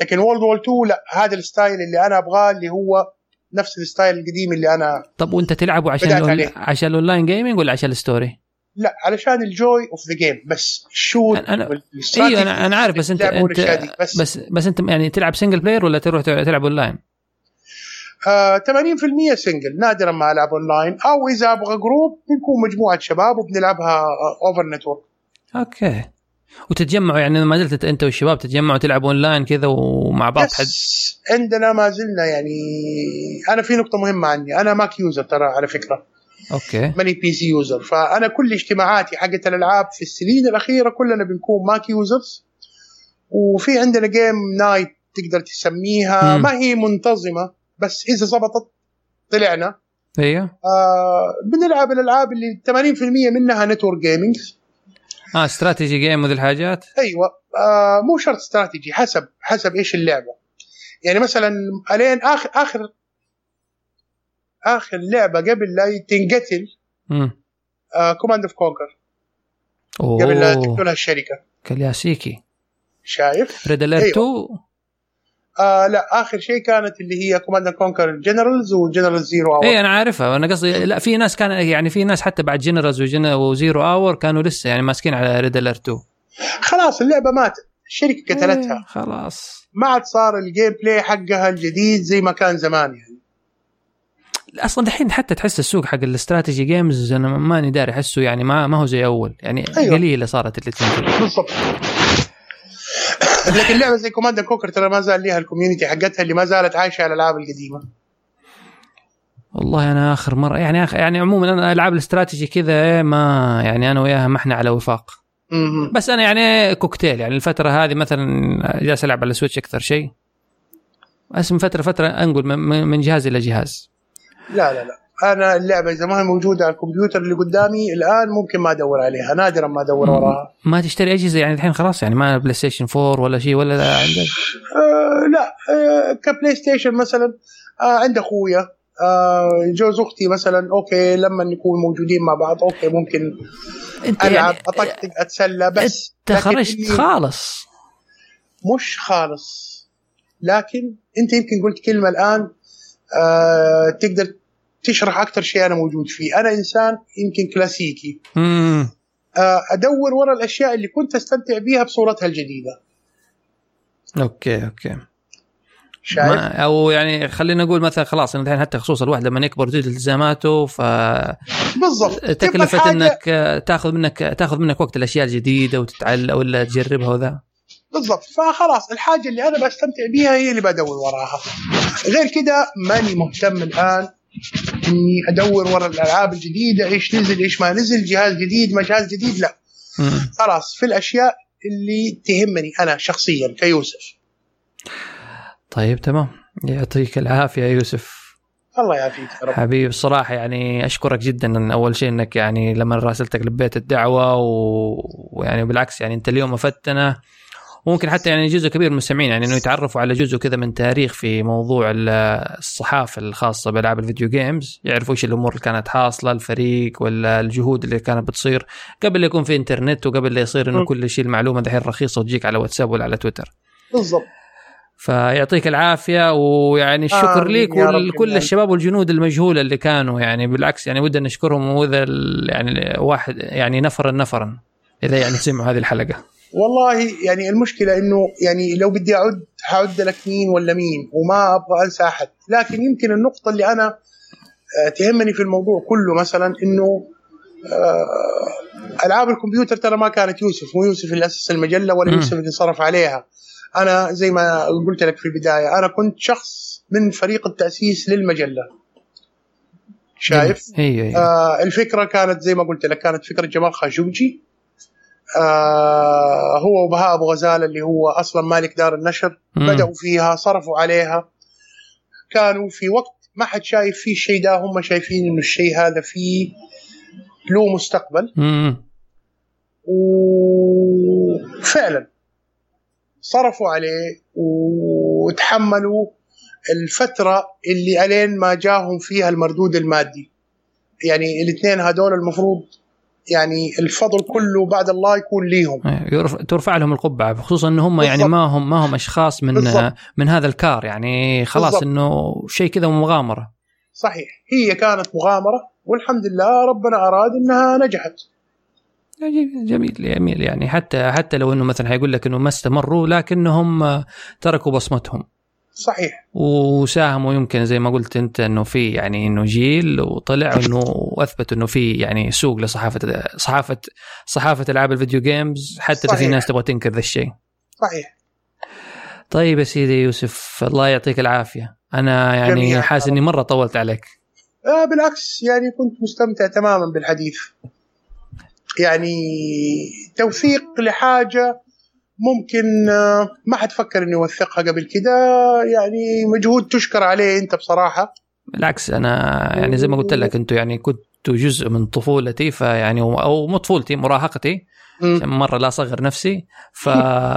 لكن World War 2 لا هذا ال style اللي أنا أبغاه اللي هو نفس ال style القديم اللي أنا طب وأنت تلعبه عشان عشان ال online gaming ولا عشان ال story؟ لا علشان ال joy of the game بس ال shoot أنا أيوه أنا أنا عارف بس انت انت بس. بس, بس أنت يعني تلعب single player ولا تروح تلعب اونلاين؟ آه 80% single نادرا ما ألعب اونلاين أو إذا أبغى group بنكون مجموعة شباب وبنلعبها over network أوكي. وتتجمعوا يعني ما زلت انت والشباب تتجمعوا تلعبوا اونلاين كذا ومع بعض حد؟ عندنا ما زلنا يعني أنا في نقطة مهمة عندي أنا Mac user ترى على فكرة. أوكي. ماني PC user فأنا كل اجتماعاتي حقت الألعاب في السنين الأخيرة كلنا بنكون Mac users وفي عندنا game night تقدر تسميها. مم. ما هي منتظمة بس إذا زبطت طلعنا. أيوه. آه بنلعب الألعاب اللي 80% منها network gaming آه strategy game وذي الحاجات؟ أيوه. آه مو شرط استراتيجي حسب حسب إيش اللعبة. يعني مثلا ألين آخر آخر آخر لعبة قبل لا تنقتل Command of Conquer قبل لا تقتلها الشركة. كلاسيكي شايف؟ ريد اليرت 2 آه لا آخر شيء كانت اللي هي Command Conquer Generals و General Zero Hour إيه أنا عارفها. أنا قصدي لا في ناس كان يعني في ناس حتى بعد Generals و Zero Hour كانوا لسه يعني ماسكين على Red Alert 2 خلاص اللعبة ماتت. الشركة قتلتها. إيه خلاص. ما عاد صار ال gameplay حقها الجديد زي ما كان زمان يعني. أصلا دحين حتى تحس السوق حق ال strategy games أنا ماني داري أحسه يعني ما ما هو زي أول. يعني أيوة. قليلة صارت اللي تنزل. بالضبط. لكن لعبة زي Command Conquer ترى ما زال ليها ال community حقتها اللي ما زالت عايشة على الألعاب القديمة. والله أنا آخر مره يعني أخ يعني عموما أنا ألعاب الاستراتيجي كذا ما يعني أنا وياها ما إحنا على وفاق. بس أنا يعني كوكتيل يعني الفترة هذه مثلا جالس ألعب على ال Switch أكثر شيء. بس من فتره فترة أنقل من جهاز إلى جهاز. لا لا لا. أنا اللعبة إذا ما هي موجودة على الكمبيوتر اللي قدامي الآن ممكن ما أدور عليها. نادرا ما أدور وراها. ما تشتري أجهزة يعني الحين خلاص يعني ما PlayStation 4 ولا شيء ولا عندك؟ آه لا آه ك PlayStation مثلا آه عند أخويا. آه جوز أختي مثلا أوكي لما نكون موجودين مع بعض أوكي ممكن ألعب يعني أطقطق أتسلى بس أنت خرجت خالص. مش خالص. لكن أنت يمكن قلت كلمة الآن آه تقدر تشرح أكثر شيء أنا موجود فيه. أنا إنسان يمكن كلاسيكي. مم. آه أدور ورا الأشياء اللي كنت أستمتع بيها بصورتها الجديدة. أوكي أوكي. شايف؟ أو يعني خلينا نقول مثلا خلاص الحين حتى خصوصا الواحد لما يكبر تزيد التزاماته ف بالضبط. تكلفة إنك تاخذ منك تاخذ منك وقت الأشياء الجديدة وتتعلم ولا تجربها وذا. بالضبط. فخلاص الحاجة اللي أنا بستمتع بيها هي اللي بدور وراها. غير كده ماني مهتم الآن إني أدور ورا الألعاب الجديدة إيش نزل إيش ما نزل جهاز جديد ما جهاز جديد لا. خلاص في الأشياء اللي تهمني أنا شخصيا كيوسف. طيب تمام. يعطيك العافية يوسف. الله يعافيك يا رب. حبيبي الصراحه يعني أشكرك جدا إن أول شيء إنك يعني لما راسلتك لبيت الدعوة و... ويعني بالعكس يعني أنت اليوم أفدتنا. وممكن حتى يعني جزء كبير من المستمعين يعني إنه يتعرفوا على جزء كذا من تاريخ في موضوع الصحافة الخاصة بألعاب الفيديو جيمز يعرفوا إيش الأمور اللي كانت حاصلة الفريق ولا الجهود اللي كانت بتصير قبل يكون في انترنت وقبل لا يصير إنه كل شيء المعلومة دحين رخيصة وتجيك على واتساب ولا على تويتر. بالضبط. فيعطيك العافية ويعني الشكر آه لك ولكل الشباب والجنود المجهولة اللي كانوا يعني بالعكس يعني ودنا نشكرهم وإذا يعني واحد يعني نفرا نفرا إذا يعني سمعوا هذه الحلقة. والله يعني المشكلة إنه يعني لو بدي أعد حعد لك مين ولا مين؟ وما أبغى أنسى أحد. لكن يمكن النقطة اللي أنا آه، تهمني في الموضوع كله مثلا إنه آه، ألعاب الكمبيوتر ترى ما كانت يوسف مو يوسف اللي أسس المجلة ولا يوسف اللي صرف عليها. أنا زي ما قلت لك في البداية أنا كنت شخص من فريق التأسيس للمجلة. شايف؟ هي هي. آه الفكرة كانت زي ما قلت لك كانت فكرة جمال خاشوجي. آه هو وبهاء أبو غزالة اللي هو أصلا مالك دار النشر مم. بدأوا فيها صرفوا عليها كانوا في وقت ما حد شايف فيه الشيء ده هم شايفين إنه الشيء هذا فيه له مستقبل مم. وفعلا صرفوا عليه وتحملوا الفترة اللي ألين ما جاهم فيها المردود المادي يعني الاثنين هذول المفروض يعني الفضل كله بعد الله يكون ليهم. إيه، ترفع لهم القبعة خصوصا إن هم يعني ما هم ما هم أشخاص من بالضبط. من هذا الكار يعني خلاص بالضبط. إنه شيء كذا مغامرة. صحيح. هي كانت مغامرة والحمد لله ربنا أراد إنها نجحت. جميل جميل يعني. حتى حتى لو إنه مثلا حيقول لك إنه ما استمروا لكنهم تركوا بصمتهم. صحيح وساهموا يمكن زي ما قلت أنت إنه في يعني إنه جيل وطلع إنه اثبت إنه في يعني سوق لصحافة صحافة صحافة ألعاب ال video games حتى إذا في ناس تبغى تنكر ذا الشيء. صحيح. طيب يا سيدي يوسف الله يعطيك العافية أنا يعني حاسس إني مرة طولت عليك. آه بالعكس يعني كنت مستمتع تماما بالحديث. يعني توثيق لحاجة ممكن آه، ما حد فكر إنه يوثقها قبل كده. يعني مجهود تشكر عليه أنت بصراحة. بالعكس أنا يعني زي ما قلت لك أنتم يعني كنتوا جزء من طفولتي فيعني أو مو طفولتي مراهقتي. عشان مرة لا اصغر نفسي. ف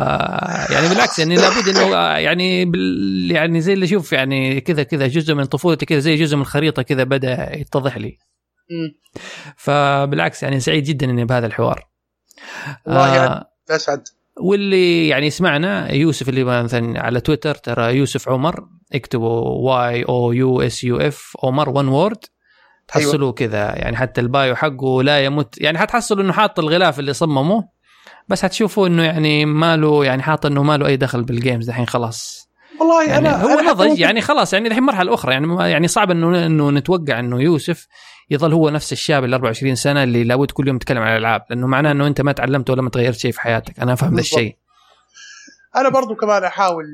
يعني بالعكس يعني لابد إنه يعني بال... يعني زي اللي أشوف يعني كذا كذا جزء من طفولتي كذا زي جزء من الخريطة كذا بدأ يتضح لي. فبالعكس يعني سعيد جدا إني بهذا الحوار. والله يعني أسعد. واللي يعني سمعنا يوسف اللي مثلا على تويتر ترى يوسف عمر اكتبوا Y O U S U F عمر one word تحصلوا أيوة. كذا يعني حتى ال bio حقه لا يمت يعني حتحصلوا إنه حاط الغلاف اللي صممه بس حتشوفوا إنه يعني ما له يعني حاط إنه ما له أي دخل بال games الحين خلاص والله يعني أنا هو أنا نضج يعني خلاص يعني الحين مرحلة أخرى يعني يعني صعب انه إنه نتوقع إنه يوسف يظل هو نفس الشاب ال 24 سنة اللي لابد كل يوم يتكلم عن الألعاب لأنه معناه إنه أنت ما تعلمت ولا ما تغيرت شيء في حياتك. أنا أفهم ذا الشيء. أنا برضو كمان أحاول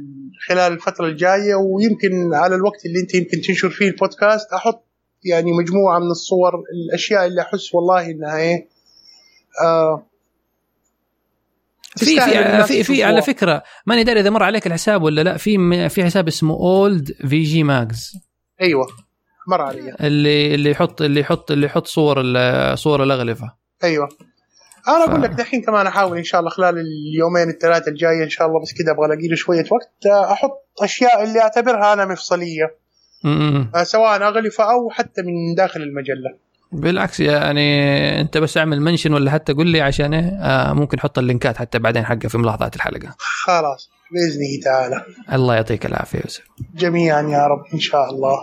خلال الفترة الجاية ويمكن على الوقت اللي أنت يمكن تنشر فيه البودكاست أحط يعني مجموعة من الصور الأشياء اللي أحس والله إنها إيه آه في في في, في على فكرة ماني داري إذا مر عليك الحساب ولا لا في في حساب اسمه Old VG Mags أيوه مر علي. اللي اللي يحط اللي يحط اللي يحط صور صور الأغلفة. أيوه. أنا أقول لك دحين كمان أحاول إن شاء الله خلال اليومين الثلاثة الجاية إن شاء الله بس كذا أبغى ألاقي له شوية وقت أحط أشياء اللي أعتبرها أنا مفصلية. م-م. سواء أغلفة أو حتى من داخل المجلة. بالعكس يعني انت بس اعمل منشن ولا حتى قول لي عشان آه ممكن أحط اللينكات حتى بعدين حقه في ملاحظات الحلقة. خلاص باذنه تعالى الله يعطيك العافية يوسف جميعا يا رب إن شاء الله.